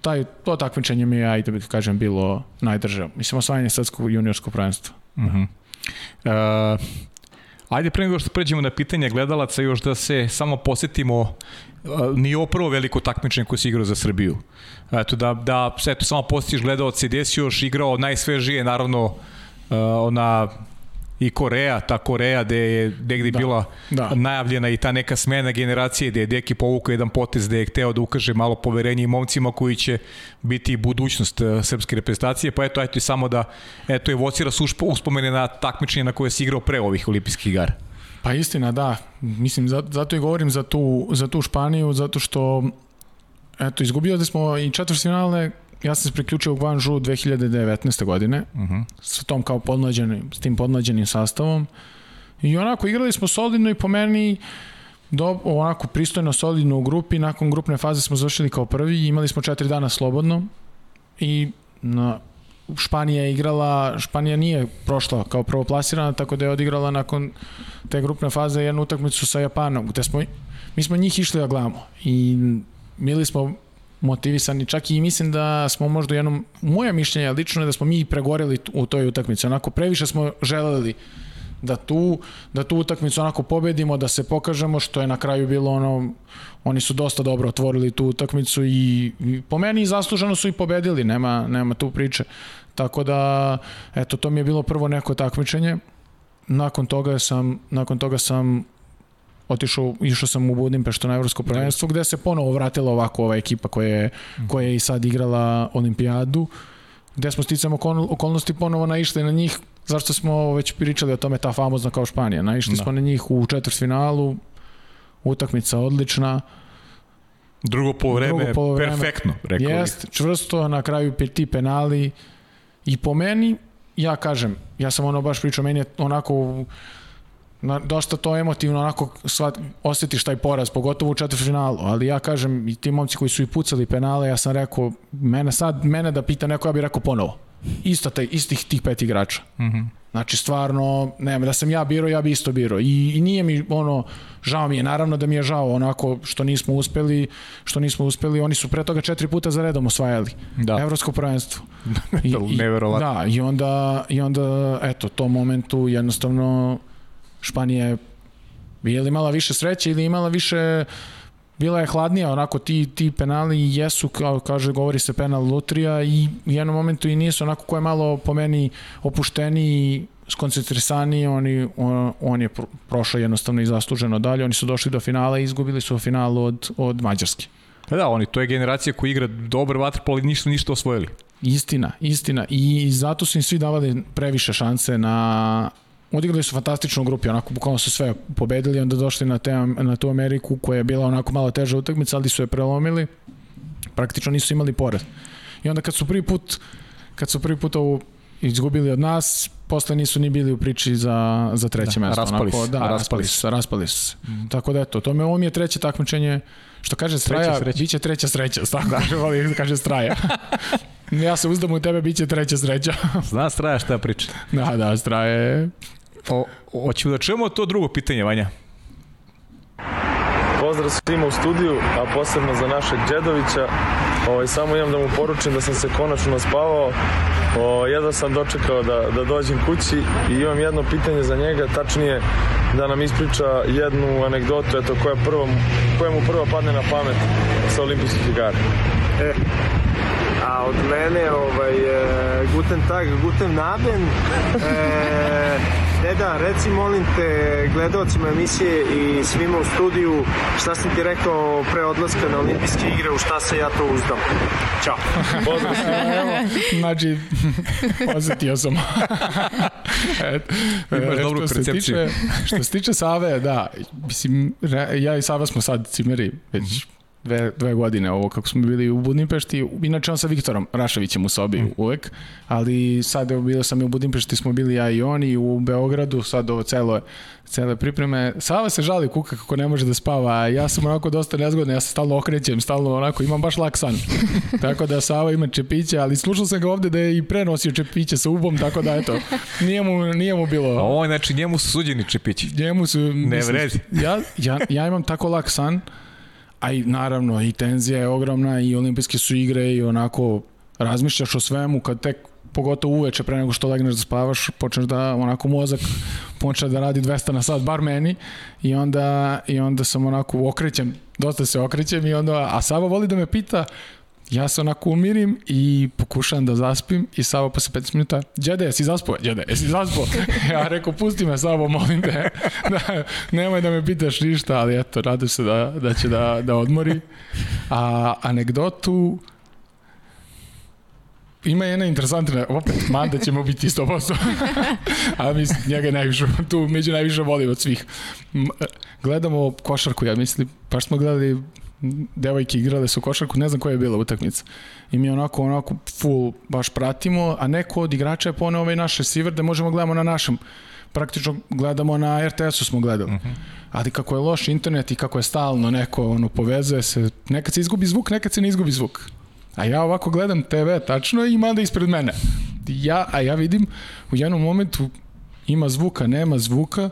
taj, to takmičenje mi je, ajde da kažem, bilo najdrže. Mislim, osvajanje svetskog juniorskog prvenstva. Uh -huh. uh, ajde pre nego što pređemo na pitanje gledalaca, još da se samo posetimo uh, nije ovo prvo veliko takmičenje koje si igrao za Srbiju. Eto, da, da eto, samo posjetiš gledalaca i gde si još igrao najsvežije, naravno, uh, ona i Koreja, ta Koreja gde je negde da, bila da. najavljena i ta neka smena generacije gde je Deki povukao jedan potez gde je hteo da ukaže malo poverenje i momcima koji će biti budućnost uh, srpske reprezentacije, pa eto, eto i samo da eto evocira su uspomene na takmičenje na koje se igrao pre ovih olimpijskih igara. Pa istina, da. Mislim, zato i govorim za tu, za tu Španiju, zato što eto, izgubio da smo i četvrtfinalne ja sam se priključio u Guangzhou 2019. godine uh mhm. -huh. sa tom kao podmlađenim, s tim podmlađenim sastavom i onako igrali smo solidno i po meni do, onako pristojno solidno u grupi, nakon grupne faze smo završili kao prvi, imali smo četiri dana slobodno i na, Španija je igrala, Španija nije prošla kao prvoplasirana, tako da je odigrala nakon te grupne faze jednu utakmicu sa Japanom, gde smo, mi smo njih išli da gledamo i bili smo motivisani, čak i mislim da smo možda jednom, moje mišljenje lično je da smo mi pregoreli u toj utakmici, onako previše smo želeli da tu, da tu utakmicu onako pobedimo, da se pokažemo što je na kraju bilo ono, oni su dosta dobro otvorili tu utakmicu i, i po meni zasluženo su i pobedili, nema, nema tu priče. Tako da, eto, to mi je bilo prvo neko takmičenje. Nakon toga sam, nakon toga sam otišao, išao sam u Budimpeštu na evropsko prvenstvo gde se ponovo vratila ovako ova ekipa koja je, koja je i sad igrala olimpijadu gde smo sticamo okolnosti ponovo naišli na njih zašto smo već pričali o tome ta famozna kao Španija naišli da. smo na njih u četvrtfinalu utakmica odlična. Drugo polovreme, Drugo polovreme. perfektno, rekao Jest, čvrsto, na kraju ti penali. I po meni, ja kažem, ja sam ono baš pričao, meni je onako na, dosta to emotivno onako svat, osjetiš taj poraz, pogotovo u četvrtfinalu, ali ja kažem i ti momci koji su i pucali penale, ja sam rekao, mene sad, mene da pita neko, ja bih rekao ponovo. Isto taj, istih tih pet igrača. Mm -hmm. Znači, stvarno, ne, da sam ja biro, ja bi isto biro. I, I nije mi, ono, žao mi je, naravno da mi je žao, onako, što nismo uspeli, što nismo uspeli, oni su pre toga četiri puta za redom osvajali. Da. Evropsko prvenstvo. I, i, da, i onda, i onda, eto, to momentu jednostavno Španija je je li imala više sreće ili imala više bila je hladnija, onako ti, ti penali jesu, kao kaže, govori se penal lutrija i u jednom momentu i nisu, onako ko je malo po meni opušteni i skoncentrisani, oni, on, on je prošao jednostavno i zasluženo dalje, oni su došli do finala i izgubili su finalu od, od Mađarske. Da, da, oni, to je generacija koja igra dobar vaterpol i ništa ništa osvojili. Istina, istina. I zato su im svi davali previše šanse na odigrali su fantastično u grupi, onako bukvalno su sve pobedili, onda došli na, te, na tu Ameriku koja je bila onako malo teža utakmica, ali su je prelomili, praktično nisu imali pored. I onda kad su prvi put, kad su prvi put ovu izgubili od nas, posle nisu ni bili u priči za, za treće da, mesto. Raspali onako, da, raspali se. Raspali se. Mm. Tako da eto, to me ovo mi je treće takmičenje, što kaže Straja, treća biće treća sreća, tako da, kaže Straja. ja se uzdam u tebe, biće treća sreća. Zna Straja šta priča. Da, da, Straja je O, hoćemo da čujemo to drugo pitanje, Vanja. Pozdrav svima u studiju, a posebno za našeg Đedovića. Ovaj, samo imam da mu poručim da sam se konačno spavao. O, jedva sam dočekao da, da dođem kući i imam jedno pitanje za njega, tačnije da nam ispriča jednu anegdotu, eto, koja, prvo, koja mu prva padne na pamet sa olimpijskih igara. E, a od mene ovaj, e, guten tag, guten naben. E, Deda, reci molim te gledalcima emisije i svima u studiju šta sam ti rekao pre odlaska na olimpijske igre, u šta se ja to uzdam. Ćao. Pozdrav Evo, znači, osetio sam. Et, Imaš e, dobru percepciju. Tiče, što se tiče Save, da, mislim, ja i Sava smo sad cimeri već mm -hmm dve, dve godine ovo kako smo bili u Budimpešti, inače on sa Viktorom Raševićem u sobi mm. uvek, ali sad evo bilo sam i u Budimpešti, smo bili ja i oni u Beogradu, sad ovo celo cele pripreme. Sava se žali kuka kako ne može da spava, a ja sam onako dosta nezgodan, ja se stalno okrećem, stalno onako, imam baš lak san. tako da Sava ima čepiće, ali slušao sam ga ovde da je i prenosio čepiće sa ubom, tako da eto, nije mu, nije mu bilo... Ovo, znači njemu su suđeni čepići. Njemu su... Ne vredi. Ja, ja, ja imam tako lak san, a i naravno i tenzija je ogromna i olimpijske su igre i onako razmišljaš o svemu kad tek pogotovo uveče pre nego što legneš da spavaš, počneš da onako mozak počne da radi 200 na sat, bar meni, i onda, i onda sam onako okrećem, dosta se okrećem i onda, a Sava voli da me pita, ja se onako umirim i pokušavam da zaspim i Savo posle 15 minuta, djede, jesi zaspao? Djede, jesi zaspao? ja rekao, pusti me Savo, molim te, da, nemoj da me pitaš ništa, ali eto, radim se da, da će da, da odmori. A anegdotu, ima jedna interesantna, opet, Manda ćemo biti 100%, a mi njega najviše, tu među najviše volim od svih. Gledamo košarku, ja mislim, pa smo gledali devojke igrale su košarku, ne znam koja je bila utakmica. I mi onako, onako full baš pratimo, a neko od igrača je poneo ovaj naš receiver da možemo gledamo na našem praktično gledamo na RTS-u smo gledali. Uh mhm. -huh. Ali kako je loš internet i kako je stalno neko ono povezuje se, nekad se izgubi zvuk, nekad se ne izgubi zvuk. A ja ovako gledam TV tačno i Manda ispred mene. Ja, a ja vidim u jednom momentu ima zvuka, nema zvuka,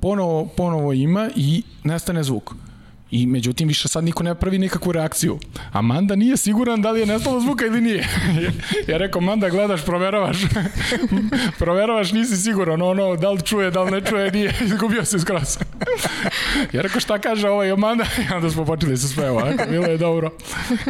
ponovo, ponovo ima i nestane zvuk. I međutim više sad niko ne pravi nikakvu reakciju. A Manda nije siguran da li je nestalo zvuka ili nije. ja rekao, Manda gledaš, proveravaš. proveravaš, nisi siguran. Ono, da li čuje, da li ne čuje, nije. Izgubio se skroz. ja rekao, šta kaže ovaj Manda? I onda smo počeli se sve ovako. Bilo je dobro.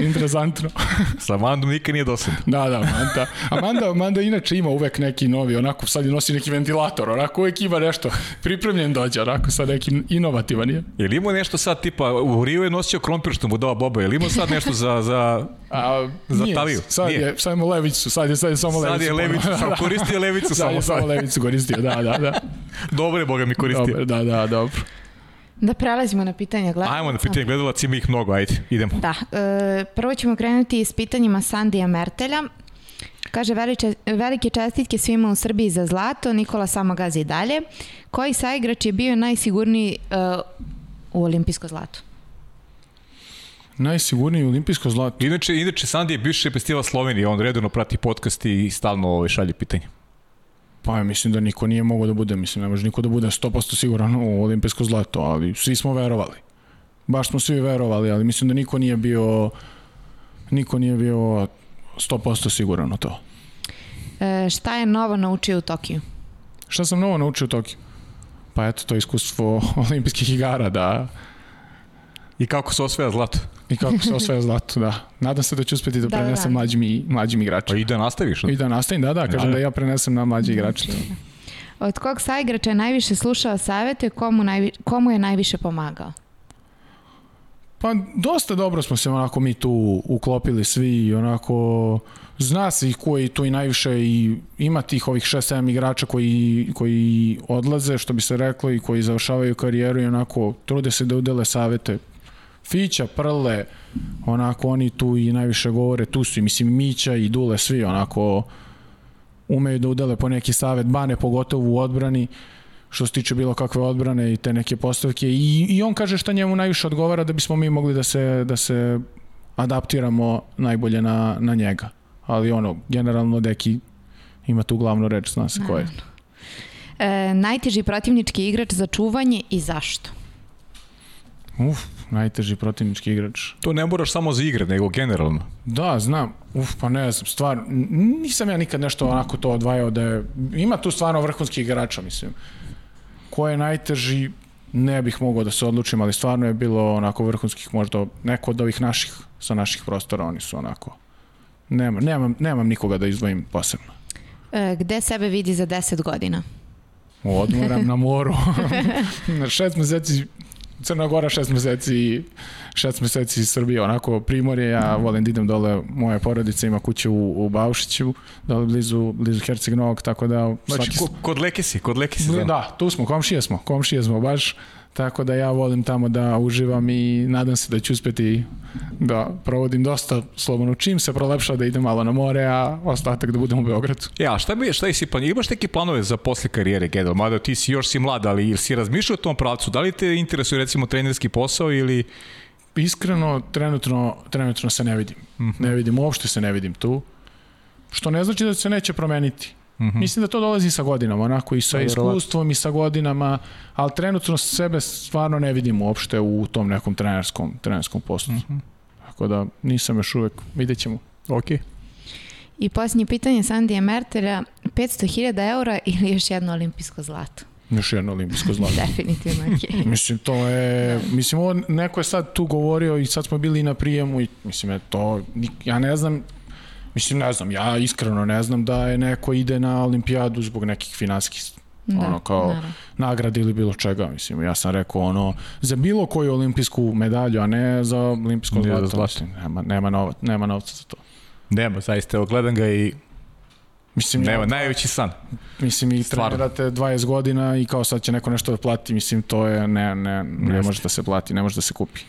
Interesantno. Sa Mandom nikad nije dosadno. da, da, Manda. A Manda, Manda inače ima uvek neki novi, onako, sad je nosi neki ventilator, onako uvek ima nešto. Pripremljen dođe, onako, sad neki inovativan je. Je li ima nešto sad tipa u Rio je nosio krompir što mu dao Boba, je li imao sad nešto za, za, A, za nije, taliju? Sad nije. je, sad je levicu, sad je, sad je samo levicu. Sad je levicu, da, sam koristio levicu sad samo. je samo levicu koristio, da, da, da. dobro je, Boga mi koristio. Dobro, da, da, dobro. Da prelazimo na pitanje gledalaca. Ajmo na pitanje gledalaca, ima ih mnogo, ajde, idemo. Da, e, prvo ćemo krenuti s pitanjima Sandija Mertelja. Kaže, veliče, velike čestitke svima u Srbiji za zlato, Nikola samo gazi dalje. Koji saigrač je bio najsigurniji uh, u olimpijsko zlato? Najsigurniji olimpijsko zlato. Inače, inače Sandi je bivši festival Slovenije, on redovno prati podcast i stalno ovaj, šalje pitanje. Pa ja mislim da niko nije mogao da bude, mislim ne može niko da bude 100% siguran u olimpijsko zlato, ali svi smo verovali. Baš smo svi verovali, ali mislim da niko nije bio niko nije bio 100% siguran o to. E, šta je novo naučio u Tokiju? Šta sam novo naučio u Tokiju? Pa eto, to iskustvo olimpijskih igara, da... I kako se osvaja zlato? I kako se osvaja zlato, da. Nadam se da ću uspeti da, da prenesem da. mlađim, mlađim igračima. Pa i da nastaviš? I da nastavim, da, da, kažem da, da ja prenesem na mlađi igrače. Od kog saigrača je najviše slušao savete, komu, najvi, komu je najviše pomagao? Pa dosta dobro smo se onako mi tu uklopili svi i onako zna se ih koji tu i najviše i ima tih ovih 6-7 igrača koji, koji odlaze, što bi se reklo, i koji završavaju karijeru i onako trude se da udele savete. Fića, Prle, onako oni tu i najviše govore, tu su i mislim Mića i Dule, svi onako umeju da udele po neki savet, Bane pogotovo u odbrani, što se tiče bilo kakve odbrane i te neke postavke i, i on kaže šta njemu najviše odgovara da bismo mi mogli da se, da se adaptiramo najbolje na, na njega. Ali ono, generalno Deki ima tu glavnu reč, zna se ko je. E, najteži protivnički igrač za čuvanje i zašto? Uf, najteži protivnički igrač. To ne moraš samo za igre, nego generalno. Da, znam. Uf, pa ne znam, stvar, nisam ja nikad nešto onako to odvajao da je, ima tu stvarno vrhunskih igrača, mislim. Ko je najteži, ne bih mogao da se odlučim, ali stvarno je bilo onako vrhunskih, možda neko od ovih naših, sa naših prostora, oni su onako, nema, nemam, nemam nikoga da izdvojim posebno. E, gde sebe vidi za 10 godina? Odmoram na moru. na šest meseci Crna Gora šest meseci šest meseci iz Srbije, onako primorje, ja volim da idem dole, moja porodica ima kuću u, u Baušiću, dole blizu, blizu Herceg Novog, tako da... Znači, svaki... kod Leke si, kod Leke si. Da, tu smo, komšije smo, komšije smo baš, Tako da ja volim tamo da uživam i nadam se da ću uspeti da provodim dosta slobodno. Čim se prolepša da idem malo na more, a ostatak da budem u Beogradu. Ja, šta bi, šta si plan? Imaš neke planove za posle karijere, Gedel? Mada ti si još si mlad, ali ili si razmišljao o tom pravcu? Da li te interesuje recimo trenerski posao ili iskreno trenutno trenutno se ne vidim. Mm -hmm. Ne vidim, uopšte se ne vidim tu. Što ne znači da se neće promeniti. Mm -hmm. Mislim da to dolazi sa godinama, onako i sa iskustvom i sa godinama, ali trenutno sebe stvarno ne vidim uopšte u tom nekom trenerskom, trenerskom poslu. Mm -hmm. Tako da nisam još uvek, vidjet ćemo. Ok. I posljednje pitanje Sandija Mertera, 500.000 eura ili još jedno olimpijsko zlato? Još jedno olimpijsko zlato. Definitivno, okay. mislim, to je, mislim, ovo, neko je sad tu govorio i sad smo bili na prijemu i, mislim, je to, ja ne znam, mislim, ne znam, ja iskreno ne znam da je neko ide na olimpijadu zbog nekih finanskih da, ono kao naravno. nagrade ili bilo čega, mislim, ja sam rekao ono, za bilo koju olimpijsku medalju, a ne za olimpijsko zlato, zlato. nema, nema, nova, nema novca za to. Nema, zaista, gledam ga i Mislim, Nema, ja, najveći san. Mislim, i Stvarno. trenirate 20 godina i kao sad će neko nešto da plati, mislim, to je, ne, ne, ne može da se plati, ne može da se kupi.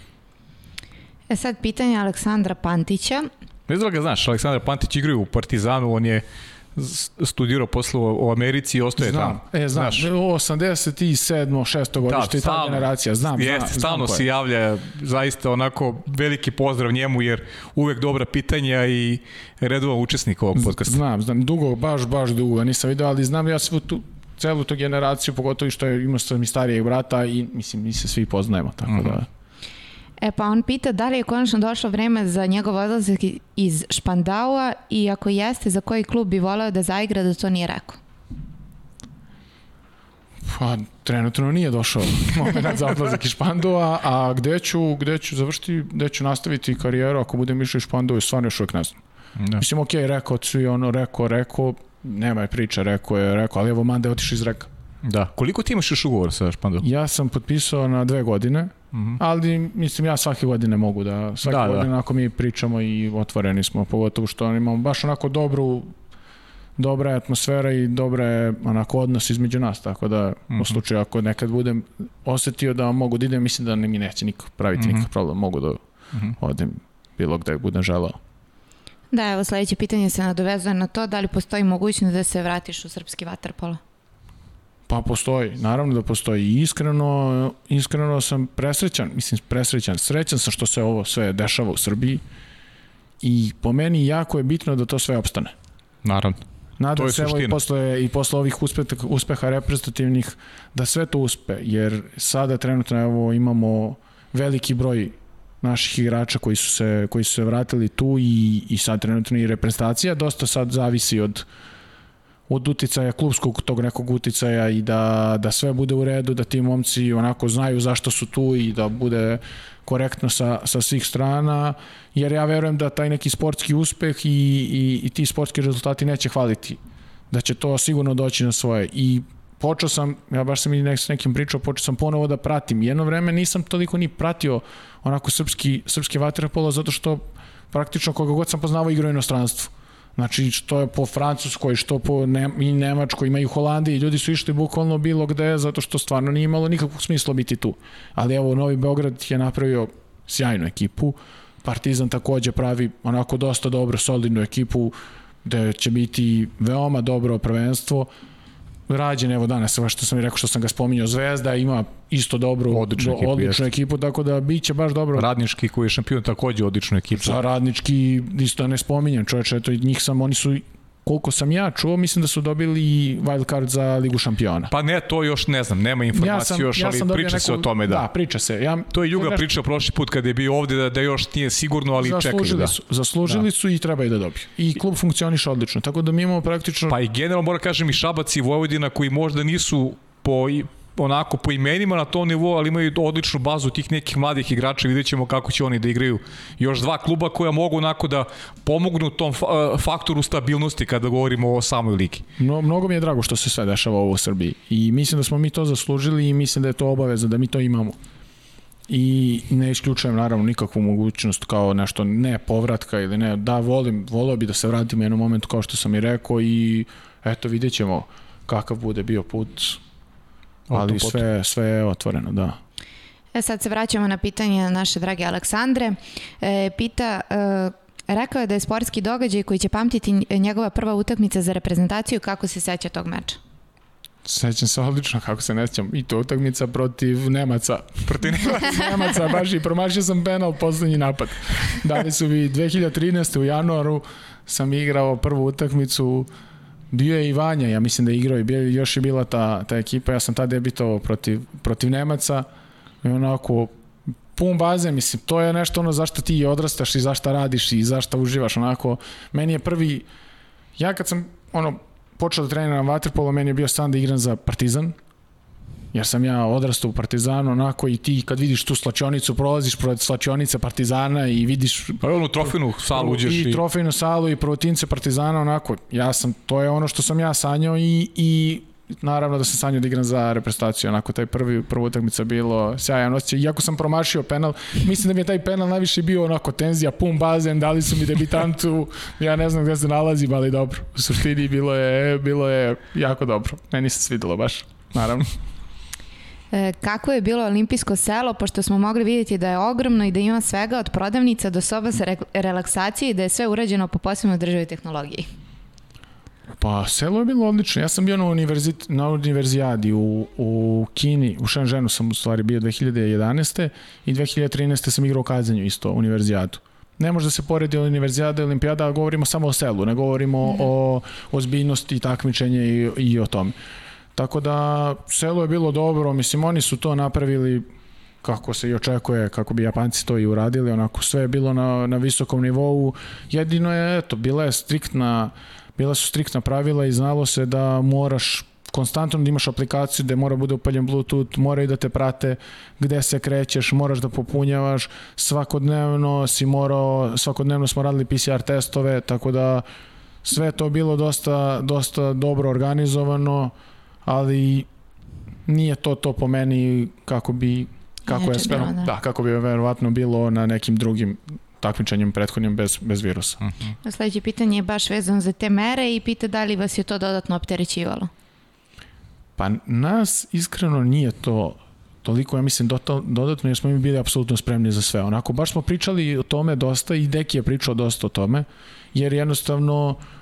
E sad pitanje Aleksandra Pantića. Ne znam da ga znaš, Aleksandar Pantić igraju u Partizanu, on je studirao posle u Americi i ostaje znam, tamo. E, znam, Znaš, 87. 6. godište da, i ta generacija, znam. Jeste, znam, stalno znam se javlja, zaista onako veliki pozdrav njemu, jer uvek dobra pitanja i redovan učesnik ovog podcasta. Znam, znam, dugo, baš, baš dugo, nisam vidio, ali znam ja svu tu, celu tu generaciju, pogotovo što ima sam i starijeg brata i mislim, mi se svi poznajemo, tako mm -hmm. da E pa on pita da li je konačno došlo vreme za njegov odlazak iz Špandaua i ako jeste, za koji klub bi voleo da zaigra da to nije rekao? Pa, trenutno nije došao moment za odlazak iz Špandova, a gde ću, gde ću završiti, gde ću nastaviti karijeru ako budem išao iz Špandova, stvarno još uvijek ne znam. Da. Mislim, okej, okay, rekao svi ono, rekao, rekao, nema je priča, rekao je, rekao, ali evo Mande otišao iz reka. Da. Koliko ti imaš još ugovor sa Špandovom? Ja sam potpisao na dve godine, -hmm. Ali mislim ja svake godine mogu da svake da, da. godine da. ako mi pričamo i otvoreni smo pogotovo što imamo baš onako dobru dobra je atmosfera i dobra je onako odnos između nas, tako da mm -hmm. u mhm. slučaju ako nekad budem osetio da mogu da idem, mislim da mi neće niko praviti mm -hmm. nikakav problem, mogu da mm -hmm. odem bilo gde budem želao. Da, evo sledeće pitanje se nadovezuje na to, da li postoji mogućnost da se vratiš u srpski vaterpolo? Pa postoji, naravno da postoji i iskreno, iskreno sam presrećan, mislim presrećan, srećan sam što se ovo sve dešava u Srbiji i po meni jako je bitno da to sve opstane. Naravno. Nadam se evo i posle, i posle ovih uspeha, uspeha reprezentativnih da sve to uspe, jer sada trenutno evo imamo veliki broj naših igrača koji su se, koji su se vratili tu i, i sad trenutno i reprezentacija dosta sad zavisi od od uticaja, klubskog tog nekog uticaja i da, da sve bude u redu, da ti momci onako znaju zašto su tu i da bude korektno sa, sa svih strana, jer ja verujem da taj neki sportski uspeh i, i, i ti sportski rezultati neće hvaliti, da će to sigurno doći na svoje i počeo sam, ja baš sam i nek, s nekim pričao, počeo sam ponovo da pratim. Jedno vreme nisam toliko ni pratio onako srpski, srpski vaterpolo zato što praktično koga god sam poznavao igrao inostranstvo Znači, što je po Francuskoj, što po ne, i Nemačkoj, ima i u Holandiji, ljudi su išli bukvalno bilo gde, zato što stvarno nije imalo nikakvog smisla biti tu. Ali evo, Novi Beograd je napravio sjajnu ekipu, Partizan takođe pravi onako dosta dobro, solidnu ekipu, gde će biti veoma dobro prvenstvo rađen, evo danas, što sam i rekao što sam ga spominjao, Zvezda ima isto dobru, odličnu, ekipu, odličnu ekipu, tako da biće baš dobro. Radnički koji je šampion takođe odličnu ekipu. Za radnički isto ne spominjem, čoveče, eto njih sam, oni su koliko sam ja čuo, mislim da su dobili wild card za Ligu šampiona. Pa ne, to još ne znam, nema informaciju ja sam, još, ja ali priča neku, se o tome, da. Da, priča se. Ja, to je Juga nešto... pričao prošli put kada je bio ovde da, da još nije sigurno, ali zaslužili čekaju da. Su, zaslužili da. su i treba i da dobiju. I klub funkcioniše odlično, tako da mi imamo praktično... Pa i generalno mora kažem i Šabac i Vojvodina koji možda nisu po onako po imenima na tom nivou, ali imaju odličnu bazu tih nekih mladih igrača, vidjet ćemo kako će oni da igraju. Još dva kluba koja mogu onako da pomognu tom e, faktoru stabilnosti kada govorimo o samoj ligi. No, mnogo mi je drago što se sve dešava ovo u Srbiji i mislim da smo mi to zaslužili i mislim da je to obaveza da mi to imamo i ne isključujem naravno nikakvu mogućnost kao nešto ne povratka ili ne, da volim, volio bi da se vratim u jednom momentu kao što sam i rekao i eto vidjet ćemo kakav bude bio put ali sve, sve je otvoreno, da. E sad se vraćamo na pitanje naše drage Aleksandre. E, pita, e, rekao je da je sportski događaj koji će pamtiti njegova prva utakmica za reprezentaciju, kako se seća tog meča? Sećam se odlično kako se ne sećam. I to utakmica protiv Nemaca. Protiv Nemaca, baš i promašio sam penal poslednji napad. Dali su vi 2013. u januaru sam igrao prvu utakmicu bio je i Vanja, ja mislim da je igrao i bio, još je bila ta, ta ekipa, ja sam tada debitovao protiv, protiv Nemaca i onako pun baze, mislim, to je nešto ono zašto ti odrastaš i zašto radiš i zašto uživaš, onako, meni je prvi, ja kad sam, ono, počeo da treniram vaterpolo, meni je bio san da igram za Partizan, jer sam ja odrastao u Partizanu, onako i ti kad vidiš tu slačionicu, prolaziš pored slačionice Partizana i vidiš... Pa onu trofejnu salu uđeš i... I trofejnu salu i prvotince Partizana, onako, ja sam, to je ono što sam ja sanjao i, i naravno da sam sanjao da igram za reprezentaciju, onako taj prvi prva utakmica bilo sjajan osjećaj. Iako sam promašio penal, mislim da mi je taj penal najviše bio onako tenzija, pun bazen, dali su mi debitantu, ja ne znam gde se nalazim, ali dobro. U suštini bilo je bilo je jako dobro. Meni se svidelo baš, naravno. E, kako je bilo olimpijsko selo, pošto smo mogli vidjeti da je ogromno i da ima svega od prodavnica do soba sa re relaksacije i da je sve urađeno po posebnoj državi tehnologiji? Pa, selo je bilo odlično. Ja sam bio na, univerzit, na univerzijadi u, u Kini, u Shenzhenu sam u stvari bio 2011. i 2013. sam igrao Kazanju isto, univerzijadu. Ne može da se poredi univerzijada i olimpijada, govorimo samo o selu, ne govorimo mm. o ozbiljnosti takmičenja i, i o tome. Tako da selo je bilo dobro, mislim oni su to napravili kako se i očekuje, kako bi Japanci to i uradili, onako sve je bilo na, na visokom nivou. Jedino je, eto, bila je striktna, bila su striktna pravila i znalo se da moraš konstantno da imaš aplikaciju gde mora bude upaljen bluetooth, mora i da te prate gde se krećeš, moraš da popunjavaš, svakodnevno si morao, svakodnevno smo radili PCR testove, tako da sve to bilo dosta, dosta dobro organizovano, ali nije to to po meni kako bi kako je sve, da. da. kako bi verovatno bilo na nekim drugim takmičenjem prethodnim bez, bez virusa. Uh mhm. -huh. Sledeće pitanje je baš vezano za te mere i pita da li vas je to dodatno opterećivalo? Pa nas iskreno nije to toliko, ja mislim, dodatno jer smo mi bili apsolutno spremni za sve. Onako, baš smo pričali o tome dosta i Deki je pričao dosta o tome, jer jednostavno uh,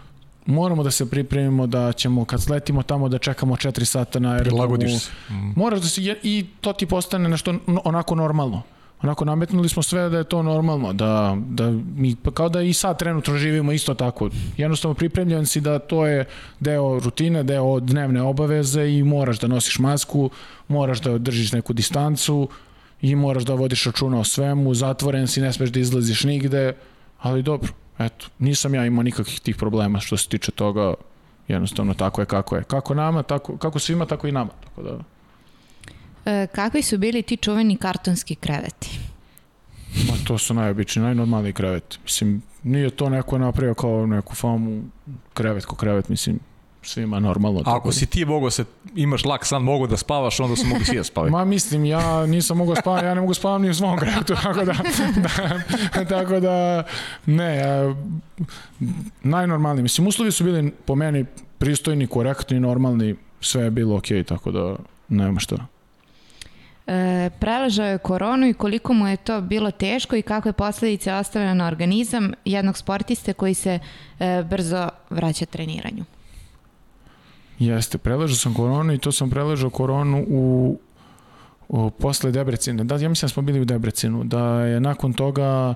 moramo da se pripremimo da ćemo kad sletimo tamo da čekamo 4 sata na aerodromu. Mm. Moraš da se i to ti postane nešto onako normalno. Onako nametnuli smo sve da je to normalno, da, da mi, pa kao da i sad trenutno živimo isto tako. Jednostavno pripremljen si da to je deo rutine, deo dnevne obaveze i moraš da nosiš masku, moraš da držiš neku distancu i moraš da vodiš računa o svemu, zatvoren si, ne smeš da izlaziš nigde, ali dobro eto, nisam ja imao nikakvih tih problema što se tiče toga, jednostavno tako je kako je. Kako nama, tako, kako svima, tako i nama. Tako da... E, kakvi su bili ti čuveni kartonski kreveti? Ma to su najobični, najnormalniji kreveti. Mislim, nije to neko napravio kao neku famu krevet ko krevet, mislim, svima normalno. A ako si ti mogao se, imaš lak san, mogu da spavaš, onda su mogli svi da spavaju. Ma mislim, ja nisam mogao spavati, ja ne mogu spavati ni u svom krevetu, tako da, da, tako da, ne, ja, najnormalniji. Mislim, uslovi su bili po meni pristojni, korektni, normalni, sve je bilo okej, okay, tako da nema šta. E, preležao je koronu i koliko mu je to bilo teško i kakve posledice ostavlja na organizam jednog sportiste koji se e, brzo vraća treniranju? Jeste, preležao sam koronu i to sam preležao koronu u, u posle Debrecina. Da, ja mislim da smo bili u Debrecinu, da je nakon toga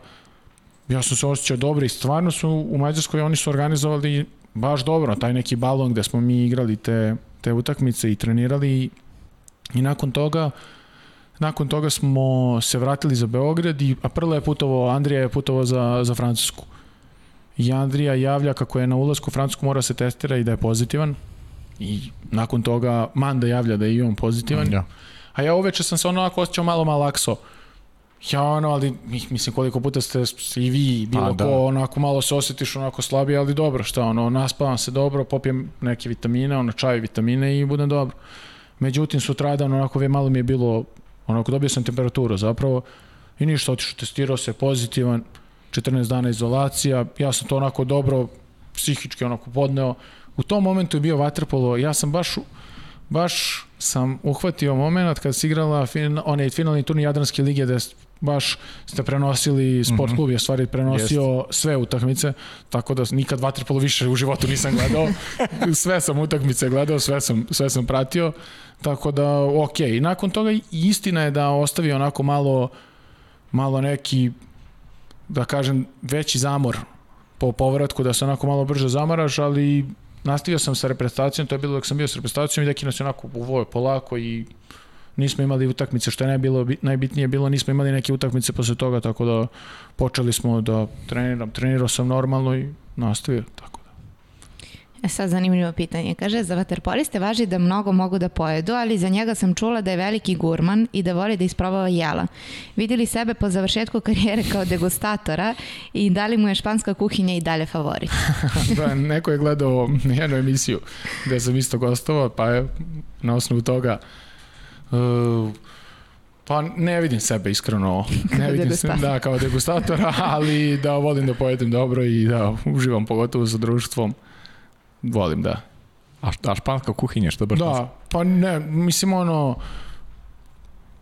ja sam se osjećao dobro i stvarno su u Mađarskoj oni su organizovali baš dobro, taj neki balon gde smo mi igrali te, te utakmice i trenirali i nakon toga nakon toga smo se vratili za Beograd i, a prvo je putovao, Andrija je putovao za, za Francusku. I Andrija javlja kako je na ulazku u Francusku mora se testira i da je pozitivan I nakon toga Manda javlja da je i on pozitivan. Ja. A ja uveče sam se ono onako osjećao malo malakso. Ja ono, ali mislim koliko puta ste i vi, bilo A, da. ko, onako malo se osjetiš onako slabije, ali dobro, šta ono, naspavam se dobro, popijem neke vitamine, ono čaj vitamine i budem dobro. Međutim, sutradan onako malo mi je bilo, onako dobio sam temperaturu zapravo i ništa, otišao, testirao se pozitivan, 14 dana izolacija, ja sam to onako dobro psihički onako podneo, u tom momentu je bio vaterpolo, ja sam baš baš sam uhvatio moment kada se igrala fin, onaj finalni turnir Jadranske lige da baš ste prenosili sport mhm. klub je stvari prenosio Jest. sve utakmice tako da nikad vaterpolo više u životu nisam gledao sve sam utakmice gledao sve sam sve sam pratio tako da ok i nakon toga istina je da ostavi onako malo malo neki da kažem veći zamor po povratku da se onako malo brže zamaraš ali nastavio sam sa reprezentacijom, to je bilo dok sam bio sa reprezentacijom i neki nas je onako uvoje polako i nismo imali utakmice, što je najbilo, najbitnije bilo, nismo imali neke utakmice posle toga, tako da počeli smo da treniram, trenirao sam normalno i nastavio, tako. E sad zanimljivo pitanje. Kaže, za vaterpoliste važi da mnogo mogu da pojedu, ali za njega sam čula da je veliki gurman i da voli da isprobava jela. Videli sebe po završetku karijere kao degustatora i da li mu je španska kuhinja i dalje favorit? da, neko je gledao jednu emisiju gde sam isto gostovao, pa je na osnovu toga Uh, pa ne vidim sebe iskreno, ne vidim se da kao degustatora, ali da volim da pojedem dobro i da uživam pogotovo sa društvom. Volim da. A, a španska kuhinja što baš? Da, pa ne, mislim ono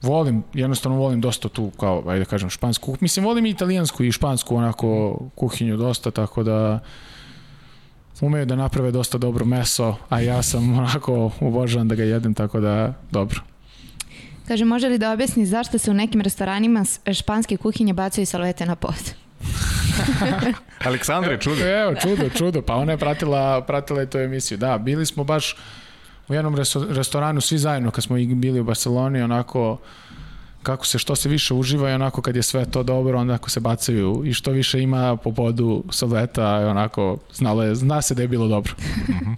volim, jednostavno volim dosta tu kao, ajde da kažem, špansku, mislim volim i italijansku i špansku onako kuhinju dosta, tako da umeju da naprave dosta dobro meso, a ja sam onako obožavam da ga jedem, tako da dobro. Kaže, može li da objasni zašto se u nekim restoranima španske kuhinje bacaju salvete na pod? Aleksandra je čudo. Evo, čudo, čudo. Pa ona je pratila, pratila je tu emisiju. Da, bili smo baš u jednom restoranu svi zajedno kad smo bili u Barceloni, onako kako se što se više uživa i onako kad je sve to dobro, onda ako se bacaju i što više ima po podu salveta, onako znalo je, zna se da je bilo dobro. Mhm.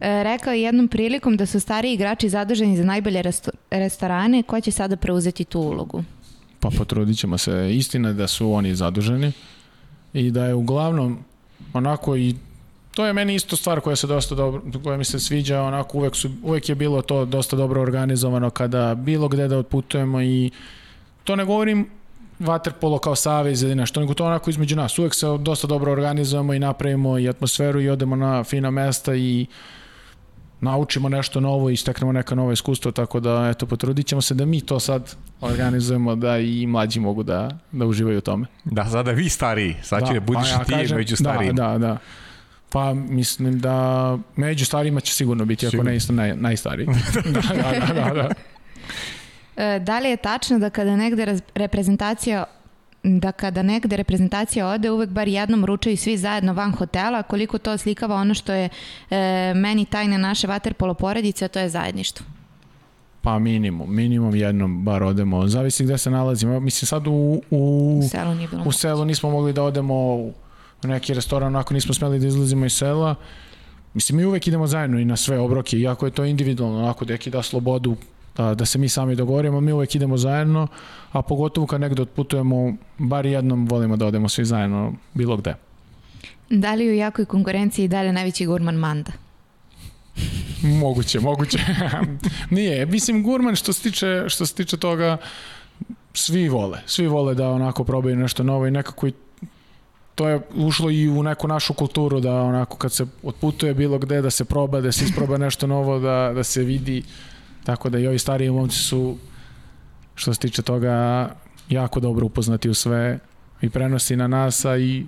E, rekao je jednom prilikom da su stari igrači zaduženi za najbolje resto restorane, ko će sada preuzeti tu ulogu? Pa potrudit ćemo se. Istina da su oni zaduženi i da je uglavnom onako i to je meni isto stvar koja se dosta dobro, koja mi se sviđa, onako uvek, su, uvek je bilo to dosta dobro organizovano kada bilo gde da otputujemo i to ne govorim Waterpolo kao savez ili nešto, nego to onako između nas. Uvek se dosta dobro organizujemo i napravimo i atmosferu i odemo na fina mesta i uh, naučimo nešto novo i steknemo neka nova iskustva, tako da eto, potrudit ćemo se da mi to sad organizujemo da i mlađi mogu da, da uživaju u tome. Da, sada vi stariji, sad će da, budiš pa ja ti kažem, među starijima. Da, da, da. Pa mislim da među starijima će sigurno biti, sigurno. ako ne isto naj, najstariji. da, da, da, da, da. E, da li je tačno da kada negde reprezentacija da kada negde reprezentacija ode, uvek bar jednom ručaju svi zajedno van hotela, koliko to slikava ono što je e, meni tajne naše vaterpolo poredice, a to je zajedništvo. Pa minimum, minimum jednom bar odemo, zavisi gde se nalazimo. Mislim sad u, u, u selu, nije bilo u selu nismo mogli da odemo u neki restoran, onako nismo smeli da izlazimo iz sela. Mislim, mi uvek idemo zajedno i na sve obroke, iako je to individualno, onako deki da slobodu da, da se mi sami dogovorimo, mi uvek idemo zajedno, a pogotovo kad negde otputujemo, bar jednom volimo da odemo svi zajedno bilo gde. Da li u jakoj konkurenciji dalje najveći gurman Manda? moguće, moguće. Nije, mislim gurman što se tiče, što se tiče toga, svi vole, svi vole da onako probaju nešto novo i nekako i to je ušlo i u neku našu kulturu da onako kad se otputuje bilo gde da se proba, da se isproba nešto novo, da, da se vidi Tako da i ovi stariji momci su, što se tiče toga, jako dobro upoznati u sve i prenosi na nas, a i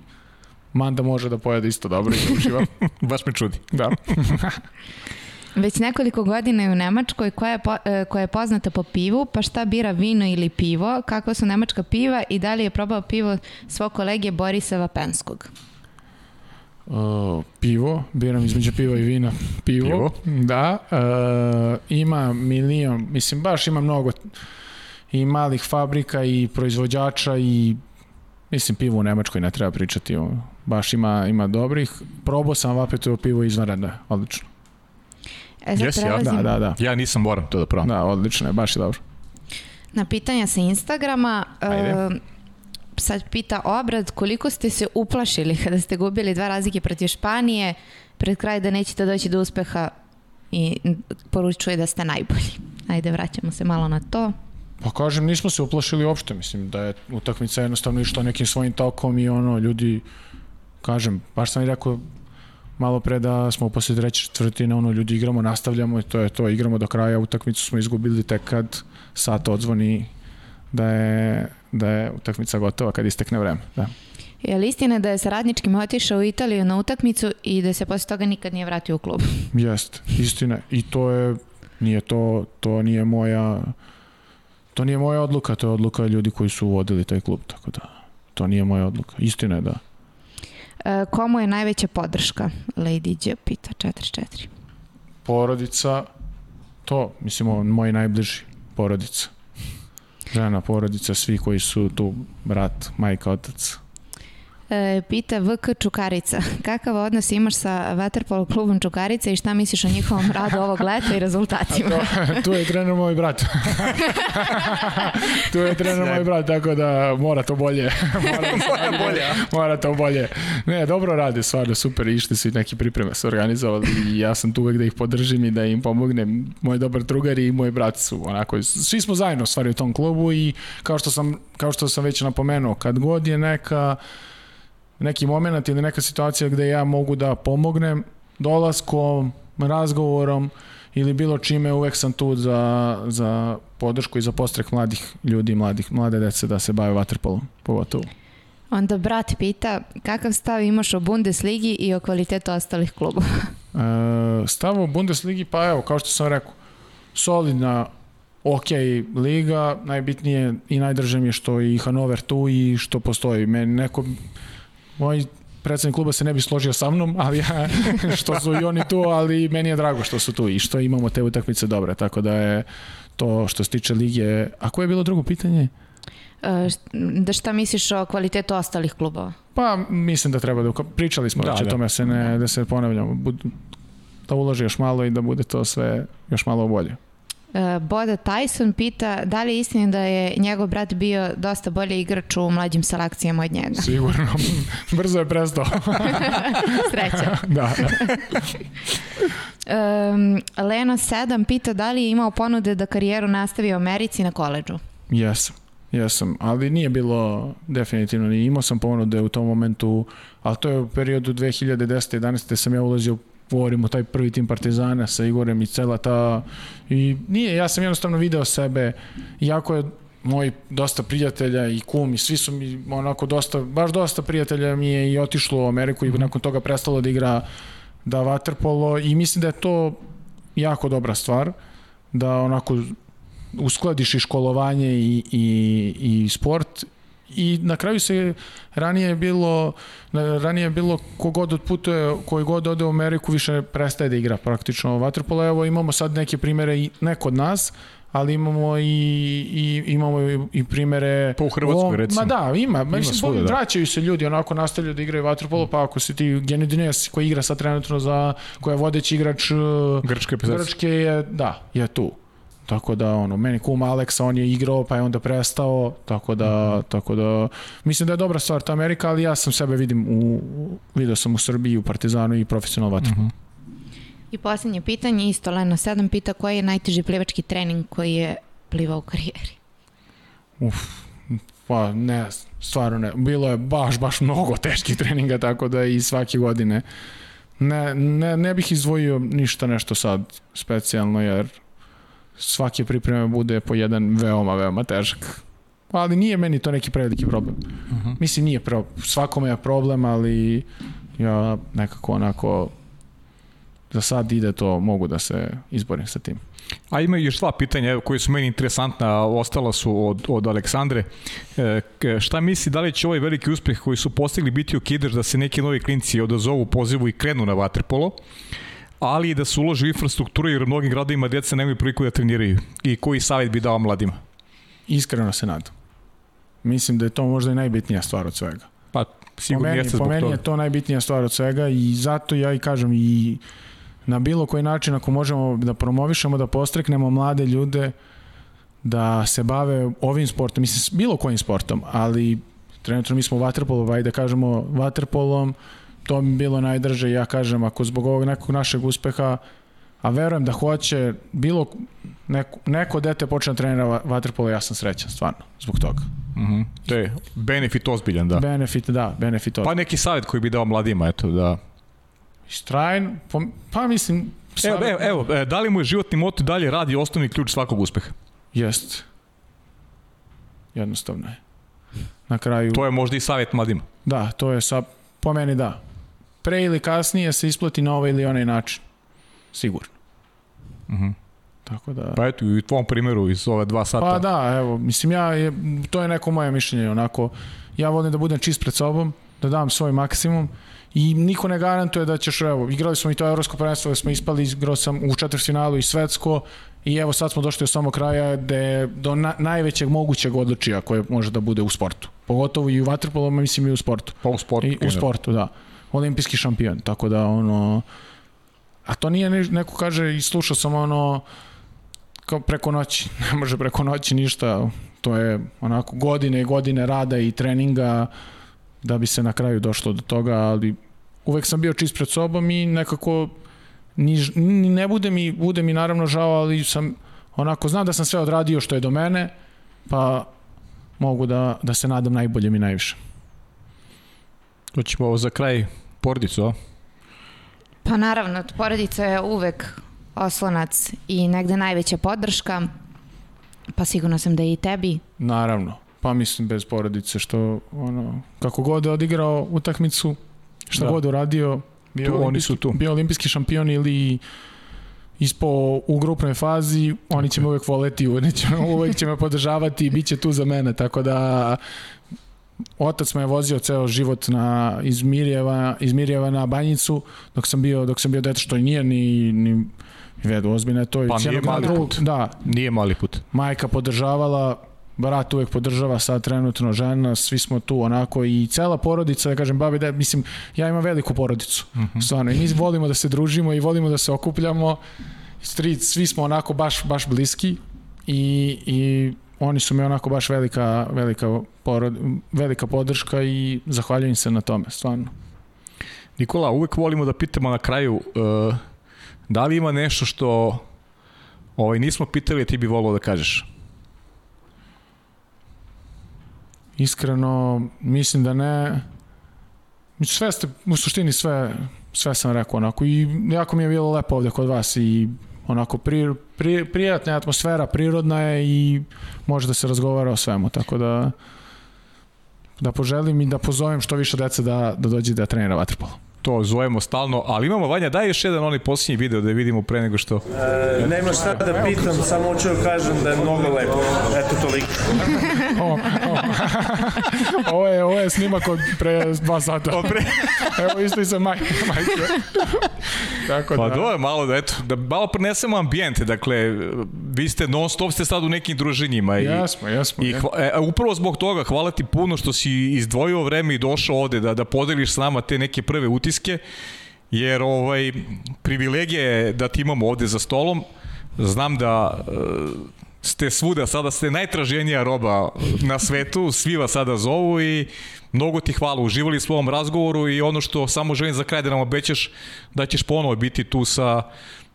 Manda može da pojede isto dobro i da uživa. Baš me čudi. Da. Već nekoliko godina je u Nemačkoj koja je, po, e, koja je poznata po pivu, pa šta bira vino ili pivo, kakva su nemačka piva i da li je probao pivo svog kolege Borisa Vapenskog? Uh, pivo, biram između piva i vina pivo, pivo. da, uh, ima milion, mislim baš ima mnogo i malih fabrika i proizvođača i mislim pivo u Nemačkoj ne treba pričati, o, baš ima, ima dobrih, probao sam Vapetovo pivo izvanredno, odlično. E, sad yes, ja, da, da, da. Ja nisam moram to da probam. Da, odlično je, baš je dobro. Na pitanja sa Instagrama, Ajde. Uh, sad pita Obrad, koliko ste se uplašili kada ste gubili dva razlike protiv Španije, pred kraj da nećete doći do uspeha i poručuje da ste najbolji. Ajde, vraćamo se malo na to. Pa kažem, nismo se uplašili uopšte, mislim da je utakmica jednostavno išla nekim svojim tokom i ono, ljudi, kažem, baš sam i rekao malo pre da smo posle treće četvrtine, ono, ljudi igramo, nastavljamo i to je to, igramo do kraja, utakmicu smo izgubili tek kad sat odzvoni da je, da je utakmica gotova kad istekne vreme. Da. Je li istina da je sa radničkim otišao u Italiju na utakmicu i da se posle toga nikad nije vratio u klub? Jeste, istina. I to je, nije to, to nije moja, to nije moja odluka, to je odluka ljudi koji su vodili taj klub, tako da to nije moja odluka. Istina je da. E, komu je najveća podrška? Lady G pita 44. Porodica, to, mislim, ovo, moji najbliži, porodica. Žena, porodica, svi koji su tu, brat, majka, otac. E, pita VK Čukarica, kakav odnos imaš sa Waterpolo klubom Čukarica i šta misliš o njihovom radu ovog leta i rezultatima? To, tu je trener moj brat. tu je trener moj brat, tako da mora to bolje. mora, Mora bolje, mora to bolje. Ne, dobro rade, stvarno super, išli su i neki pripreme su organizovali i ja sam tu uvek da ih podržim i da im pomognem. Moj dobar drugar i moj brat su onako, svi smo zajedno stvari u tom klubu i kao što sam, kao što sam već napomenuo, kad god je neka neki moment ili neka situacija gde ja mogu da pomognem dolaskom, razgovorom ili bilo čime, uvek sam tu za, za podršku i za postrek mladih ljudi, mladih, mlade dece da se bave vaterpolom, pogotovo. Onda brat pita, kakav stav imaš o Bundesligi i o kvalitetu ostalih klubova? E, stav u Bundesligi, pa evo, kao što sam rekao, solidna, ok liga, najbitnije i najdrže mi je što i Hanover tu i što postoji. Meni neko, moj predsednik kluba se ne bi složio sa mnom, ali ja, što su i oni tu, ali meni je drago što su tu i što imamo te utakmice dobre, tako da je to što se tiče lige. A koje je bilo drugo pitanje? E, da šta misliš o kvalitetu ostalih klubova? Pa mislim da treba da pričali smo da, Da, o da. tome se ne da se ponavljamo Bud, da uloži još malo i da bude to sve još malo bolje. E, Boda Tyson pita da li je istina da je njegov brat bio dosta bolji igrač u mlađim selekcijama od njega. Sigurno. Brzo je prestao. Sreća. da. Um, Leno 7 pita da li je imao ponude da karijeru nastavi u Americi na koleđu. Jesam. Jesam, ali nije bilo definitivno, ni imao sam ponude u tom momentu, ali to je u periodu 2010. 11. sam ja ulazio govorim u taj prvi tim Partizana sa Igorem i cela ta i nije, ja sam jednostavno video sebe jako je moj dosta prijatelja i kum i svi su mi onako dosta, baš dosta prijatelja mi je i otišlo u Ameriku i nakon toga prestalo da igra da vaterpolo i mislim da je to jako dobra stvar da onako uskladiš i školovanje i, i, i sport i na kraju se ranije je bilo ranije je bilo kogod odputuje koji god ode u Ameriku više prestaje da igra praktično vaterpolo evo imamo sad neke primere i ne kod nas ali imamo i, i imamo i, primere Pa u Hrvatskoj, ovom- recimo. Ma da, ima, ima mislim, svuda, da. vraćaju se ljudi, onako nastavljaju da igraju vaterpolo, pa ako si ti Genidines koji igra sad trenutno za, koja je vodeći igrač Grčke. Grčke je, da, je tu. Tako da, ono, meni kum Aleksa, on je igrao, pa je onda prestao, tako da, Mhm. tako da, mislim da je dobra stvar ta Amerika, ali ja sam sebe vidim u, video sam u Srbiji, u Partizanu i profesionalno vaterpolo. Mhm. I posljednje pitanje, isto Leno 7 pita koji je najteži plivački trening koji je plivao u karijeri. Pa ne, stvarno ne. Bilo je baš, baš mnogo teških treninga, tako da i svake godine ne, ne, ne bih izdvojio ništa nešto sad specijalno, jer svake pripreme bude po jedan veoma, veoma težak. Ali nije meni to neki preveliki problem. Uh -huh. Mislim, nije pro, svakome je problem, ali ja nekako onako za sad ide to, mogu da se izborim sa tim. A ima još dva pitanja evo, koje su meni interesantna, ostala su od, od Aleksandre. E, šta misli, da li će ovaj veliki uspeh koji su postigli biti okidaš da se neki novi klinci odazovu pozivu i krenu na vaterpolo, ali i da se uloži u infrastrukturu jer u mnogim gradovima djeca nemaju priliku da treniraju. I koji savjet bi dao mladima? Iskreno se nadam. Mislim da je to možda i najbitnija stvar od svega. Pa Po sigurno meni, jeste po meni toga. je to najbitnija stvar od svega i zato ja i kažem i na bilo koji način ako možemo da promovišemo, da postreknemo mlade ljude da se bave ovim sportom, mislim bilo kojim sportom, ali trenutno mi smo u vaterpolu, ajde da kažemo vaterpolom, to bi bilo najdrže, ja kažem, ako zbog ovog nekog našeg uspeha, a verujem da hoće, bilo neko, neko dete počne da trenira va- vaterpolo, ja sam srećan, stvarno, zbog toga. Mhm. To je benefit ozbiljan, da. Benefit, da, benefit od. Pa neki savjet koji bi dao mladima, eto, da... Strajan, pa, pa mislim... Evo, savjet- evo, evo, e, da li mu je životni moto dalje radi osnovni ključ svakog uspeha? Jest. Jednostavno je. Na kraju, To je možda i savjet mladima. da, to je sa, po meni da. Pre ili kasnije se isplati na ovaj ili onaj način. Sigurno. Mhm. Tako da... Pa eto, i u tvom primjeru iz ove dva sata. Pa da, evo, mislim ja, je, to je neko moje mišljenje, onako, ja volim da budem čist pred sobom, da dam svoj maksimum i niko ne garantuje da ćeš, evo, igrali smo i to evropsko prvenstvo, smo ispali, igrao sam u četvrtfinalu i svetsko i evo sad smo došli do samog kraja gde do na, najvećeg mogućeg odlučija koje može da bude u sportu. Pogotovo i u vaterpolu, mislim i u sportu. Pa u sportu. I, u sportu, da. Olimpijski šampion, tako da ono... A to nije ne, neko kaže i slušao sam ono kao preko noći, ne može preko noći ništa, to je onako godine i godine rada i treninga da bi se na kraju došlo do toga, ali uvek sam bio čist pred sobom i nekako ni, ni ne bude mi, bude mi naravno žao, ali sam onako znam da sam sve odradio što je do mene, pa mogu da, da se nadam najboljem i najviše. Hoćemo ovo za kraj porodicu, a? Pa naravno, porodica je uvek oslonac i negde najveća podrška, pa sigurno sam da je i tebi. Naravno, pa mislim bez porodice što ono, kako god je odigrao utakmicu, šta da. god uradio, bio, tu, oni su tu. bio olimpijski šampion ili ispo u grupnoj fazi, oni će me uvek voleti, uvek će me podržavati i bit će tu za mene, tako da otac me je vozio ceo život na iz Mirjeva, iz Mirjeva na Banjicu dok sam bio dok sam bio dete što i nije ni ni vedo ozbiljno je to pa nije mali put. Da. Nije mali put. Majka podržavala brat uvek podržava sad trenutno žena, svi smo tu onako i cela porodica, da kažem babi, da mislim, ja imam veliku porodicu, mm -hmm. stvarno, i mi volimo da se družimo i volimo da se okupljamo, street, svi smo onako baš, baš bliski i, i oni su mi onako baš velika, velika, porod, velika podrška i zahvaljujem se na tome, stvarno. Nikola, uvek volimo da pitamo na kraju uh, da li ima nešto što ovaj, nismo pitali, a ti bi volio da kažeš? Iskreno, mislim da ne. Sve ste, u suštini sve, sve sam rekao onako i jako mi je bilo lepo ovde kod vas i onako pri, pri, prijatna atmosfera, prirodna je i može da se razgovara o svemu, tako da da poželim i da pozovem što više dece da, da dođe da trenira vaterpolo to zovemo stalno, ali imamo Vanja, daj još jedan onaj posljednji video da vidimo pre nego što... E, nema šta da pitam, samo hoću da kažem da je mnogo lepo. Eto toliko. o, o. ovo, je, ovo je snimak od pre dva sata. Pre... Evo isto i sa maj, majke. Tako pa da. Pa je malo da, eto, da malo prenesemo ambijente, dakle, vi ste non stop ste sad u nekim druženjima. I, jasmo, jasmo. I hva, e, upravo zbog toga, hvala ti puno što si izdvojio vreme i došao ovde da, da podeliš s nama te neke prve utiske utiske, jer ovaj, privilegija je da ti imamo ovde za stolom. Znam da e, ste svuda, sada ste najtraženija roba na svetu, svi vas sada zovu i mnogo ti hvala, uživali smo u ovom razgovoru i ono što samo želim za kraj da nam obećaš da ćeš ponovo biti tu sa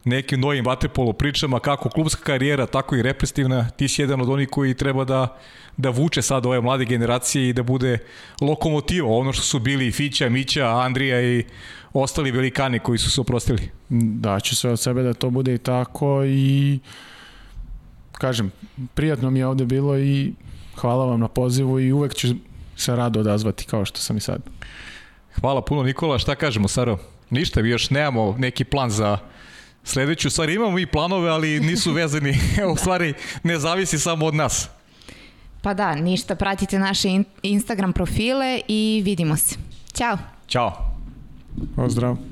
nekim novim vaterpolo pričama, kako klubska karijera, tako i represivna, ti si jedan od onih koji treba da, da vuče sad ove mlade generacije i da bude lokomotiva, ono što su bili Fića, Mića, Andrija i ostali velikani koji su se oprostili. Da, ću sve od sebe da to bude i tako i kažem, prijatno mi je ovde bilo i hvala vam na pozivu i uvek ću se rado odazvati kao što sam i sad. Hvala puno Nikola, šta kažemo Saro? Ništa, vi još nemamo neki plan za sledeću. Stvari imamo i planove, ali nisu vezani, u stvari ne zavisi samo od nas. Pa da, ništa, pratite naše Instagram profile i vidimo se. Ćao. Ćao. Pozdrav.